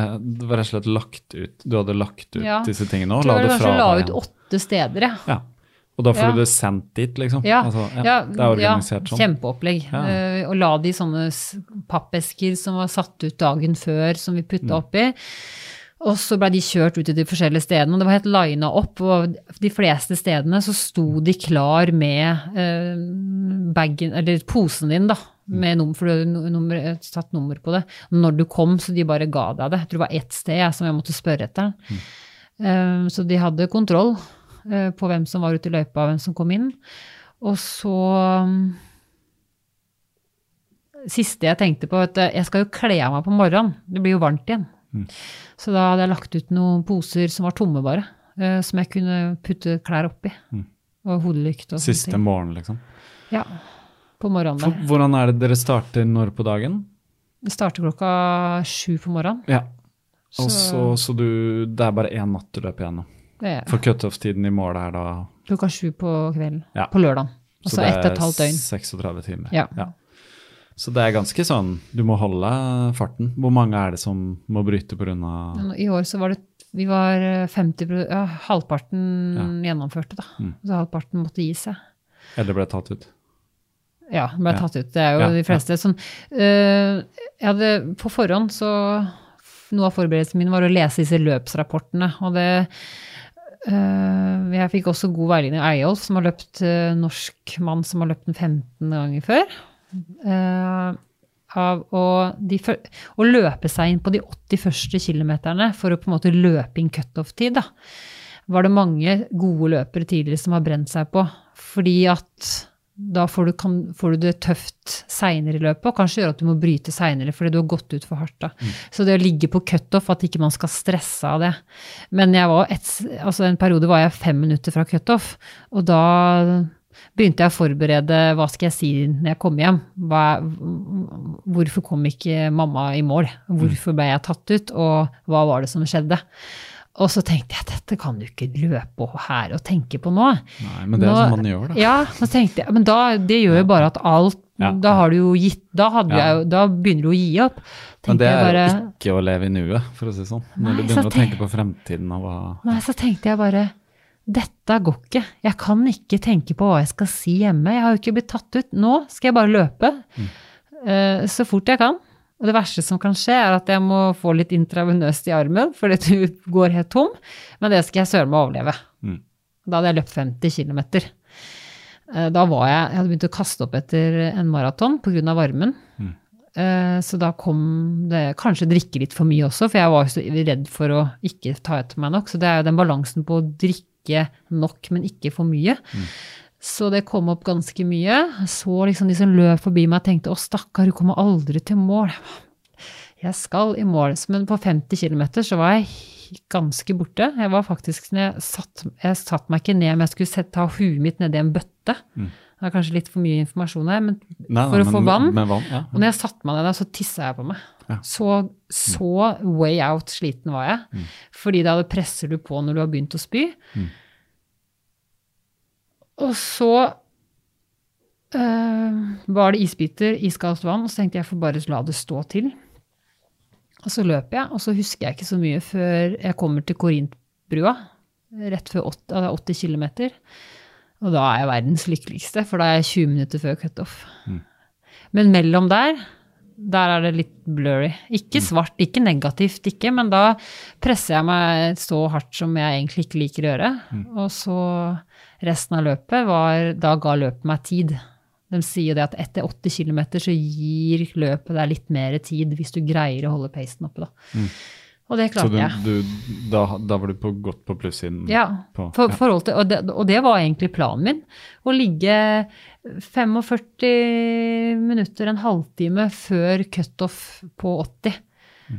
rett og slett lagt ut Du hadde lagt ut Ja. disse tingene òg? La det kanskje fra la deg ut åtte steder, ja. Ja. Og da får du det sendt dit, liksom? Ja, Altså, ja, det er organisert ja, sånn? Kjempeopplegg. Eh, og la det i sånne pappesker som var satt ut dagen før, som vi Mm. putta oppi. Og så ble de kjørt ut til de forskjellige stedene, og det var helt lina opp. Og de fleste stedene så sto de klar med eh, bagen, eller posen din, da. Med nummer, for du hadde nummer, tatt satt nummer på det. Når du kom, så de bare ga deg det. Jeg tror det var ett sted jeg, som jeg måtte spørre etter. Eh, så de hadde kontroll eh, på hvem som var ute i løypa, og hvem som kom inn. Og så Siste jeg tenkte på, at jeg skal jo kle av meg på morgenen. Det blir jo varmt igjen. Så da hadde jeg lagt ut noen poser som var tomme, bare. eh, Som jeg kunne putte klær oppi. Og hodelykt og sånne Siste morgen, liksom? Ja. På morgenen For, hvordan er det dere starter når på dagen? Det starter klokka sju på morgenen. Ja. Og Så- så, så du Det er bare én natt du løper gjennom? Det er For cutoff-tiden i mål er da klokka sju på kvelden. Ja. På lørdagen. Så Altså det ett og et halvt døgn. 36 timer. Ja. Ja. Så det er ganske sånn Du må holde farten. Hvor mange er det som må bryte pga. I år så var det Vi var eh, 50 ja, Halvparten gjennomførte, da. Mm. Så halvparten måtte gi seg. Eller ble tatt ut? Ja, ble Ja. tatt ut. Det er jo Ja, de fleste Sånn, eh, Jeg hadde på forhånd så Noe av forberedelsen min var å lese disse løpsrapportene, og det eh, Jeg fikk også god veiledning av Eyolf, som har løpt eh, norsk mann som har løpt den 15 ganger før. Eh, av å, de, å løpe seg inn på de 80 første kilometerne for å på en måte løpe inn cutoff-tid, da var det mange gode løpere tidligere som har brent seg på. Fordi at da får du, kan, får du det tøft seinere i løpet, og kanskje gjør at du må bryte seinere fordi du har gått ut for hardt. Da. Så det å ligge på cutoff, at ikke man skal stresse av det. Men jeg var et, altså en periode var jeg fem minutter fra cutoff, og da begynte jeg å forberede hva skal jeg si når jeg kom hjem. Hva, hvorfor kom ikke mamma i mål? Hvorfor ble jeg tatt ut, og hva var det som skjedde? Og så tenkte jeg dette kan du ikke løpe her og tenke på nå. Nei, men det er Nå- som man gjør, da. Ja, så tenkte jeg, men da, det gjør jo bare at alt Ja. Da har du jo gitt Da, Ja. jeg, da begynner du å gi opp. Men det er bare, jo ikke å leve i nuet, for å si det sånn. Når Nei, du begynner å tenke på fremtiden og hva Nei, så tenkte jeg bare dette går ikke. Jeg kan ikke tenke på hva jeg skal si hjemme. Jeg har jo ikke blitt tatt ut. Nå skal jeg bare løpe eh, så fort jeg kan. Og det verste som kan skje, er at jeg må få litt intravenøst i armen fordi du går helt tom. Men det skal jeg søren meg overleve. Mm. Da hadde jeg løpt 50 km. Da var jeg Jeg hadde begynt å kaste opp etter en maraton pga. varmen. Mm. Uh, Så da kom det kanskje drikke litt for mye også, for jeg var så redd for å ikke ta etter meg nok. Så det er jo den balansen på å drikke nok, men ikke for mye. Så det kom opp ganske mye. Så liksom de som løp forbi meg, tenkte å stakkar, du kommer aldri til mål. Jeg skal i mål. Men på 50 km så var jeg ganske borte. Jeg var faktisk, jeg satt, jeg satt meg ikke ned, men jeg skulle ta huet mitt nedi en bøtte. Det er kanskje litt for mye informasjon her, men Nei, for å få men- vann. Med vann ja. Og når jeg satte meg ned der, så tissa jeg på meg. Ja. Så, så way out sliten var jeg. Fordi da presser du på når du har begynt å spy. Og så øh, var det isbiter, iskaldt vann, og så tenkte jeg får bare la det stå til. Og så løper jeg, og så husker jeg ikke så mye før jeg kommer til Korintbrua. Rett før 80, ja, er 80 km. Og da er jeg verdens lykkeligste, for da er jeg 20 minutter før cutoff. Men mellom der, der er det litt blurry. Ikke svart, ikke negativt, ikke, men da presser jeg meg så hardt som jeg egentlig ikke liker å gjøre. Og så resten av løpet var Da ga løpet meg tid. De sier det at etter 80 km så gir løpet deg litt mer tid hvis du greier å holde pacen oppe, da. Og det klarte jeg. Så du, da, da var du på, godt på plussiden? Ja, på, for, ja. forhold til, og, det, og det var egentlig planen min. Å ligge 45 minutter, en halvtime før cutoff på 80.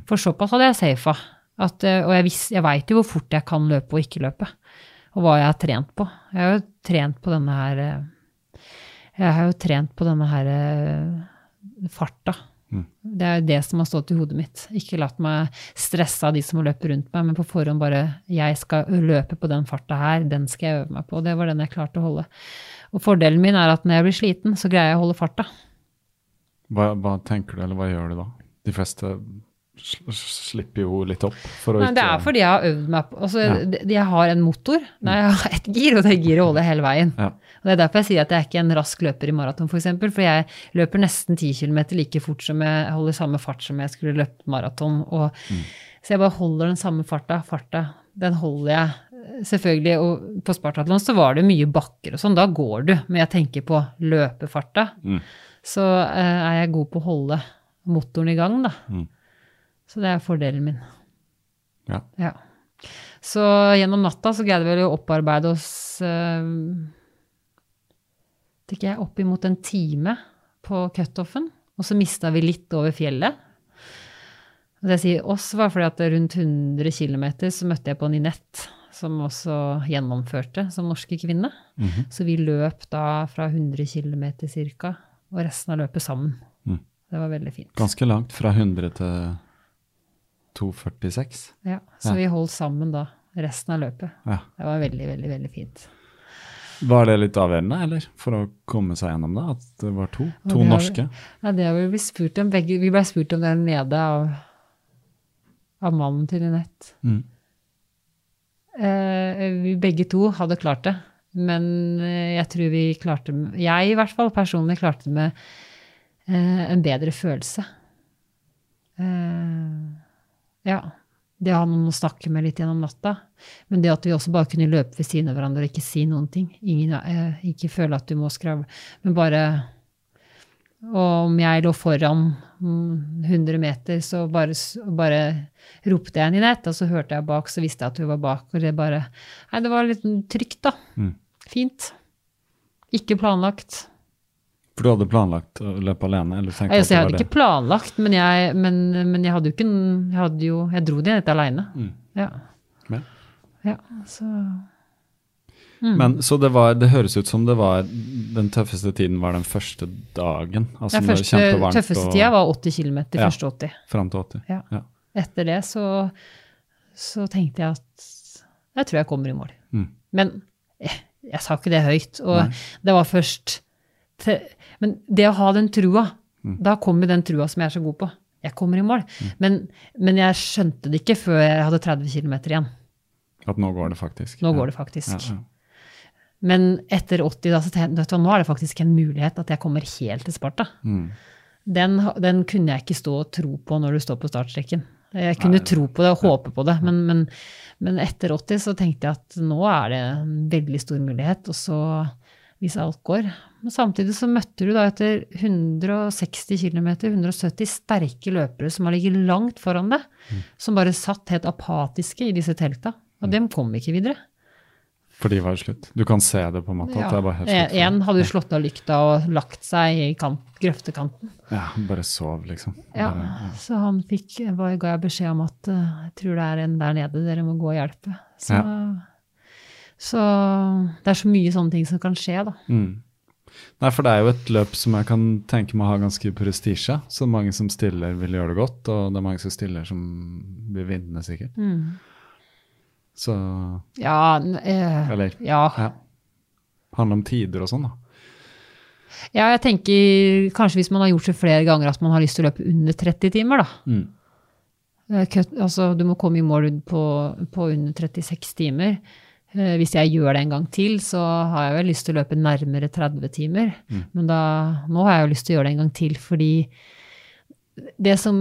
For såpass hadde jeg safa. At, og jeg, vis- jeg veit jo hvor fort jeg kan løpe og ikke løpe. Og hva jeg har trent på. Jeg har jo trent på denne her eh, Jeg har jo trent på denne her eh, farta. Det er det som har stått i hodet mitt. Ikke latt meg stresse av de som løper rundt meg, men på forhånd bare Jeg skal løpe på den farta her, den skal jeg øve meg på. Det var den jeg klarte å holde. Og fordelen min er at når jeg blir sliten, så greier jeg å holde farta. Hva, hva tenker du, eller hva gjør du da? De fleste slipper jo litt opp for å Nei, ikke det er fordi jeg har øvd meg på altså, Ja. Jeg har en motor. Nei, jeg har et gir, og det giret holder jeg hele veien. Ja. Og Det er derfor jeg sier at jeg er ikke en rask løper i maraton, f.eks. For, eksempel, for jeg løper nesten 10 km like fort som jeg holder samme fart som jeg skulle løpt maraton. Og, Så jeg bare holder den samme farta. Farta, den holder jeg. Selvfølgelig, og på Spartatlon så var det mye bakker og sånn, da går du. Men jeg tenker på løpefarta. Så eh, er jeg god på å holde motoren i gang, da. Så det er fordelen min. Ja. Ja. Så gjennom natta så greide vi å opparbeide oss uh, ikke jeg, oppimot en time på cutoffen. Og så mista vi litt over fjellet. Og det jeg sier oss, var fordi at rundt 100 km så møtte jeg på Ninette, som også gjennomførte som norske kvinne. Så vi løp da fra 100 km ca., og resten av løpet sammen. Mm. Det var veldig fint. Ganske langt, fra 100 til 246. Ja, så Ja. vi holdt sammen da resten av løpet. Ja. Det var veldig, veldig, veldig fint. Var det litt avgjørende, eller? For å komme seg gjennom det? At det var to? To det norske? Ja, det har vi blitt spurt om begge. Vi ble spurt om det nede av, av mannen til Linette. Mm. Eh, vi begge to hadde klart det, men eh, jeg tror vi klarte Jeg i hvert fall personlig klarte det med eh, en bedre følelse. Eh, ja. Det å ha noen å snakke med litt gjennom natta. Men det at vi også bare kunne løpe ved siden av hverandre og ikke si noen ting. Ingen, eh, ikke føle at du må skravle. Men bare Og om jeg lå foran mm, 100 meter, så bare, bare ropte jeg Ninette, og så hørte jeg bak, så visste jeg at hun var bak. Og det bare Nei, det var litt trygt, da. Mm. Fint. Ikke planlagt. For du hadde planlagt å løpe alene? Eller tenkte Altså, jeg hadde ikke planlagt, men jeg, men, men jeg hadde jo ikke Jeg hadde jo Jeg dro dit aleine. Mm. Ja. Men, ja. Så Men Så det, var, det høres ut som det var den tøffeste tiden var den første dagen? Altså det første, var tøffeste tida var 80 km. Ja. Første 80. Fram til 80? Ja. Ja. Etter det så, så tenkte jeg at jeg tror jeg kommer i mål. Mm. Men jeg, jeg sa ikke det høyt. Og Nei. det var først til, Men det å ha den trua, Mm. da kommer den trua som jeg er så god på. Jeg kommer i mål. Men, men jeg skjønte det ikke før jeg hadde 30 km igjen. At nå går det faktisk? Nå Ja. går det faktisk. Ja, ja. Men etter 80, da, så tenkte jeg nå er det faktisk en mulighet at jeg kommer helt til Sparta. Mm. Den, den kunne jeg ikke stå og tro på når du står på startstreken. Jeg kunne tro på det og håpe på det, men, men, men etter 80 så tenkte jeg at nå er det en veldig stor mulighet, og så hvis alt går. Men samtidig så møtte du da etter 160 km, 170 sterke løpere som har ligget langt foran deg, som bare satt helt apatiske i disse telta. Og dem kom ikke videre. For de var slutt? Du kan se det på slutt for En hadde jo slått av lykta og lagt seg i kant, grøftekanten. Ja, bare sov, liksom. Ja, Bare, så han fikk, ga jeg beskjed om at eh, jeg tror det er en der nede, dere må gå og hjelpe. Så, så det er så mye sånne ting som kan skje, da. Mm. Nei, for det er jo et løp som jeg kan tenke meg har ganske prestisje. Så mange som stiller, vil gjøre det godt, og det er mange som stiller som vil vinne, sikkert. Så Ja, eh, Eller ja. ja. Handler om tider og sånn, da. ja, jeg tenker kanskje hvis man har gjort det flere ganger at man har lyst til å løpe under 30 timer, da. Mm. Eh, altså, du må komme i mål på, på under 36 timer. Eh, Hvis jeg gjør det en gang til, så har jeg vel lyst til å løpe nærmere 30 timer. Men da, nå har jeg jo lyst til å gjøre det en gang til, fordi det som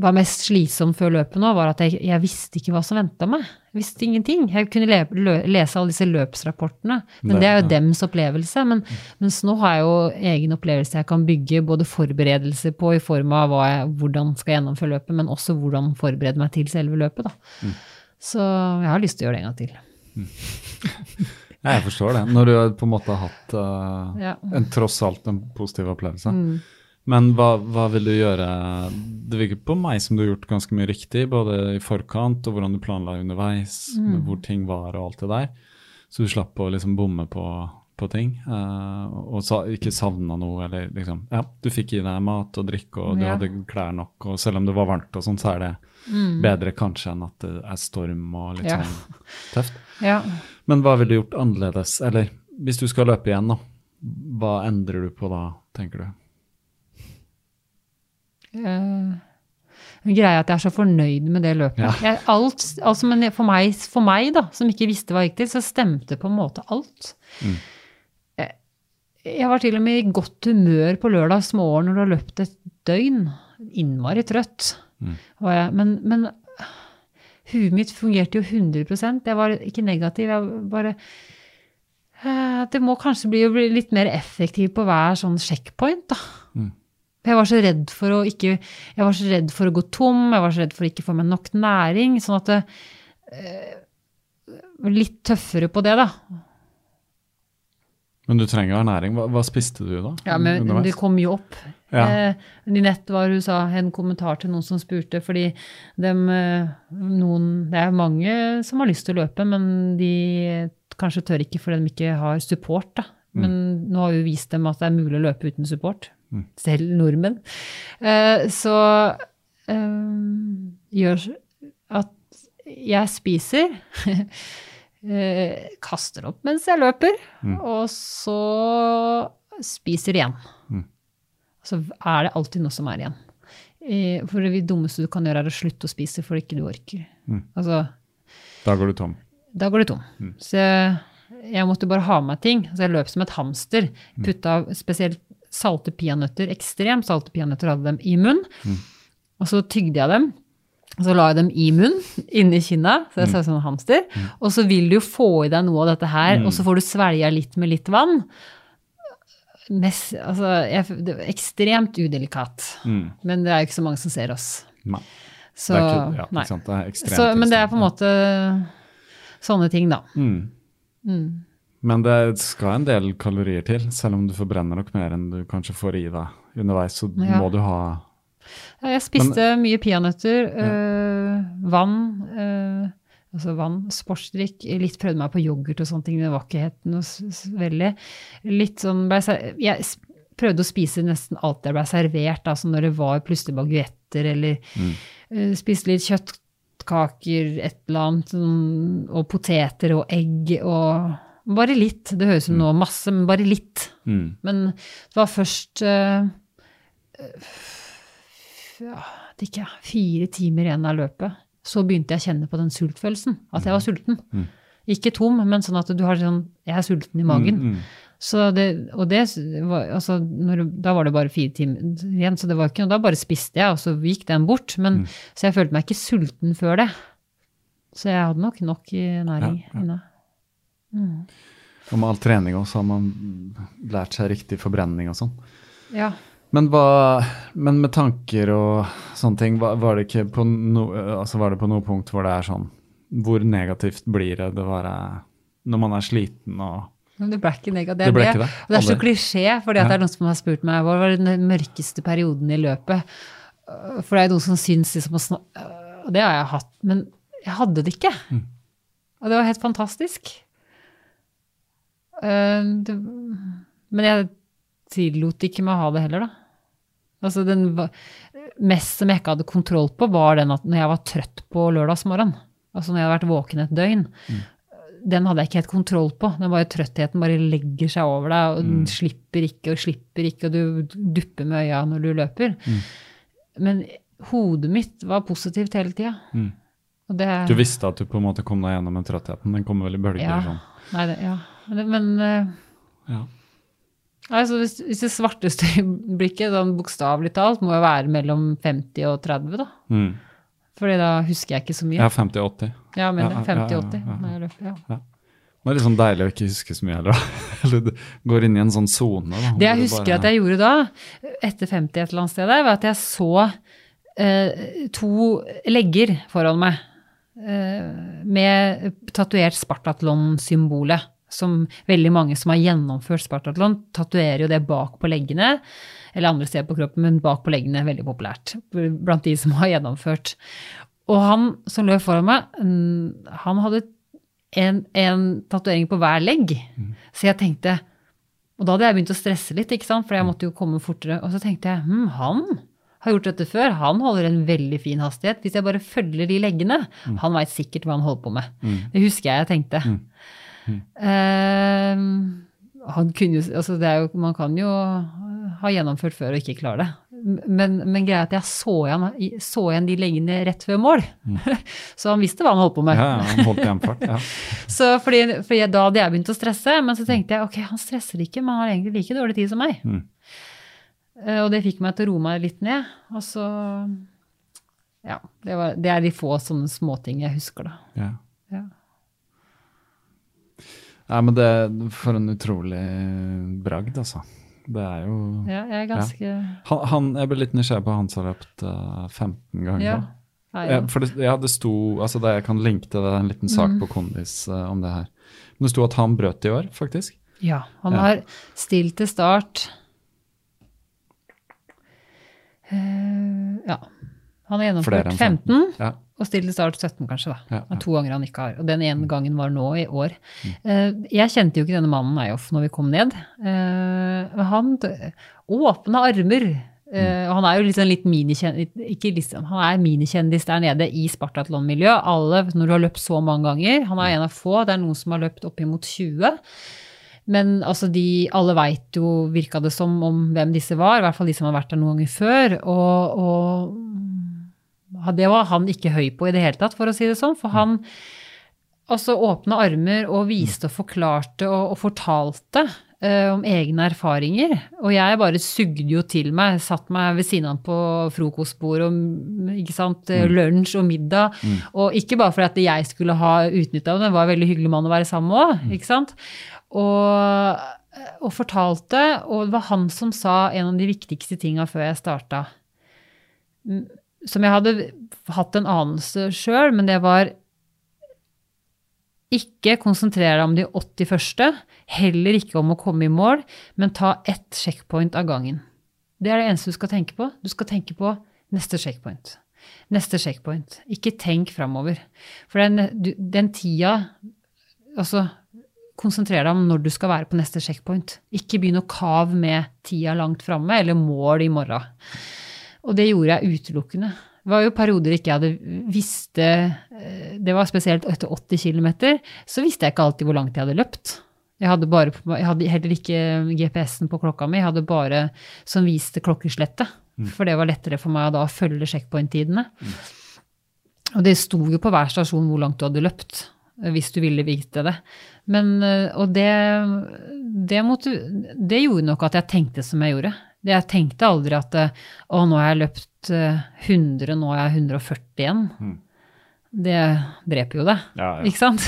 var mest slitsomt før løpet nå, var at jeg, jeg visste ikke hva som venta meg. Jeg visste ingenting. Jeg kunne le, lø, lese alle disse løpsrapportene, men Det- det er jo ja. dems opplevelse. Men, mens nå har jeg jo egen opplevelse jeg kan bygge både forberedelser på i form av jeg, hvordan skal jeg gjennomføre løpet, men også hvordan forberede meg til selve løpet. Da. Så jeg har lyst til å gjøre det en gang til. Mm. jeg forstår det. Når du på en måte har hatt uh, Ja. en tross alt en positiv opplevelse. Mm. Men hva, hva vil du gjøre Det virker på meg som du har gjort ganske mye riktig, både i forkant og hvordan du planla underveis, Mm. hvor ting var og alt det der. Så du slapp å liksom bomme på, på ting. Uh, og sa, ikke savna noe, eller liksom Ja, du fikk i deg mat og drikke, og du Ja. hadde klær nok, og selv om det var varmt og sånn, så er det bedre kanskje enn at det er storm og litt Mm. Ja. sånn tøft. Ja. Men hva ville du gjort annerledes? Eller hvis du skal løpe igjen, da. Hva endrer du på da, tenker du? Uh, Greia at jeg er så fornøyd med det løpet. Ja. Jeg, alt, altså, men for, meg, for meg, da, som ikke visste hva gikk til, så stemte på en måte alt. Mm. Jeg, var til og med i godt humør på lørdagsmorgen når du har løpt et døgn. Innmari trøtt. Mm. var jeg. Men, men huet mitt fungerte jo 100% Jeg var ikke negativ. Jeg bare eh, Det må kanskje bli, bli litt mer effektiv på hver sånn checkpoint, da. Mm. Jeg var så redd for å ikke Jeg var så redd for å gå tom, jeg var så redd for å ikke få meg nok næring. Sånn at det eh, Litt tøffere på det, da. Men du trenger jo ernæring. Hva, hva spiste du da? Ja, men underveis? det kom jo opp. Ja. Eh, Ninette var, hun sa en kommentar til noen som spurte, fordi dem, eh, noen, det er mange som har lyst til å løpe, men de kanskje tør ikke fordi de ikke har support. Da. Men nå har vi vist dem at det er mulig å løpe uten support. Selv nordmenn. Eh, så eh, gjør at jeg spiser. eh, kaster opp mens jeg løper, og så spiser igjen. Så er det alltid noe som er igjen. Eh, For det dummeste du kan gjøre, er å slutte å spise fordi ikke du orker. Altså, Da går du tom. da går du tom. Så jeg, jeg måtte bare ha med meg ting. Så jeg løp som et hamster. Putta spesielt salte peanøtter, ekstremt salte peanøtter, hadde dem i munnen. Og så tygde jeg dem. Så la jeg dem i munnen, inni kinna, så jeg så ut som en hamster. Og så vil du jo få i deg noe av dette her, og så får du svelga litt med litt vann. Mest, altså, jeg, det var ekstremt udelikat. Mm. Men det er jo ikke så mange som ser oss. Nei. Så, det er ikke, ja, nei. Det er. Så, men det er på en måte sånne ting, da. Mm. Men det skal en del kalorier til, selv om du forbrenner nok mer enn du kanskje får i deg underveis. Så Ja. må du ha Jeg spiste mye peanøtter, øh, vann, øh, altså vann, sportsdrikk, litt prøvde meg på yoghurt og sånne ting, det var ikke helt noe veldig. Litt sånn, jeg prøvde å spise nesten alt jeg ble servert, altså når det var plutselig baguetter, eller øh, spiste litt kjøttkaker, et eller annet, sånn, og poteter og egg, og bare litt, det høres ut som nå masse, men bare litt. mm. Men det var først eh, ja, vet ikke, fire timer igjen av løpet. Så begynte jeg å kjenne på den sultfølelsen. At jeg var sulten. Ikke tom, men sånn at du har sånn Jeg er sulten i magen. Mm, mm. Så det, og det var, altså, når, Da var det bare fire timer igjen, så det var ikke noe. Da bare spiste jeg, og så gikk den bort. Men, Så jeg følte meg ikke sulten før det. Så jeg hadde nok nok i næring Ja, ja. inne. Og med all trening også har man lært seg riktig forbrenning og sånn. Ja. Men, hva, men med tanker og sånne ting, var, det på no, altså var det på noe punkt hvor det er sånn Hvor negativt blir det det bare, når man er sliten og Men det ble ikke negativt. Det ble ikke det? Det er så klisjé, for det er noen som har spurt meg hva var den mørkeste perioden i løpet. For det er jo noen som syns liksom Og det har jeg hatt, men jeg hadde det ikke. Mm. Og det var helt fantastisk. Det, men jeg tillot ikke meg å ha det heller, da. Altså den mest som jeg ikke hadde kontroll på, var den at når jeg var trøtt på lørdagsmorgen, altså når jeg hadde vært våken et døgn, den hadde jeg ikke helt kontroll på. Den bare Trøttheten bare legger seg over deg, og den slipper ikke og slipper ikke, og du dupper med øya når du løper. Men hodet mitt var positivt hele tida. Mm. Det Du visste at du på en måte kom deg gjennom den trøttheten? Den kommer vel i bølger? Ja. sånn. Nei, det, ja. Men, men uh, Ja. Altså, hvis, hvis det svarteste øyeblikket, sånn bokstavelig talt, må jo være mellom 50 og 30, da. Mm. Fordi da husker jeg ikke så mye. ja, 50 og 80. Ja, men Ja, ja, 50-80. ja, ja, ja. Det er litt sånn deilig å ikke huske så mye heller. da. Eller du går inn i en sånn sone. Det jeg husker bare- at jeg gjorde da, etter 50 et eller annet sted der, var at jeg så eh, to legger foran meg eh, med tatovert Spartatlon-symbolet. Som veldig mange som har gjennomført Spartatlon, tatoverer jo det bak på leggene. Eller andre steder på kroppen, men bak på leggene. er Veldig populært blant de som har gjennomført. Og han som løp foran meg, mm, han hadde en, en tatovering på hver legg. Så jeg tenkte Og da hadde jeg begynt å stresse litt, ikke sant? for jeg måtte jo komme fortere. Og så tenkte jeg hm, han har gjort dette før. Han holder en veldig fin hastighet. Hvis jeg bare følger de leggene, han veit sikkert hva han holder på med. Det husker jeg jeg tenkte. Eh, han kunne jo Altså, det er jo Man kan jo ha gjennomført før og ikke klare det. Men, men greia er at jeg så igjen, så igjen de leggene rett før mål. så han visste hva han holdt på med. Ja, ja, han holdt igjen fart. Ja. Så fordi, fordi jeg, da hadde jeg begynt å stresse, men så tenkte jeg ok, han stresser ikke, men han har egentlig like dårlig tid som meg. Mm. Eh, og det fikk meg til å roe meg litt ned. Og så Ja. Det, var, det er de få sånne småting jeg husker, da. Ja. Nei, men det For en utrolig bragd, altså. Det er jo Ja, jeg er ganske Ja. han, han, Jeg ble litt nysgjerrig på han som har løpt uh, 15 ganger. ja. Nei, Ja, for det, ja, det sto altså det, Jeg kan linke til det, en liten sak Mm. på Kondis uh, om det her. Men det sto at han brøt i år, faktisk. Ja, han har stilt til start uh, Ja. Han har gjennomført 15. 15, Ja. Og stille til start 17, kanskje. da. Ja, ja. to ganger han ikke har. Og den ene gangen var nå i år. Eh, Jeg kjente jo ikke denne mannen Eyoff når vi kom ned. Eh, Han åpne armer. Eh, og han er jo liksom litt minikjendis ikke liksom, Han er minikjendis der nede i Spartatlon-miljøet. Alle, når du har løpt så mange ganger Han er en av få. Det er noen som har løpt oppimot 20. Men altså de, alle veit jo, virka det som, om hvem disse var. I hvert fall de som har vært der noen ganger før. Og, og det var han ikke høy på i det hele tatt, for å si det sånn. For han altså åpna armer og viste og forklarte og, og fortalte uh, om egne erfaringer. Og jeg bare sugde jo til meg. Satt meg ved siden av han på frokostbordet og ikke sant, mm. lunsj og middag. Og ikke bare fordi at jeg skulle ha utnytta det, det var en veldig hyggelig mann å være sammen med òg, Mm. Og, og fortalte, og det var han som sa en av de viktigste tinga før jeg starta. Som jeg hadde hatt en anelse sjøl, men det var ikke konsentrere deg om de 80 første, heller ikke om å komme i mål, men ta ett checkpoint av gangen. Det er det eneste du skal tenke på. Du skal tenke på neste checkpoint. Neste checkpoint. Ikke tenk framover. For den, den tida Altså, konsentrer deg om når du skal være på neste checkpoint. Ikke begynn å kave med tida langt framme, eller mål i morgen. Og det gjorde jeg utelukkende. Det var jo perioder ikke jeg hadde visste eh, Det var spesielt etter 80 km, så visste jeg ikke alltid hvor langt jeg hadde løpt. Jeg hadde, bare, jeg hadde heller ikke GPS-en på klokka mi, jeg hadde bare som viste klokkeslettet. For det var lettere for meg da å følge checkpoint-tidene. Og det sto jo på hver stasjon hvor langt du hadde løpt, eh, hvis du ville vite det. Men, eh, og det, det, måtte, det gjorde nok at jeg tenkte som jeg gjorde. Det Jeg tenkte aldri at eh, å, nå har jeg løpt eh, 100, nå er jeg 140 igjen. Det dreper jo det, Ja, ja. ikke sant?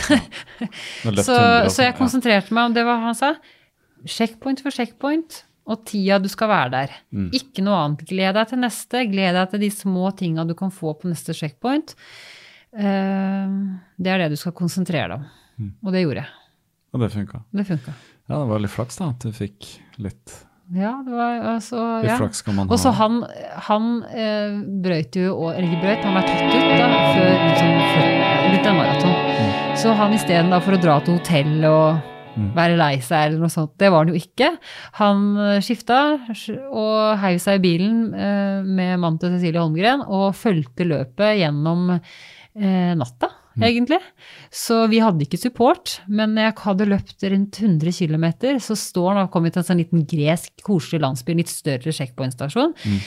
Så, så jeg sånn, konsentrerte meg om det hva han sa. Checkpoint for checkpoint, og tida du skal være der. Mm. Ikke noe annet. Gled deg til neste. Gled deg til de små tinga du kan få på neste checkpoint. Uh, det er det du skal konsentrere deg om. Mm. Og det gjorde jeg. Og det funka. Det funka. Ja, det var litt flaks da, at du fikk litt Ja, det var altså ja. flaks kan man ha. Og så han, han eh, brøyt jo Eller ikke brøyt, han ble tatt ut da, før liksom, før- litt av maraton. Mm. Så han isteden for å dra til hotell og Mm. være lei seg eller noe sånt, det var han jo ikke. Han eh, skifta og heiv seg i bilen eh, med mannen til Cecilie Holmgren og fulgte løpet gjennom eh, natta. Egentlig. Så vi hadde ikke support, men jeg hadde løpt rundt 100 km, så står han og kommer til en sånn liten gresk, koselig landsby, en litt større sjekkpointstasjon. Mm.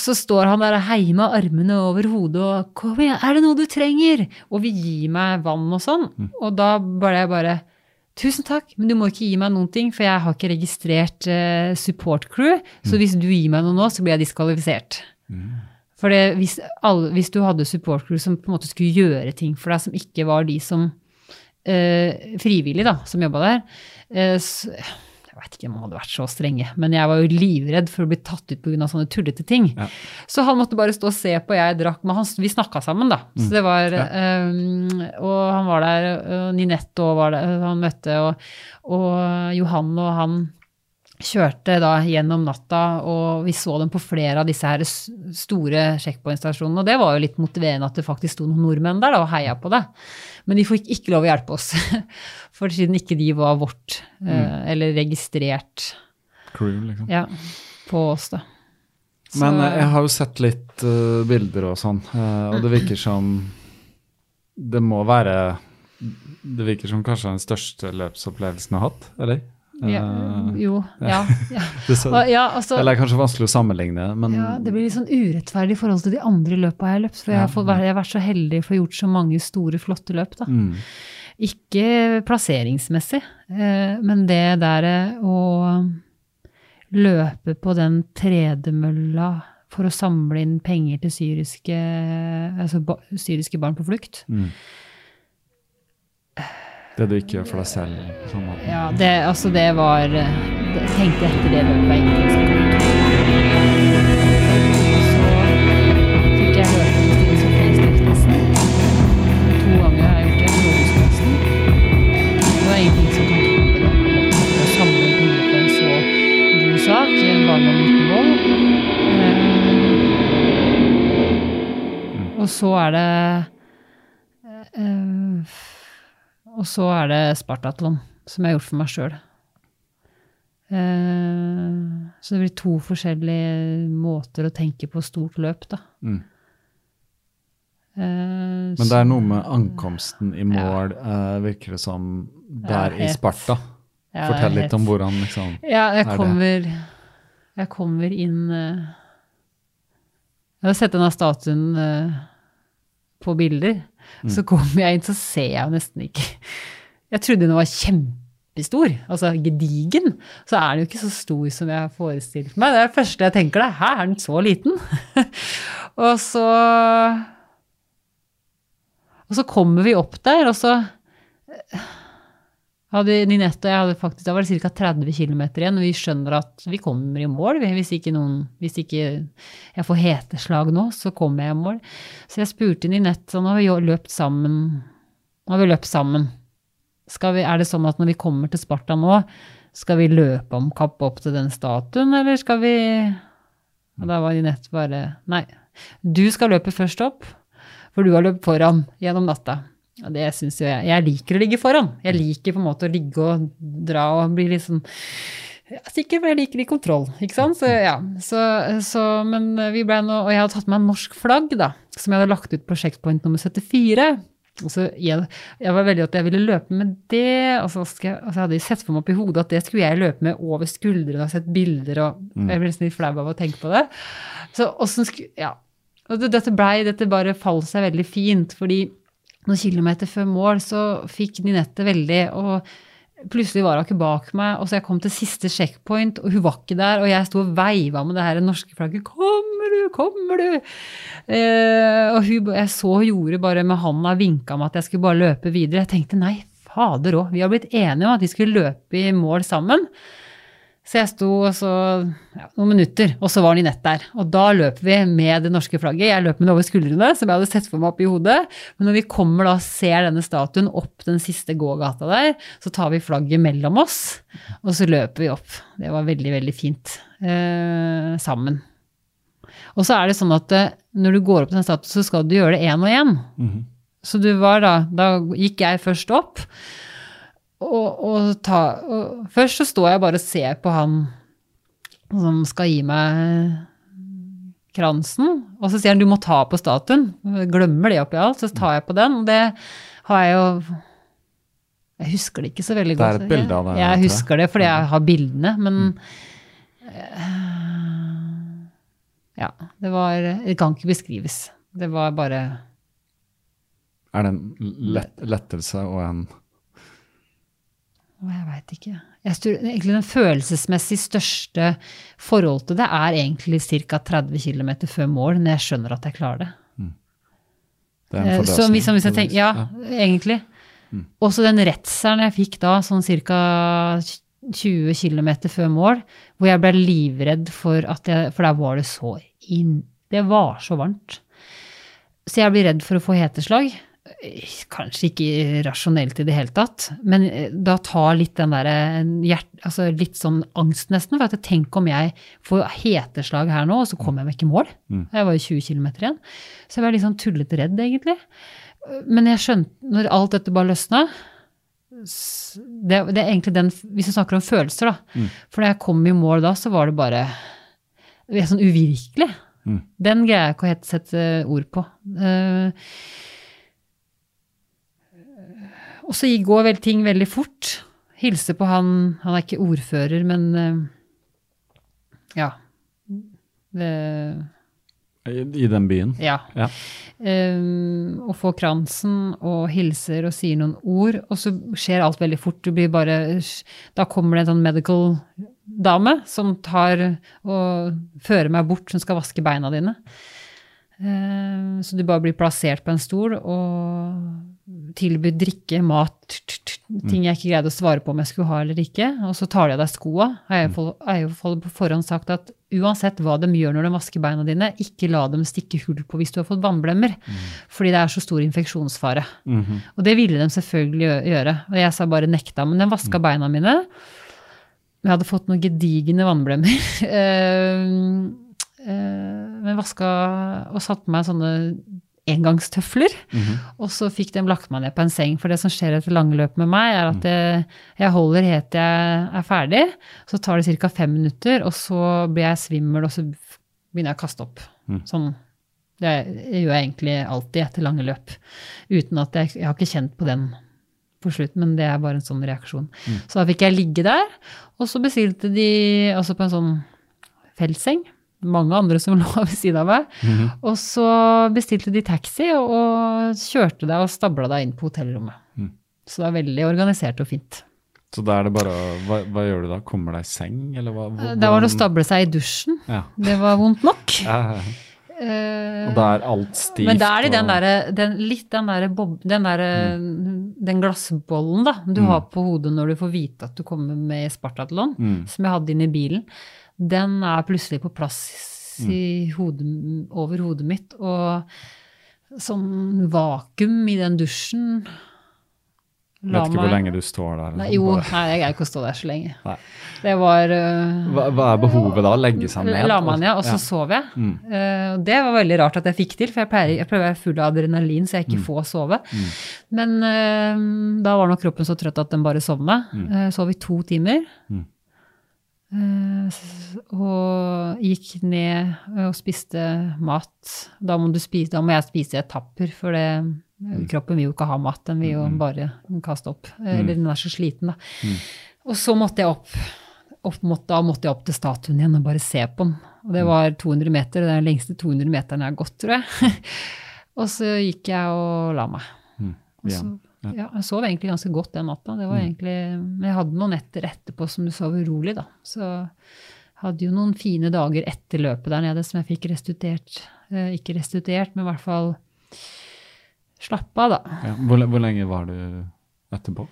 så står han der og heier med armene over hodet og 'Kom igjen, er det noe du trenger?' Og vil gi meg vann og sånn. Og da ble jeg bare 'Tusen takk, men du må ikke gi meg noen ting, for jeg har ikke registrert uh, support crew.' 'Så hvis du gir meg noe nå, så blir jeg diskvalifisert.' For hvis, hvis du hadde supportcrew som på en måte skulle gjøre ting for deg, som ikke var de som eh, frivillig da, som jobba der eh, så, Jeg veit ikke om de hadde vært så strenge, men jeg var jo livredd for å bli tatt ut pga. sånne tullete ting. Ja. Så han måtte bare stå og se på, jeg drakk med han. Vi snakka sammen, da. Så det var eh, Og han var der, og Ninette òg var der, han møtte, og, og Johan og han kjørte da gjennom natta, og vi så dem på flere av disse her store checkpoint-stasjonene. Og det var jo litt motiverende at det faktisk sto noen nordmenn der da, og heia på det. Men de fikk ikke lov å hjelpe oss, for siden ikke de var vårt, mm. eller registrert Crew, liksom. ja, på oss, da. Så- Men eh, jeg har jo sett litt uh, bilder og sånn, uh, og det virker som det må være Det virker som kanskje den største løpsopplevelsen jeg har hatt, eller? Ja, Eh, jo, ja. ja. så, ja altså, eller det er kanskje vanskelig å sammenligne, men Ja, det blir litt sånn urettferdig i forhold til de andre løpa jeg har løpt. For jeg har, fått, jeg har vært så heldig for å ha gjort så mange store, flotte løp. da. mm, Ikke plasseringsmessig, eh, men det der eh, å løpe på den tredemølla for å samle inn penger til syriske, altså syriske barn på flukt. mm. Det du ikke gjør for deg selv. sånn. Ja, det, altså det var eh, det, Jeg tenkte etter det løpet ingenting som kom. Eh, Og så er det eh, og så er det Spartatlon, som jeg har gjort for meg sjøl. Så det blir to forskjellige måter å tenke på stort løp, da. Mm. Eh, Men det er noe med ankomsten i mål, eh, virker det som, der i Sparta. ja, Fortell litt om hvordan liksom Ja, jeg er det? jeg kommer inn eh, Jeg har sett denne statuen eh, på bilder. Mm. Så kommer jeg inn, så ser jeg jo nesten ikke Jeg trodde den var kjempestor, altså gedigen. Så er den jo ikke så stor som jeg har forestilt meg. Det er det første jeg tenker da. Hæ, er den så liten? og så Og så kommer vi opp der, og så hadde Ninette og jeg hadde faktisk, Da var det ca. 30 km igjen, og vi skjønner at vi kommer i mål. Hvis ikke, noen, hvis ikke jeg får heteslag nå, så kommer jeg i mål. Så jeg spurte Ninette og nå har vi løpt sammen. Nå har vi løpt sammen. Vi, er det sånn at når vi kommer til Sparta nå, skal vi løpe om kapp opp til den statuen, eller skal vi Og da var Ninette bare Nei, du skal løpe først opp, for du har løpt foran gjennom natta. Og det syns jo jeg. Jeg liker å ligge foran. Jeg liker på en måte å ligge og dra og bli litt sånn ja, Sikkert, men jeg liker litt kontroll, ikke sant? Så ja, så, så Men vi ble nå Og jeg hadde tatt med en norsk flagg, da, som jeg hadde lagt ut på checkpoint nummer 74. Og så jeg, jeg var veldig at jeg ville løpe med det, og så jeg, altså jeg hadde jeg sett for meg opp i hodet at det skulle jeg løpe med over skuldrene og sett bilder, og jeg ble nesten litt flau av å tenke på det. Så åssen skulle Ja. Og det, dette blei Dette bare falt seg veldig fint, fordi noen kilometer før mål så fikk Ninette veldig, og plutselig var hun ikke bak meg, og så jeg kom til siste checkpoint, og hun var ikke der, og jeg sto og veiva med det her norske flagget. 'Kommer du? Kommer du?' Eh, og hun, jeg så hun gjorde bare med handa vinka meg at jeg skulle bare løpe videre. Jeg tenkte nei, fader òg, vi har blitt enige om at vi skulle løpe i mål sammen. Så jeg sto og så ja, noen minutter, og så var Ninette der. Og da løper vi med det norske flagget. Jeg løper med det over skuldrene, som jeg hadde sett for meg opp i hodet. Men når vi kommer da og ser denne statuen opp den siste gågata der, så tar vi flagget mellom oss, og så løper vi opp. Det var veldig, veldig fint. Eh, sammen. Og så er det sånn at eh, når du går opp den statuen, så skal du gjøre det én og én. Så du var da Da gikk jeg først opp. Og, og, ta, og først så står jeg bare og ser på han som skal gi meg kransen, og så sier han du må ta på statuen. Jeg glemmer det oppi alt, så tar jeg på den. Og det har jeg jo Jeg husker det ikke så veldig godt. Det er et bilde av det, Jeg, jeg husker det fordi jeg har bildene, men eh, Ja. Det var Det kan ikke beskrives. Det var bare Er det en lett, lettelse og en jeg veit ikke. Jeg tror, egentlig den følelsesmessig største forhold til det er egentlig ca. 30 km før mål, når jeg skjønner at jeg klarer det. det er en Eh, Så forløsning, hvis, hvis tenker, vis. ja, egentlig. Også den redselen jeg fikk da, sånn ca. 20 km før mål, hvor jeg ble livredd for at jeg For der var det så inn... Det var så varmt. Så jeg blir redd for å få heteslag. Kanskje ikke rasjonelt i det hele tatt, men eh, da tar litt den derre hjert... Altså litt sånn angst, nesten. For at tenker om jeg får heteslag her nå, og så kommer jeg meg ikke i mål. Jeg var jo 20 km igjen. Så jeg var litt sånn tullete redd, egentlig. Men jeg skjønte, når alt dette bare løsna det, det er egentlig den, Hvis vi snakker om følelser, da. For da jeg kom i mål da, så var det bare det er sånn uvirkelig. Den greier jeg ikke å helt sette ord på. Eh, og så går vel ting veldig fort. Hilse på han Han er ikke ordfører, men eh, ja. Det, I, I den byen. ja. Ja. Um, og får kransen og hilser og sier noen ord, og så skjer alt veldig fort. Du blir bare Da kommer det en sånn medical dame som tar og fører meg bort, som skal vaske beina dine. Um, så du bare blir plassert på en stol og tilbyr drikke, mat, ting jeg ikke greide å svare på om jeg skulle ha eller ikke. Og så tar de av deg skoa. Jeg har for- jeg har jo på forhånd sagt at uansett hva de gjør når de vasker beina dine, ikke la dem stikke hull på hvis du har fått vannblemmer. Fordi det er så stor infeksjonsfare. Og det ville de selvfølgelig gjøre. Og jeg sa bare nekta. Men de vaska beina mine. Jeg hadde fått noen gedigne vannblemmer. Eh, eh, Men vaska og satte på meg sånne engangstøfler. Og så fikk de lagt meg ned på en seng. For det som skjer etter lange løp med meg, er at jeg, jeg holder helt til jeg er ferdig. Så tar det ca. fem minutter, og så blir jeg svimmel, og så begynner jeg å kaste opp. Sånn. Det gjør jeg egentlig alltid etter lange løp. Uten at jeg, jeg har ikke kjent på den på slutt, men det er bare en sånn reaksjon. Så da fikk jeg ligge der, og så bestilte de altså på en sånn feltseng. Mange andre som lå ved siden av meg. Og så bestilte de taxi og, kjørte deg og stabla deg inn på hotellrommet. Så det er veldig organisert og fint. Så da er det bare hva, hva gjør du da? Kommer deg i seng, eller hva? Hvordan? Da var det å stable seg i dusjen. Ja. Det var vondt nok. Ja. Eh, Og da er alt stivt. Men da er det den derre den, Litt den derre den, der, mm. Den glassbollen, da, du har på hodet når du får vite at du kommer med Spartatlon, som jeg hadde inni bilen, den er plutselig på plass i hodet, over hodet mitt. Og sånn vakuum i den dusjen Vet ikke hvor lenge du står der. Nei, liksom, jo, nei, jeg greier ikke å stå der så lenge. Nei. Det var uh, Hva, hva er behovet da? Legge seg ned? La meg ned, og så Ja. sov jeg. Mm. Uh, det var veldig rart at jeg fikk til, for jeg pleier, jeg prøver å være full av adrenalin så jeg ikke får sove. Men uh, da var nok kroppen så trøtt at den bare sovna. Eh, sov i to timer. Eh, og gikk ned og spiste mat. Da må, du spise, da må jeg spise etapper, for det, kroppen vil jo ikke ha mat. Den vil jo bare kaste opp. Eller den er så sliten, da. Og så måtte jeg opp. opp måtte, da måtte jeg opp til statuen igjen og bare se på den. Og det var 200 meter, det er den lengste 200 meteren jeg har gått, tror jeg. og så gikk jeg og la meg. Og så, ja, jeg sov egentlig ganske godt den natta. Det var egentlig, men jeg hadde noen netter etterpå som du sov urolig, da. Så jeg hadde jo noen fine dager etter løpet der nede som jeg fikk restituert. Eh, ikke restituert, men i hvert fall slappa av, da. Ja. Hvor, hvor lenge var du etterpå?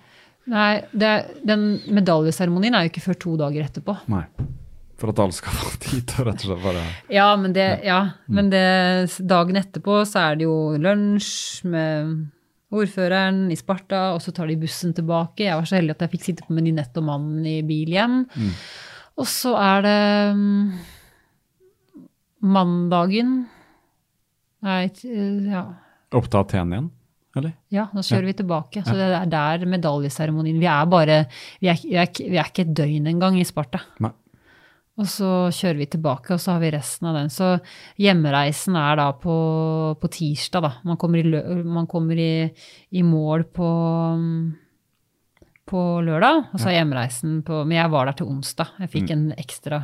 Nei, det, den medaljeseremonien er jo ikke før to dager etterpå. Nei. For at alle skal få tid til å rett og slett bare Ja, men, det, ja, men det, dagen etterpå så er det jo lunsj med ordføreren i Sparta, og så tar de bussen tilbake. Jeg var så heldig at jeg fikk sitte på med Ninette og mannen i bil hjem. Og så er det um, mandagen Nei, ja. Opp til Aten igjen, eller? Ja, nå kjører vi tilbake. Så det er der medaljeseremonien Vi er bare vi er, vi, er, vi er ikke et døgn engang i Sparta. Nei. Og så kjører vi tilbake, og så har vi resten av den. Så hjemreisen er da på, på tirsdag, da. Man kommer, i, man kommer i, i mål på, på lørdag, og så er hjemreisen på Men jeg var der til onsdag. Jeg fikk en ekstra,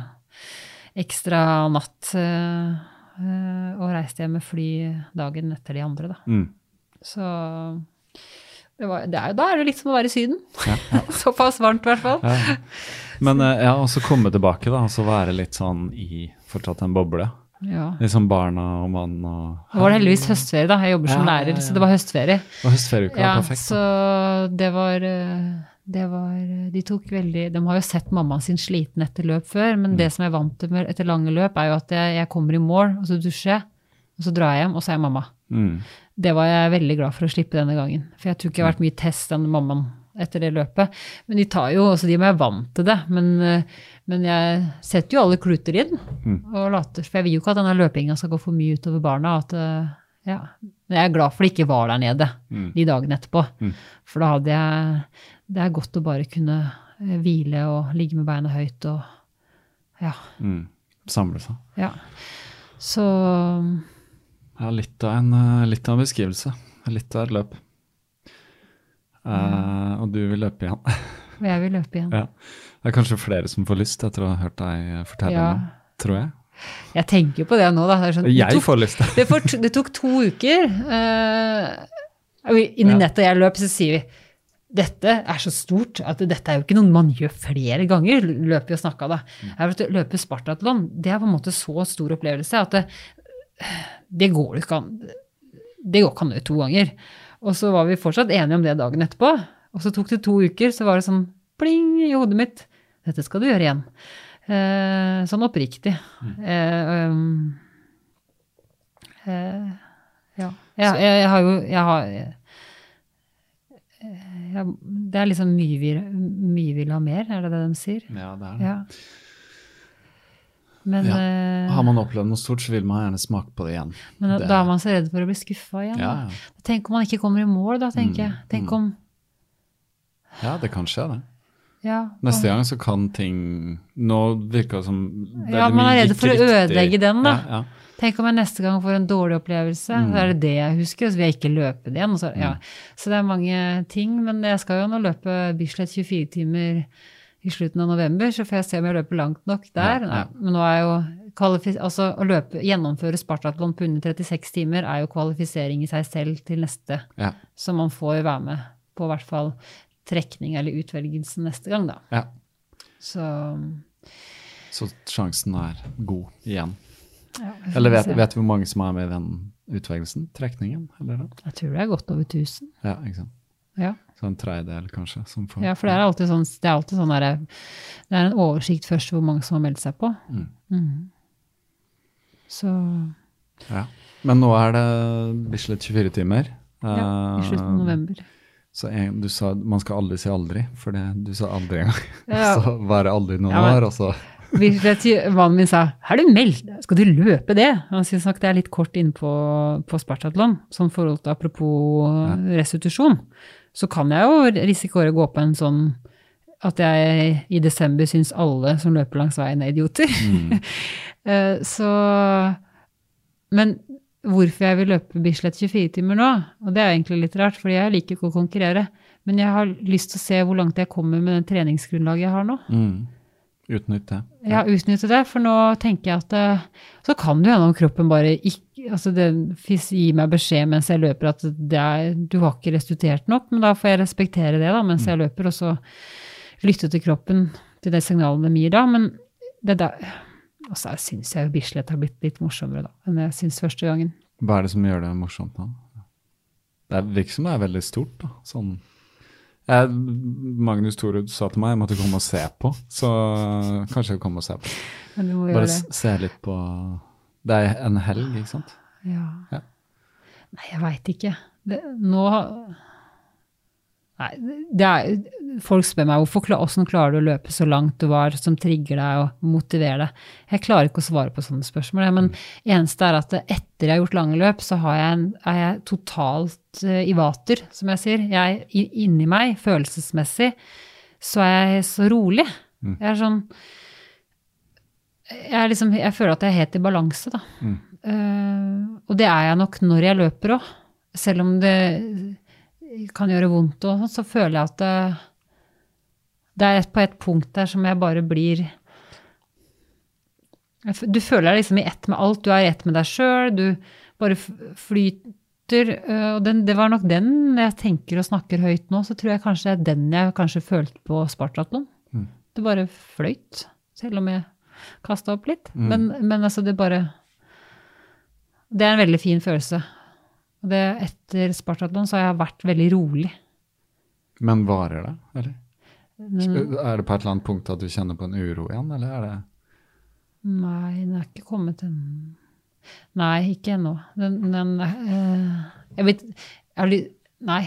ekstra natt. eh, og reiste hjem med fly dagen etter de andre, da. Mm. Så det var, det er, da er det litt som å være i Syden. Såpass varmt, i hvert fall. Ja. Men eh, ja, og så komme tilbake, da, og så være litt sånn i fortsatt en boble. Ja. Liksom barna og mann og Det var det heldigvis høstferie, da. Jeg jobber som Ja, ja, lærer, ja. så det var høstferie. Og høstferieuka Ja, er perfekt. så det var eh, det var De tok veldig De har jo sett mammaen sin sliten etter løp før, Mm. men det som jeg vant til etter lange løp, er jo at jeg, jeg kommer i mål, og så dusjer jeg, og så drar jeg hjem, og så er jeg mamma. Mm. Det var jeg veldig glad for å slippe denne gangen. For jeg tror ikke jeg har vært mye test enn mammaen etter det løpet. Men de tar jo, også de må være vant til det. Men, eh, men jeg setter jo alle kluter inn. og later, For jeg vil jo ikke at denne løpinga skal gå for mye utover barna. At, eh, ja. Men jeg er glad for det ikke var der nede de dagene etterpå. For da hadde jeg Det er godt å bare kunne eh, hvile og ligge med beina høyt og ja. Mm. Samle seg. ja. Så Ja, litt av en, litt av en beskrivelse. Litt av et løp. Eh, og du vil løpe igjen. Og jeg vil løpe igjen. ja. Det er kanskje flere som får lyst etter å ha hørt deg fortelle Ja. det, tror jeg. Jeg tenker på det nå, da. Det, sånn, det Jeg tok- får lyst det, for, det tok to uker. Uh, Inni i Ja. nettet jeg løp, så sier vi dette er så stort at dette er jo ikke noe man gjør flere ganger. Løper og snakka da. Jeg vet, å løpe Spartatlon, det er på en måte så stor opplevelse at det, det går ikke an. Det går ikke an to ganger. Og så var vi fortsatt enige om det dagen etterpå. Og så tok det to uker, så var det sånn pling i hodet mitt. Dette skal du gjøre igjen. Eh, sånn oppriktig. Eh, um, eh, ja. Jeg, jeg, jeg har jo jeg har, eh, jeg, Det er liksom mye vi, mye vil ha mer, er det det de sier? Ja, det er det. Ja. Men, Ja. eh, Har man opplevd noe stort, så vil man gjerne smake på det igjen. men da, det- da er man så redd for å bli skuffa igjen. Ja, ja. Tenk om man ikke kommer i mål, da, tenker jeg. Tenk om ja, det kan skje, det. ja, Neste gang så kan ting Nå virker det som Ja, man er redd for å ødelegge den, da. Ja, ja. Tenk om jeg neste gang får en dårlig opplevelse. Mm. Så er det det jeg husker, og så vil jeg ikke løpe det igjen. Så, ja. så det er mange ting. Men jeg skal jo nå løpe Bislett 24 timer i slutten av november, så får jeg se om jeg løper langt nok der. Ja, ja. Men nå er jo altså, å løpe, gjennomføre Spartatlon på under 36 timer er jo kvalifisering i seg selv til neste. Ja. Så man får være med på i hvert fall trekning eller utvelgelsen neste gang, da. ja. Så Så sjansen er god igjen. ja, Eller vet, vet du hvor mange som er med i den utvelgelsen? Trekningen? Eller det? Jeg tror det er godt over 1000. Ja, ikke sant. Ja. Så en tredjedel, kanskje. Som får, Ja, for det er alltid sånn, det er alltid sånn der, det er en oversikt først hvor mange som har meldt seg på. Mm. Mm. Så Ja. Men nå er det Bislett 24 timer. ja, i slutten av Eh, november. Så en, du sa man skal aldri si aldri, for det, du sa aldri en gang. Ja. Så være aldri noen Ja, men- år, og så Mannen min sa 'har du meldt skal du løpe det?' Han syntes nok det er litt kort inne på, på Spartatlon, sånn forhold til apropos restitusjon. Så kan jeg jo risikere å gå på en sånn at jeg i desember syns alle som løper langs veien er idioter. Mm. så Men hvorfor jeg vil løpe Bislett 24 timer nå, og det er egentlig litt rart, fordi jeg liker ikke å konkurrere, men jeg har lyst til å se hvor langt jeg kommer med det treningsgrunnlaget jeg har nå. mm. Utnytte det. Ja, utnytte det, for nå tenker jeg at eh, så kan det hende om kroppen bare ikke altså det fis- gir meg beskjed mens jeg løper at det er, du har ikke restituert nok, men da får jeg respektere det da, mens jeg løper, og så lytte til kroppen til det signalet de gir da. Men det der Og så syns jeg jo Bislett har blitt litt morsommere da, enn jeg syns første gangen. Hva er det som gjør det morsomt da? Det er- virker som det er veldig stort, da. Sånn jeg, Magnus Torud sa til meg jeg måtte komme og se på, så kanskje jeg kommer og se på. Bare se litt på Det er en helg, ikke sant? Ja. Ja. Nei, jeg veit ikke. Det, nå Nei, det er, folk spør meg hvorfor, hvordan klarer du å løpe så langt, du hva er som trigger deg og motiverer deg. Jeg klarer ikke å svare på sånne spørsmål, men eneste er at etter jeg har gjort lange løp, så har jeg en, er jeg totalt eh, i vater, som jeg sier. Jeg, er inni meg, følelsesmessig, så er jeg så rolig. Jeg er sånn jeg, er liksom, jeg føler at jeg er helt i balanse, da. Eh, og det er jeg nok når jeg løper òg. Selv om det kan gjøre vondt, og sånn, så føler jeg at det, det er på et punkt der som jeg bare blir Du føler deg liksom i ett med alt. Du er i ett med deg sjøl. Du bare flyter. Uh, Og den, det var nok den, når jeg tenker og snakker høyt nå, så tror jeg kanskje det er den jeg kanskje følte på Spartatlon. Mm. Det bare fløyt, selv om jeg kasta opp litt. Mm. Men, men altså, det bare Det er en veldig fin følelse. Og det, etter Spartatlon så har jeg vært veldig rolig. Men varer det, eller? Men, Er det på et eller annet punkt at du kjenner på en uro igjen, eller er det Nei, den er ikke kommet ennå. Nei, ikke ennå. Den, den øh, Jeg vet jeg har Nei.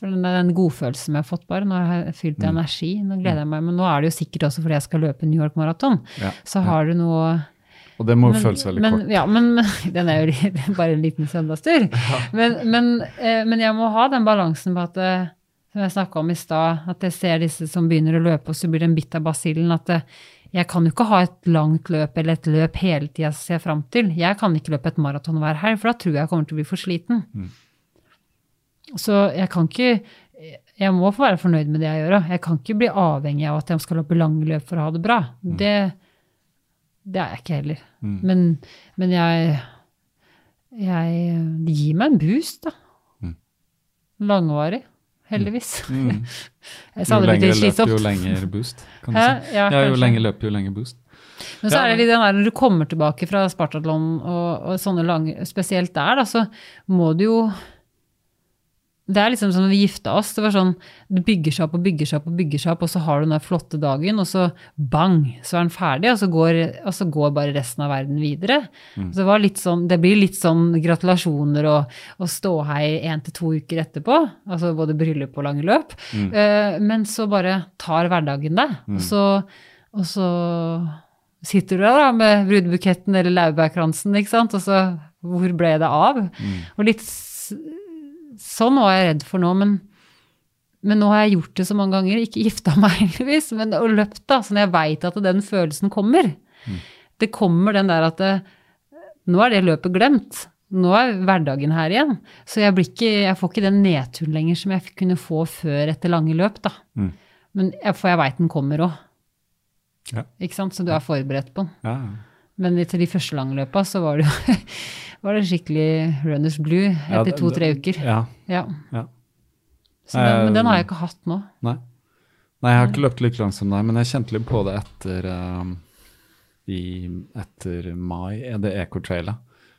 For den, den godfølelsen jeg har fått bare, nå har jeg fylt av energi. Nå gleder jeg meg. Men nå er det jo sikkert også fordi jeg skal løpe New York Marathon. Ja, Så har du noe Og det må jo føles veldig men, kort. Ja, men den er jo bare en liten søndagstur. Men, men, eh, men jeg må ha den balansen på at eh, som jeg snakka om i stad, at jeg ser disse som begynner å løpe, og så blir det en bitt av basillen. At eh, jeg kan jo ikke ha et langt løp eller et løp hele tida ser fram til. Jeg kan ikke løpe et maraton hver helg, for da tror jeg jeg kommer til å bli for sliten. Mm. Så jeg kan ikke Jeg må få være fornøyd med det jeg gjør. Jeg kan ikke bli avhengig av at jeg skal løpe lange løp for å ha det bra. Det, det er jeg ikke heller. Mm. Men, men jeg, jeg Det gir meg en boost, da. Mm. Langvarig. Heldigvis. Mm. Jo lenger løp, jo lenger boost, kan du si. Ja, Ja, jo lenger løp, jo lenger boost. Men så er det litt den der når du kommer tilbake fra Spartatlon og, og sånne lange Spesielt der, da, så må du jo Det er liksom som vi gifta oss. Det var sånn, Det bygger seg opp og bygger seg opp, og bygger seg opp, og så har du den der flotte dagen, og så bang, så er den ferdig, og så går, og så går bare resten av verden videre. Så det, sånn, det blir litt sånn gratulasjoner og, og ståhei én til to uker etterpå. Altså både bryllup og lange løp. Eh, men så bare tar hverdagen deg. Og så, og så sitter du der da med brudebuketten eller laurbærkransen, ikke sant, og så hvor ble det av? Og litt sånn var jeg redd for nå, men, men nå har jeg gjort det så mange ganger, ikke gifta meg heldigvis, men og løpt da, Sånn jeg veit at den følelsen kommer. Det kommer den der at det, nå er det løpet glemt. Nå er hverdagen her igjen. Så jeg, blir ikke, jeg får ikke den nedturen lenger som jeg kunne få før etter lange løp, da. Mm. Men jeg, for jeg veit den kommer òg. Ja. Ikke sant? Så du er forberedt på den. Ja. Men til de første langløpa så var det jo var det skikkelig runners blue etter ja, to-tre uker. Ja. Ja. Ja. Så den, men den har jeg Eh, ikke hatt nå. Nei. Nei, jeg har ikke løpt like langt som deg, men jeg kjente litt på det etter, um, i, etter mai, det Ecotrailet.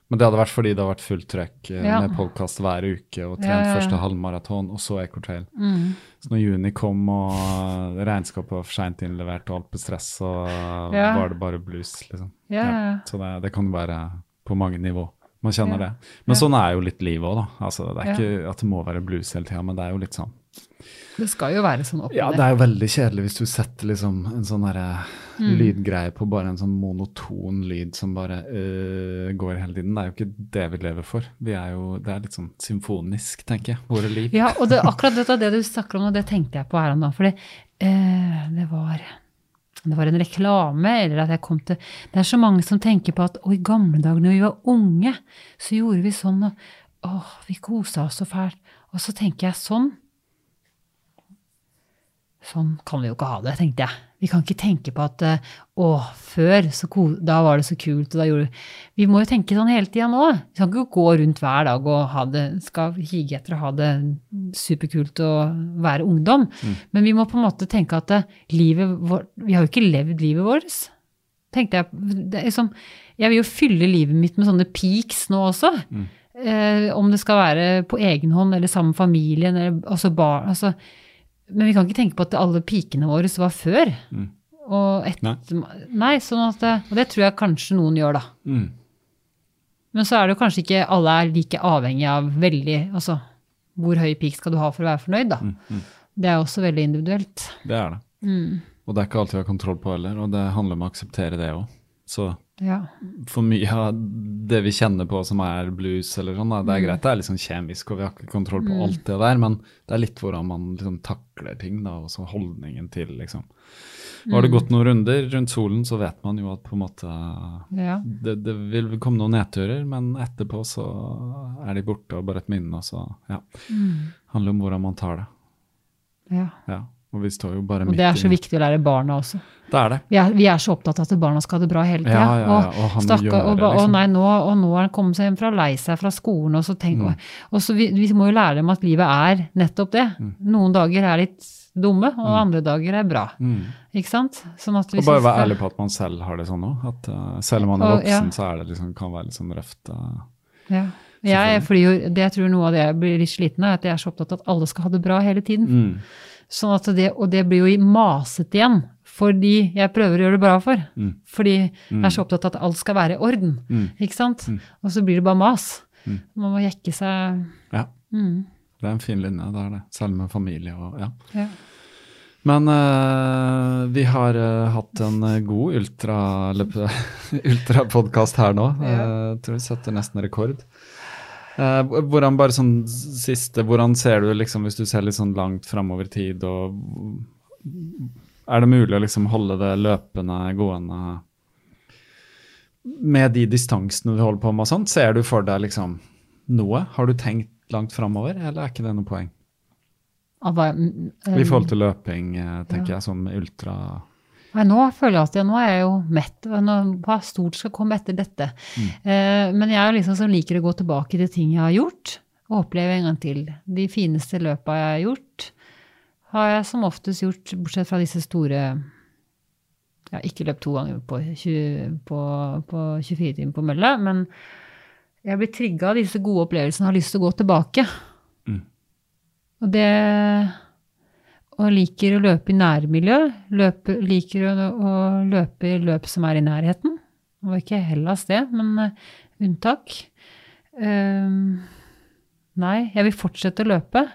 Men det hadde vært fordi det har vært fullt trøkk eh, Ja. med podkast hver uke og Ja, trent ja, ja. første halvmaraton, og så Ecotrail. Mm. Så når juni kom og regnskapet var for seint innlevert og alt ble stress, så Ja. var det bare blues, liksom. Ja, ja. Så det, det kan være på mange nivå. Man kjenner det. Men sånn er jo litt livet òg, da. Altså, det er ikke at det må være blues hele tida, men det er jo litt sånn. Det skal jo være sånn opp Ja, det er jo veldig kjedelig hvis du setter liksom en sånn derre Mm. lydgreie på bare en sånn monoton lyd som bare øh, går hele tiden. Det er jo ikke det vi lever for. Vi er jo, det er litt sånn symfonisk, tenker jeg, våre liv. Ja, og det, akkurat dette, det du snakker om og det tenkte jeg på her om dagen. For øh, det var det var en reklame, eller at jeg kom til Det er så mange som tenker på at å, i gamle dager når vi var unge, så gjorde vi sånn, og å, vi kosa oss så fælt. Og så tenker jeg sånn Sånn kan vi jo ikke ha det, tenkte jeg. Vi kan ikke tenke på at eh, å, før, så ko da var det så kult, og da gjorde vi må jo tenke sånn hele tida nå. Vi kan ikke gå rundt hver dag og ha det, skal hige etter å ha det superkult og være ungdom. Men vi må på en måte tenke at livet vårt Vi har jo ikke levd livet vårt. Tenkte jeg. Det liksom, jeg vil jo fylle livet mitt med sånne peaks nå også. Eh, om det skal være på egen hånd eller sammen med familien eller altså barn. Altså, men vi kan ikke tenke på at alle pikene våre var før. Og et, Nei. nei. sånn at det, Og det tror jeg kanskje noen gjør, da. Mm. Men så er det jo kanskje ikke alle er like avhengig av veldig Altså, hvor høy peak skal du ha for å være fornøyd, da. Det er også veldig individuelt. Det er det. Mm. Og det er ikke alltid vi har kontroll på heller, og det handler om å akseptere det òg. Så Ja. for mye av det vi kjenner på som er blues eller sånn, det Mm. er greit, det er liksom kjemisk, og vi har ikke kontroll på alt det der, men det er litt hvordan man liksom takler ting, da, og så holdningen til, liksom. Og har det Mm. gått noen runder rundt solen, så vet man jo at på en måte ja. det, det vil komme noen nedturer, men etterpå så er de borte og bare et minne, og så ja. Mm. handler om hvordan man tar det. ja. Ja. Og vi står jo bare Og det er så viktig å lære barna også. Det er det. Vi er, vi er så opptatt av at barna skal ha det bra hele tida. Ja, ja, ja, og han stakkar, gjør og, det, ba- å og, nei, nå, og nå har han kommet seg hjem fra lei seg fra skolen, og så tenk, Mm. og så vi, vi må jo lære dem at livet er nettopp det. Mm. Noen dager er litt dumme, og andre dager er bra. Ikke sant? Sånn at Og bare være ærlig på at man selv har det sånn òg. At eh, selv om man er Og, ja. voksen, så er det liksom, kan være litt sånn røft. Uh, Ja. Jeg, fordi jo, det jeg tror noe av det jeg blir litt sliten av, er at jeg er så opptatt av at alle skal ha det bra hele tiden. Mm. Sånn at det, og det blir jo masete igjen, fordi jeg prøver å gjøre det bra for. Mm. Fordi jeg er så opptatt av at alt skal være i orden. Mm. Ikke sant? Og så blir det bare mas. Mm. Man må jekke seg Ja. mm. Det er en fin linje, det er det. Selv med familie og ja. ja. Men uh, vi har uh, hatt en eh, god ultra- ultrapodkast her nå. jeg tror vi setter nesten rekord. Eh, hvordan bare sånn siste, hvordan ser du liksom, hvis du ser litt sånn langt framover tid, og er det mulig å liksom holde det løpende gående med de distansene du holder på med og sånt? Ser du for deg liksom noe? Har du tenkt langt framover, eller er ikke det noe poeng? Mm, I forhold um, til løping, tenker tenker jeg, som ultra Nei, nå føler jeg at jeg, nå er jeg jo mett. Nå, hva stort skal komme etter dette? Mm. Eh, men jeg er liksom som liker å gå tilbake til ting jeg har gjort, og oppleve en gang til. De fineste løpa jeg har gjort, har jeg som oftest gjort, bortsett fra disse store Jeg har ikke løpt to ganger på, 20, på, på 24 timer på mølle, men jeg blir trigga av disse gode opplevelsene og har lyst til å gå tilbake. Mm. Og det og liker å løpe i nærmiljø. Løpe, liker å, å løpe i løp som er i nærheten. Det var ikke Hellas, det, men uh, unntak. Uh, nei, jeg vil fortsette å løpe.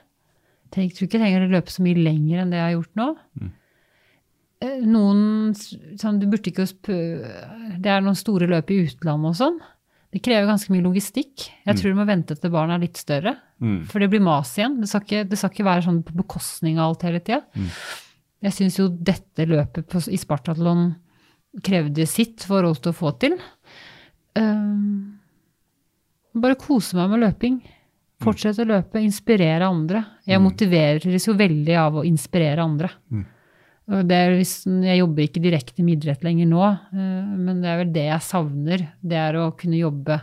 Jeg tror ikke jeg trenger å løpe så mye lenger enn det jeg har gjort nå. Eh, Noen sånn, du burde ikke Det er noen store løp i utlandet og sånn. Det krever ganske mye logistikk. Jeg tror du må vente til barna er litt større. Mm. For det blir mas igjen. Det skal ikke, det skal ikke være sånn på bekostning av alt hele tida. Jeg syns jo dette løpet på, i Spartatlon krevde sitt for Rolf til å få til. Um, bare kose meg med løping. Fortsette å løpe, inspirere andre. Jeg motiveres jo veldig av å inspirere andre. Hvis, jeg jobber ikke direkte med idrett lenger nå, eh, men det er vel det jeg savner. Det er å kunne jobbe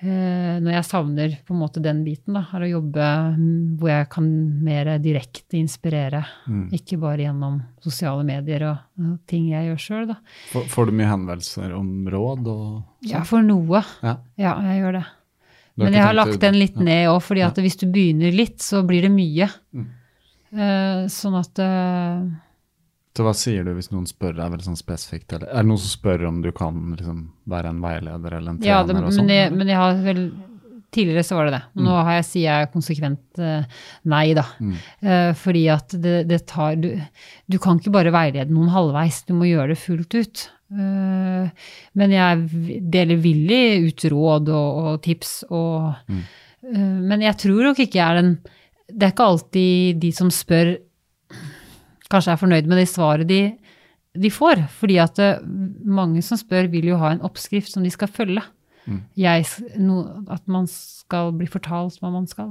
eh, Når jeg savner på en måte den biten, da, er å jobbe mm, hvor jeg kan mer direkte inspirere. Ikke bare gjennom sosiale medier og, ting jeg gjør sjøl. Får, får du mye henvendelser om råd og Ja, for noe. Ja. Ja, jeg gjør det. Men jeg har lagt den litt ned òg, fordi at hvis du begynner litt, så blir det mye. Mm. Eh, sånn at Så hva sier du hvis noen spør deg veldig sånn spesifikt? Eller er det noen som spør om du kan liksom være en veileder eller en trener Ja, det, og sånn? men, jeg, men jeg har vel Tidligere så var det det. Nå har jeg, sier jeg konsekvent eh, nei, da. Mm. Eh, fordi at det, det tar du, du kan ikke bare veilede noen halvveis, du må gjøre det fullt ut. Eh, men jeg deler villig ut råd og, og tips og Mm. eh, Men jeg tror nok ikke jeg er den Det er ikke alltid de som spør, kanskje er fornøyd med det svaret de, de får. Fordi at eh, mange som spør, vil jo ha en oppskrift som de skal følge. Jeg, no, at man skal bli fortalt hva man skal.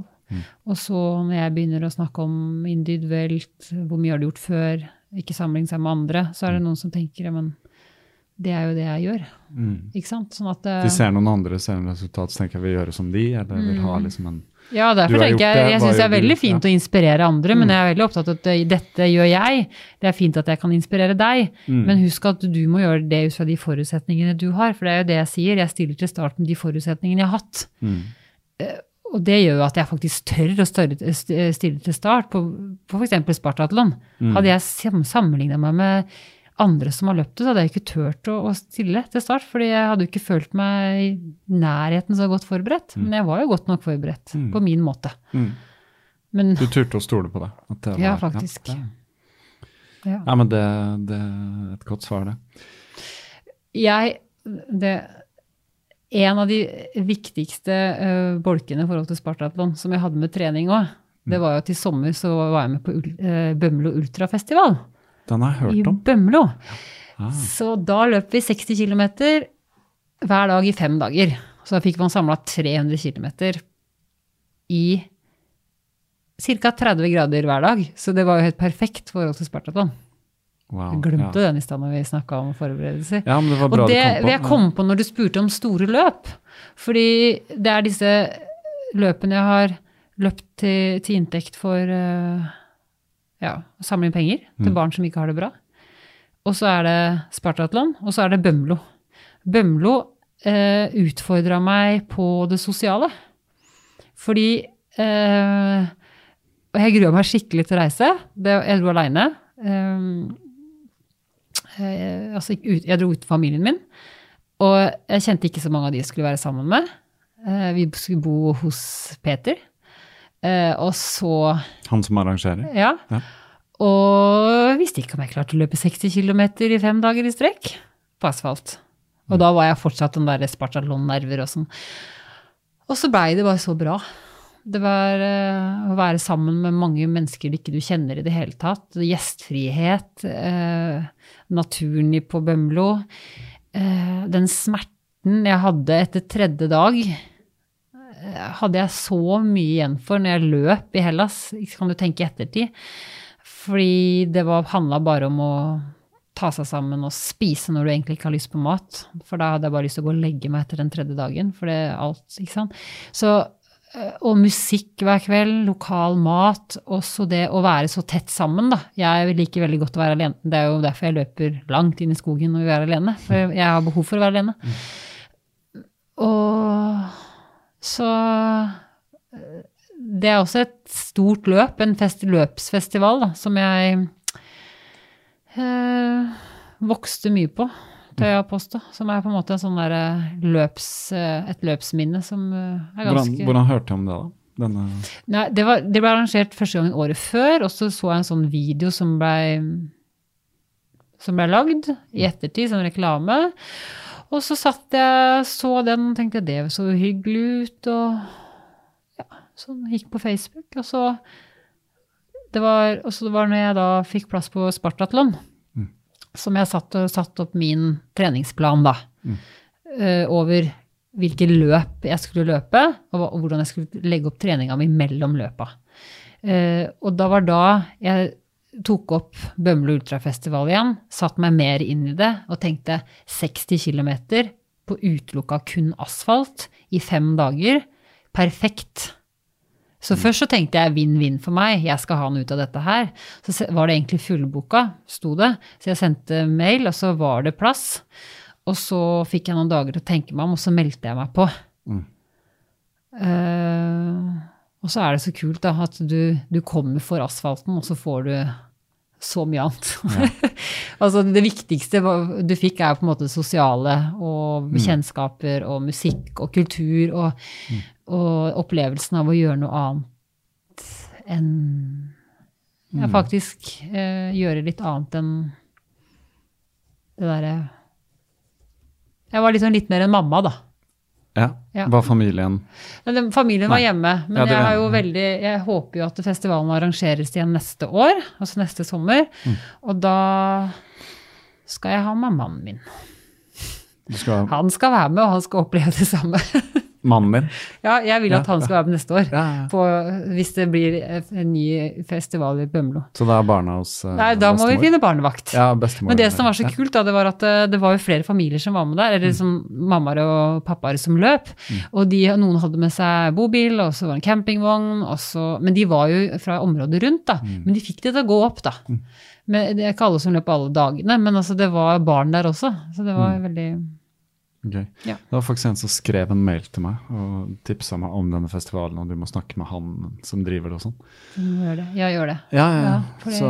Og så når jeg begynner å snakke om individuelt, hvor mye har du gjort før, ikke sammenligne seg med andre, så er det noen som tenker men det er jo det jeg gjør. Mm. Ikke sant? Sånn at, eh, De ser noen andre ser en resultat, så tenker jeg vil gjøre som de, eller vil ha liksom en Ja, derfor tenker jeg Jeg syns det er veldig fint Ja. å inspirere andre, men jeg er veldig opptatt av at eh, dette gjør jeg. Det er fint at jeg kan inspirere deg, Mm. men husk at du må gjøre det ut fra de forutsetningene du har. For det er jo det jeg sier, jeg stiller til start med de forutsetningene jeg har hatt. Mm. Og det gjør jo at jeg faktisk tør å stille til start på, på f.eks. Spartatlon. Mm. Hadde jeg sammenligna meg med andre som har løpt det, så hadde jeg ikke turt å, å stille til start. fordi jeg hadde jo ikke følt meg i nærheten så godt forberedt. Men jeg var jo godt nok forberedt, Mm. på min måte. Mm. Men Du turte å stole på det? det Ja, faktisk. Ja, det- ja. ja men det, det er et godt svar, det. jeg det, En av de viktigste uh, bolkene i forhold til Spartatlon som jeg hadde med trening òg, det var jo at i sommer så var jeg med på uh, Bømlo Ultrafestival. Den har jeg hørt om. Bømlo. Ah. Så da løp vi 60 km hver dag i fem dager. Så da fikk man samla 300 km i ca. 30 grader hver dag, så det var jo helt perfekt forhold til Spartaton. Wow, Jeg glemte ja. den i stad når vi snakka om forberedelser. Ja, men det var bra og det du kom på. vil jeg komme på når du spurte om store løp. Fordi det er disse løpene jeg har løpt til, til inntekt for eh, ja, samle inn penger Mm. til barn som ikke har det bra. Og så er det Spartatlon, og så er det Bømlo. Bømlo eh, utfordra meg på det sosiale. Fordi eh, Og jeg grua meg skikkelig til å reise. Det, jeg dro aleine. Eh, altså, jeg dro ut familien min, og jeg kjente ikke så mange av de jeg skulle være sammen med. Eh, vi skulle bo hos Peter. Eh, og så Han som arrangerer. Ja. Ja. Og visste ikke om jeg klarte å løpe 60 km i fem dager i strekk på asfalt. Og da var jeg fortsatt den der Spartalon-nerver og sånn. Og så blei det bare så bra. Det var uh, å være sammen med mange mennesker du ikke du kjenner i det hele tatt. Gjestfrihet, Uh, naturen på Bømlo. Den smerten jeg hadde etter tredje dag, hadde jeg så mye igjen for når jeg løp i Hellas. Kan du tenke i ettertid. Fordi det handla bare om å ta seg sammen og spise når du egentlig ikke har lyst på mat. For da hadde jeg bare lyst til å gå og legge meg etter den tredje dagen. For det er alt, ikke sant. Så, eh, og musikk hver kveld, lokal mat. Også det å være så tett sammen, da. Jeg liker veldig godt å være alene. Det er jo derfor jeg løper langt inn i skogen når vil er alene. For jeg har behov for å være alene. Og så eh, Det er også et stort løp, en fest, løpsfestival, da, som jeg eh, vokste mye på, tør jeg påstå. Som er på en måte en sånn der løps, eh, et løpsminne som eh, er Hvordan, ganske hvordan hørte du om det, da? Denne Nei, det, var, det ble arrangert første gangen året før, og så så jeg en sånn video som ble, som ble lagd i ettertid, som reklame. Og så satt jeg, så den, og tenkte det så hyggelig ut, og ja, sånn gikk på Facebook. Og så det var, og så var når jeg da fikk plass på Spartatlon, som jeg satt satt opp min treningsplan da, eh, over hvilke løp jeg skulle løpe, og og hvordan jeg skulle legge opp treninga mi mellom løpa. Uh, og da var da jeg tok opp Bømlo Ultrafestival igjen, satt meg mer inn i det og tenkte 60 km på utelukka kun asfalt i fem dager. Perfekt. Så først så tenkte jeg vinn-vinn for meg, jeg skal ha noe ut av dette her. Så var det egentlig fullboka, sto det. Så jeg sendte mail, og så var det plass. Og så fikk jeg noen dager til å tenke meg om, og så meldte jeg meg på. Eh, og så er det så kult da, at du, du kommer for asfalten, og så får du så mye annet. altså det viktigste du fikk er på en måte det sosiale og kjennskaper og musikk og kultur og, og opplevelsen av å gjøre noe annet enn ja, faktisk eh, gjøre litt annet enn det derre Jeg var liksom litt mer enn mamma, da. Ja, Ja. var familien Men den, familien var hjemme. Men Ja, jeg, har jo veldig, jeg håper jo at festivalen arrangeres igjen neste år, altså neste sommer. Mm. Og da skal jeg ha mammaen min. Skal Han skal være med, og han skal oppleve det samme. mannen din? ja, jeg vil at han skal være med neste år. På, hvis det blir en ny festival i Bømlo. Så da er barna hos uh, Nei, da må vi finne barnevakt. Ja, bestemor. Men det som var så kult, da, det var at eh, det var jo flere familier som var med der. Eller som mammaer og pappaer som løp. Og de, noen hadde med seg bobil, og så var det en campingvogn. Og så, men de var jo fra området rundt, da. Men de fikk det til å gå opp, da. Men det er ikke alle som løp alle dagene, men altså, det var barn der også. Så det var veldig Gøy. Ja. Det var faktisk en som skrev en mail til meg og tipsa meg om denne festivalen, og du må snakke med han som driver det og sånn. Du må gjøre det. Ja, gjør det. Ja, ja. Ja, for det- Så,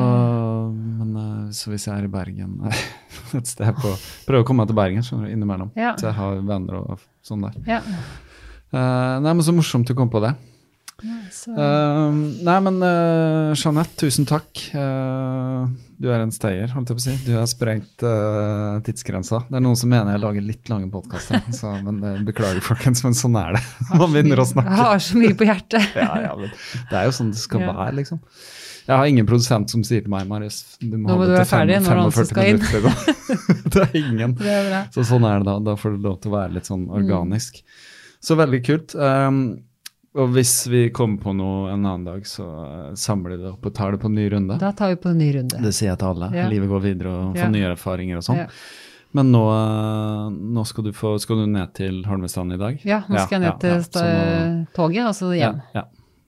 men eh, så hvis jeg er i Bergen et sted på Prøver å komme meg til Bergen skjønner du, innimellom. Så jeg har venner og sånn der. Ja. Uh, nei, men så morsomt du kom på det. Så, Eh, nei, men uh, Jeanette, tusen takk. Uh, du er en stayer, holdt jeg på å si. Du har sprengt uh, tidsgrensa. Det er noen som mener jeg lager litt lange podkaster, men beklager, folkens, men sånn er det. Man begynner å snakke. jeg har så mye på hjertet. Ja, ja, men det er jo sånn det skal Ja. være, liksom. Jeg har ingen produsent som sier til meg, Marius, du må Nå må du være ferdig når 45 skal inn. å det er ingen. Det er. Så sånn er det da. Da får det lov til å være litt sånn organisk. Så veldig kult. Um, Og hvis vi kommer på noe en annen dag, så eh, samler vi det opp og tar det på en ny runde. Da tar vi på en ny runde. Det sier jeg til alle. Ja. Livet går videre og får Ja. nye erfaringer og sånn. Ja. Men nå, eh, nå skal, du få, skal du ned til Holmestrand i dag? Ja, nå skal jeg ned til ja, sta- så nå- toget, og så hjem. ja.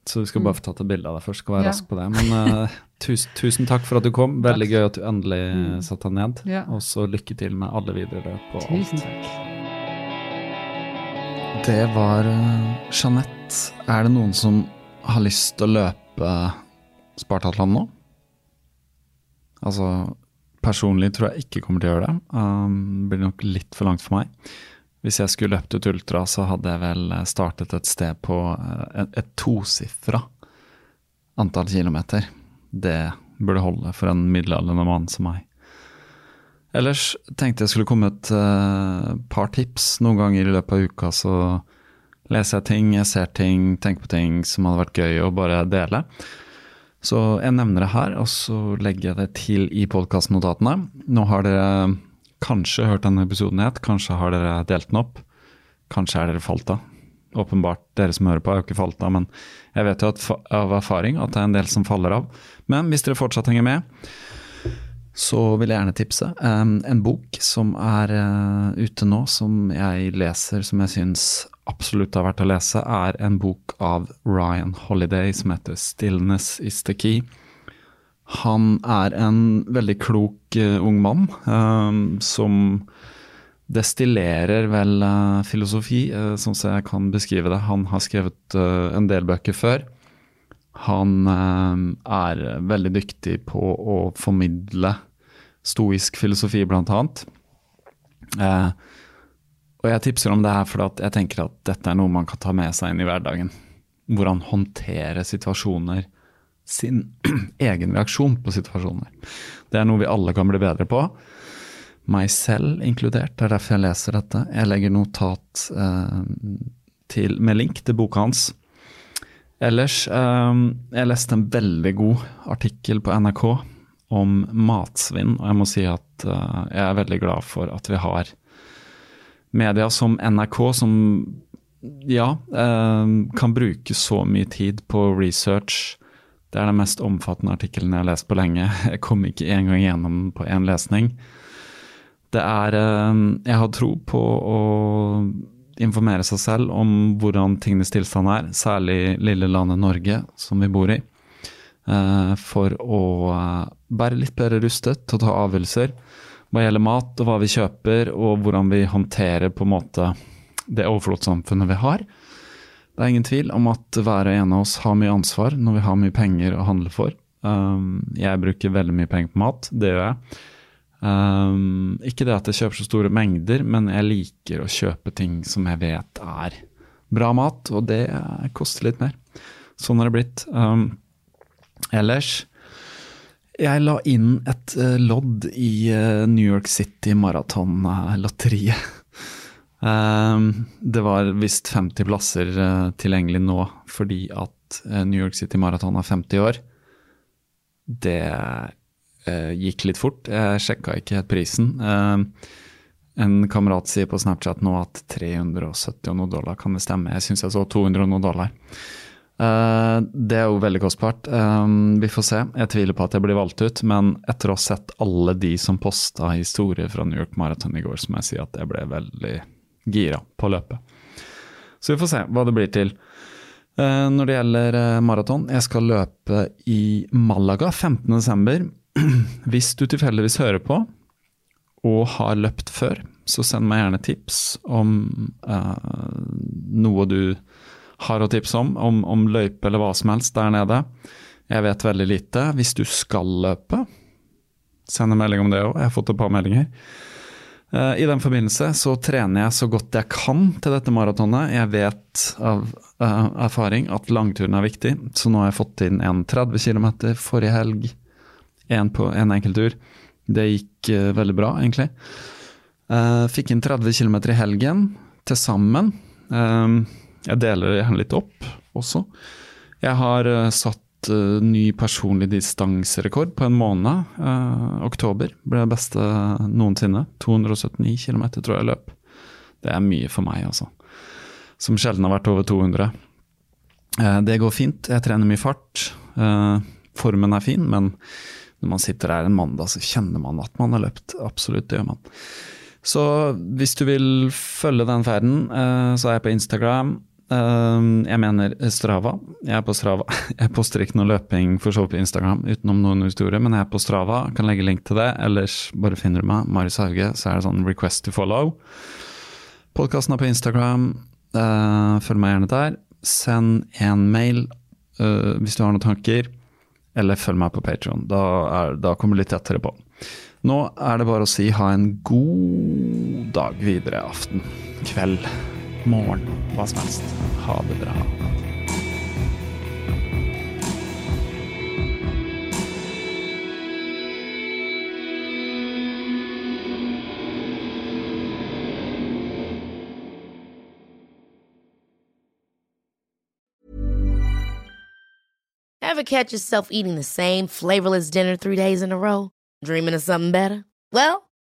Så vi skal bare få tatt et bilde av deg først, skal være Ja. rask på det. Men uh, tusen, tusen takk for at du kom. Veldig gøy at du endelig Mm. satte deg ned. Ja. Og så lykke til med alle videre løp og Tusen takk. Det var eh, Jeanette. Er det noen som har lyst til å løpe Spartatland nå? Altså, personlig tror jeg ikke kommer til å gjøre det. Um, det blir nok litt for langt for meg. Hvis jeg skulle løpt ut ultra, så hadde jeg vel startet et sted på eh, et tosifra antall kilometer. Det burde holde for en middelaldrende mann som meg. Ellers tenkte jeg skulle komme et eh, par tips. Noen ganger i løpet av uka så leser jeg ting, jeg ser ting, tenker på ting som hadde vært gøy å bare dele. Så jeg nevner det her, og så legger jeg det til i podkastnotatene. Nå har dere kanskje hørt denne episoden het, kanskje har dere delt den opp. Kanskje er dere falt av. Åpenbart, dere som hører på, er jo ikke falt av, men jeg vet jo av erfaring at det er en del som faller av. Men hvis dere fortsatt henger med, så vil jeg gjerne tipse. En bok som er uh, ute nå, som jeg leser, som jeg syns absolutt har vært å lese, er en bok av Ryan Holiday som heter 'Stillness is the Key'. Han er en veldig klok uh, ung mann um, som destillerer vel uh, filosofi, uh, sånn som jeg kan beskrive det. Han har skrevet en del bøker før. Han er veldig dyktig på å formidle stoisk filosofi, blant annet. Eh, og jeg tipser om det her fordi jeg tenker at dette er noe man kan ta med seg inn i hverdagen. Hvordan håndtere situasjoner, sin egen reaksjon på situasjoner. Det er noe vi alle kan bli bedre på. Meg selv inkludert. Det er derfor jeg leser dette. Jeg legger notat eh, til, med link til boka hans. Ellers, eh, jeg leste en veldig god artikkel på NRK om matsvinn, og jeg må si at eh, jeg er veldig glad for at vi har media som NRK, som ja, eh, kan bruke så mye tid på research. Det er den mest omfattende artikkelen jeg har lest på lenge. Jeg kom ikke engang gjennom på én lesning. Det er eh, Jeg har tro på å informere seg selv om hvordan tingenes tilstand er, særlig lille landet Norge, som vi bor i, eh, for å være litt bedre rustet til å ta avgjørelser hva gjelder mat og hva vi kjøper, og hvordan vi håndterer på en måte det overflodssamfunnet vi har. Det er ingen tvil om at hver og en av oss har mye ansvar når vi har mye penger å handle for. Um, jeg bruker veldig mye penger på mat, det gjør jeg. Um, ikke det at jeg kjøper så store mengder, men jeg liker å kjøpe ting som jeg vet er bra mat, og det koster litt mer. Sånn har det blitt. Um, ellers Jeg la inn et eh, lodd i eh, New York City maratonlotteriet. Um, det var visst 50 plasser eh, tilgjengelig nå fordi at New York City Marathon er 50 år. Det gikk litt fort. Jeg sjekka ikke helt prisen. Eh, en kamerat sier på Snapchat nå at 370 og noe dollar, kan det stemme? Jeg syns jeg så 200 og noe dollar. Eh, det er jo veldig kostbart. Eh, vi får se. Jeg tviler på at jeg blir valgt ut, men etter å ha sett alle de som posta historier fra New York Marathon i går, så må jeg si at jeg ble veldig gira på løpet. Så vi får se hva det blir til. Eh, når det gjelder eh, maraton, jeg skal løpe i Malaga 15.12. Hvis du tilfeldigvis hører på og har løpt før, så send meg gjerne tips om noe du har å tipse om, om, om løype eller hva som helst der nede. Jeg vet veldig lite. Hvis du skal løpe, send en melding om det òg. Jeg har fått et par meldinger. Eh, I den forbindelse så trener jeg så godt jeg kan til dette maratonet. Jeg vet av eh, erfaring at langturen er viktig, så nå har jeg fått inn en 30 km forrige helg. En på en enkelttur. Det gikk eh, veldig bra, egentlig. Fikk inn 30 km i helgen til sammen. Jeg deler det gjerne litt opp også. Jeg har eh, satt eh, ny personlig distanserekord på en måned. Eh, oktober ble det beste noensinne. 279 km tror jeg løp. Det er mye for meg, altså. Som sjelden har vært over 200. Eh, det går fint. Jeg trener mye fart. Formen er fin, men når man sitter her en mandag, så kjenner man at man har løpt. Absolutt, det gjør man. Så hvis du vil følge den ferden, så er jeg på Instagram. Jeg mener Strava. Jeg er på Strava. Jeg poster ikke noe løping for så på Instagram utenom noen historier, men jeg er på Strava. Kan legge link til det. Ellers bare finner du meg, Marius Hauge, så er det sånn request to follow. Podkasten er på Instagram. Følg meg gjerne der. Send en mail uh, hvis du har noen tanker, eller følg meg på Patron. Da, da kommer du litt tettere på. Nå er det bare å si ha en god dag videre. Aften, kveld, morgen, hva som helst. Ha det bra. Ever catch yourself eating the same flavorless dinner three days in a row? Dreaming of something better? Well,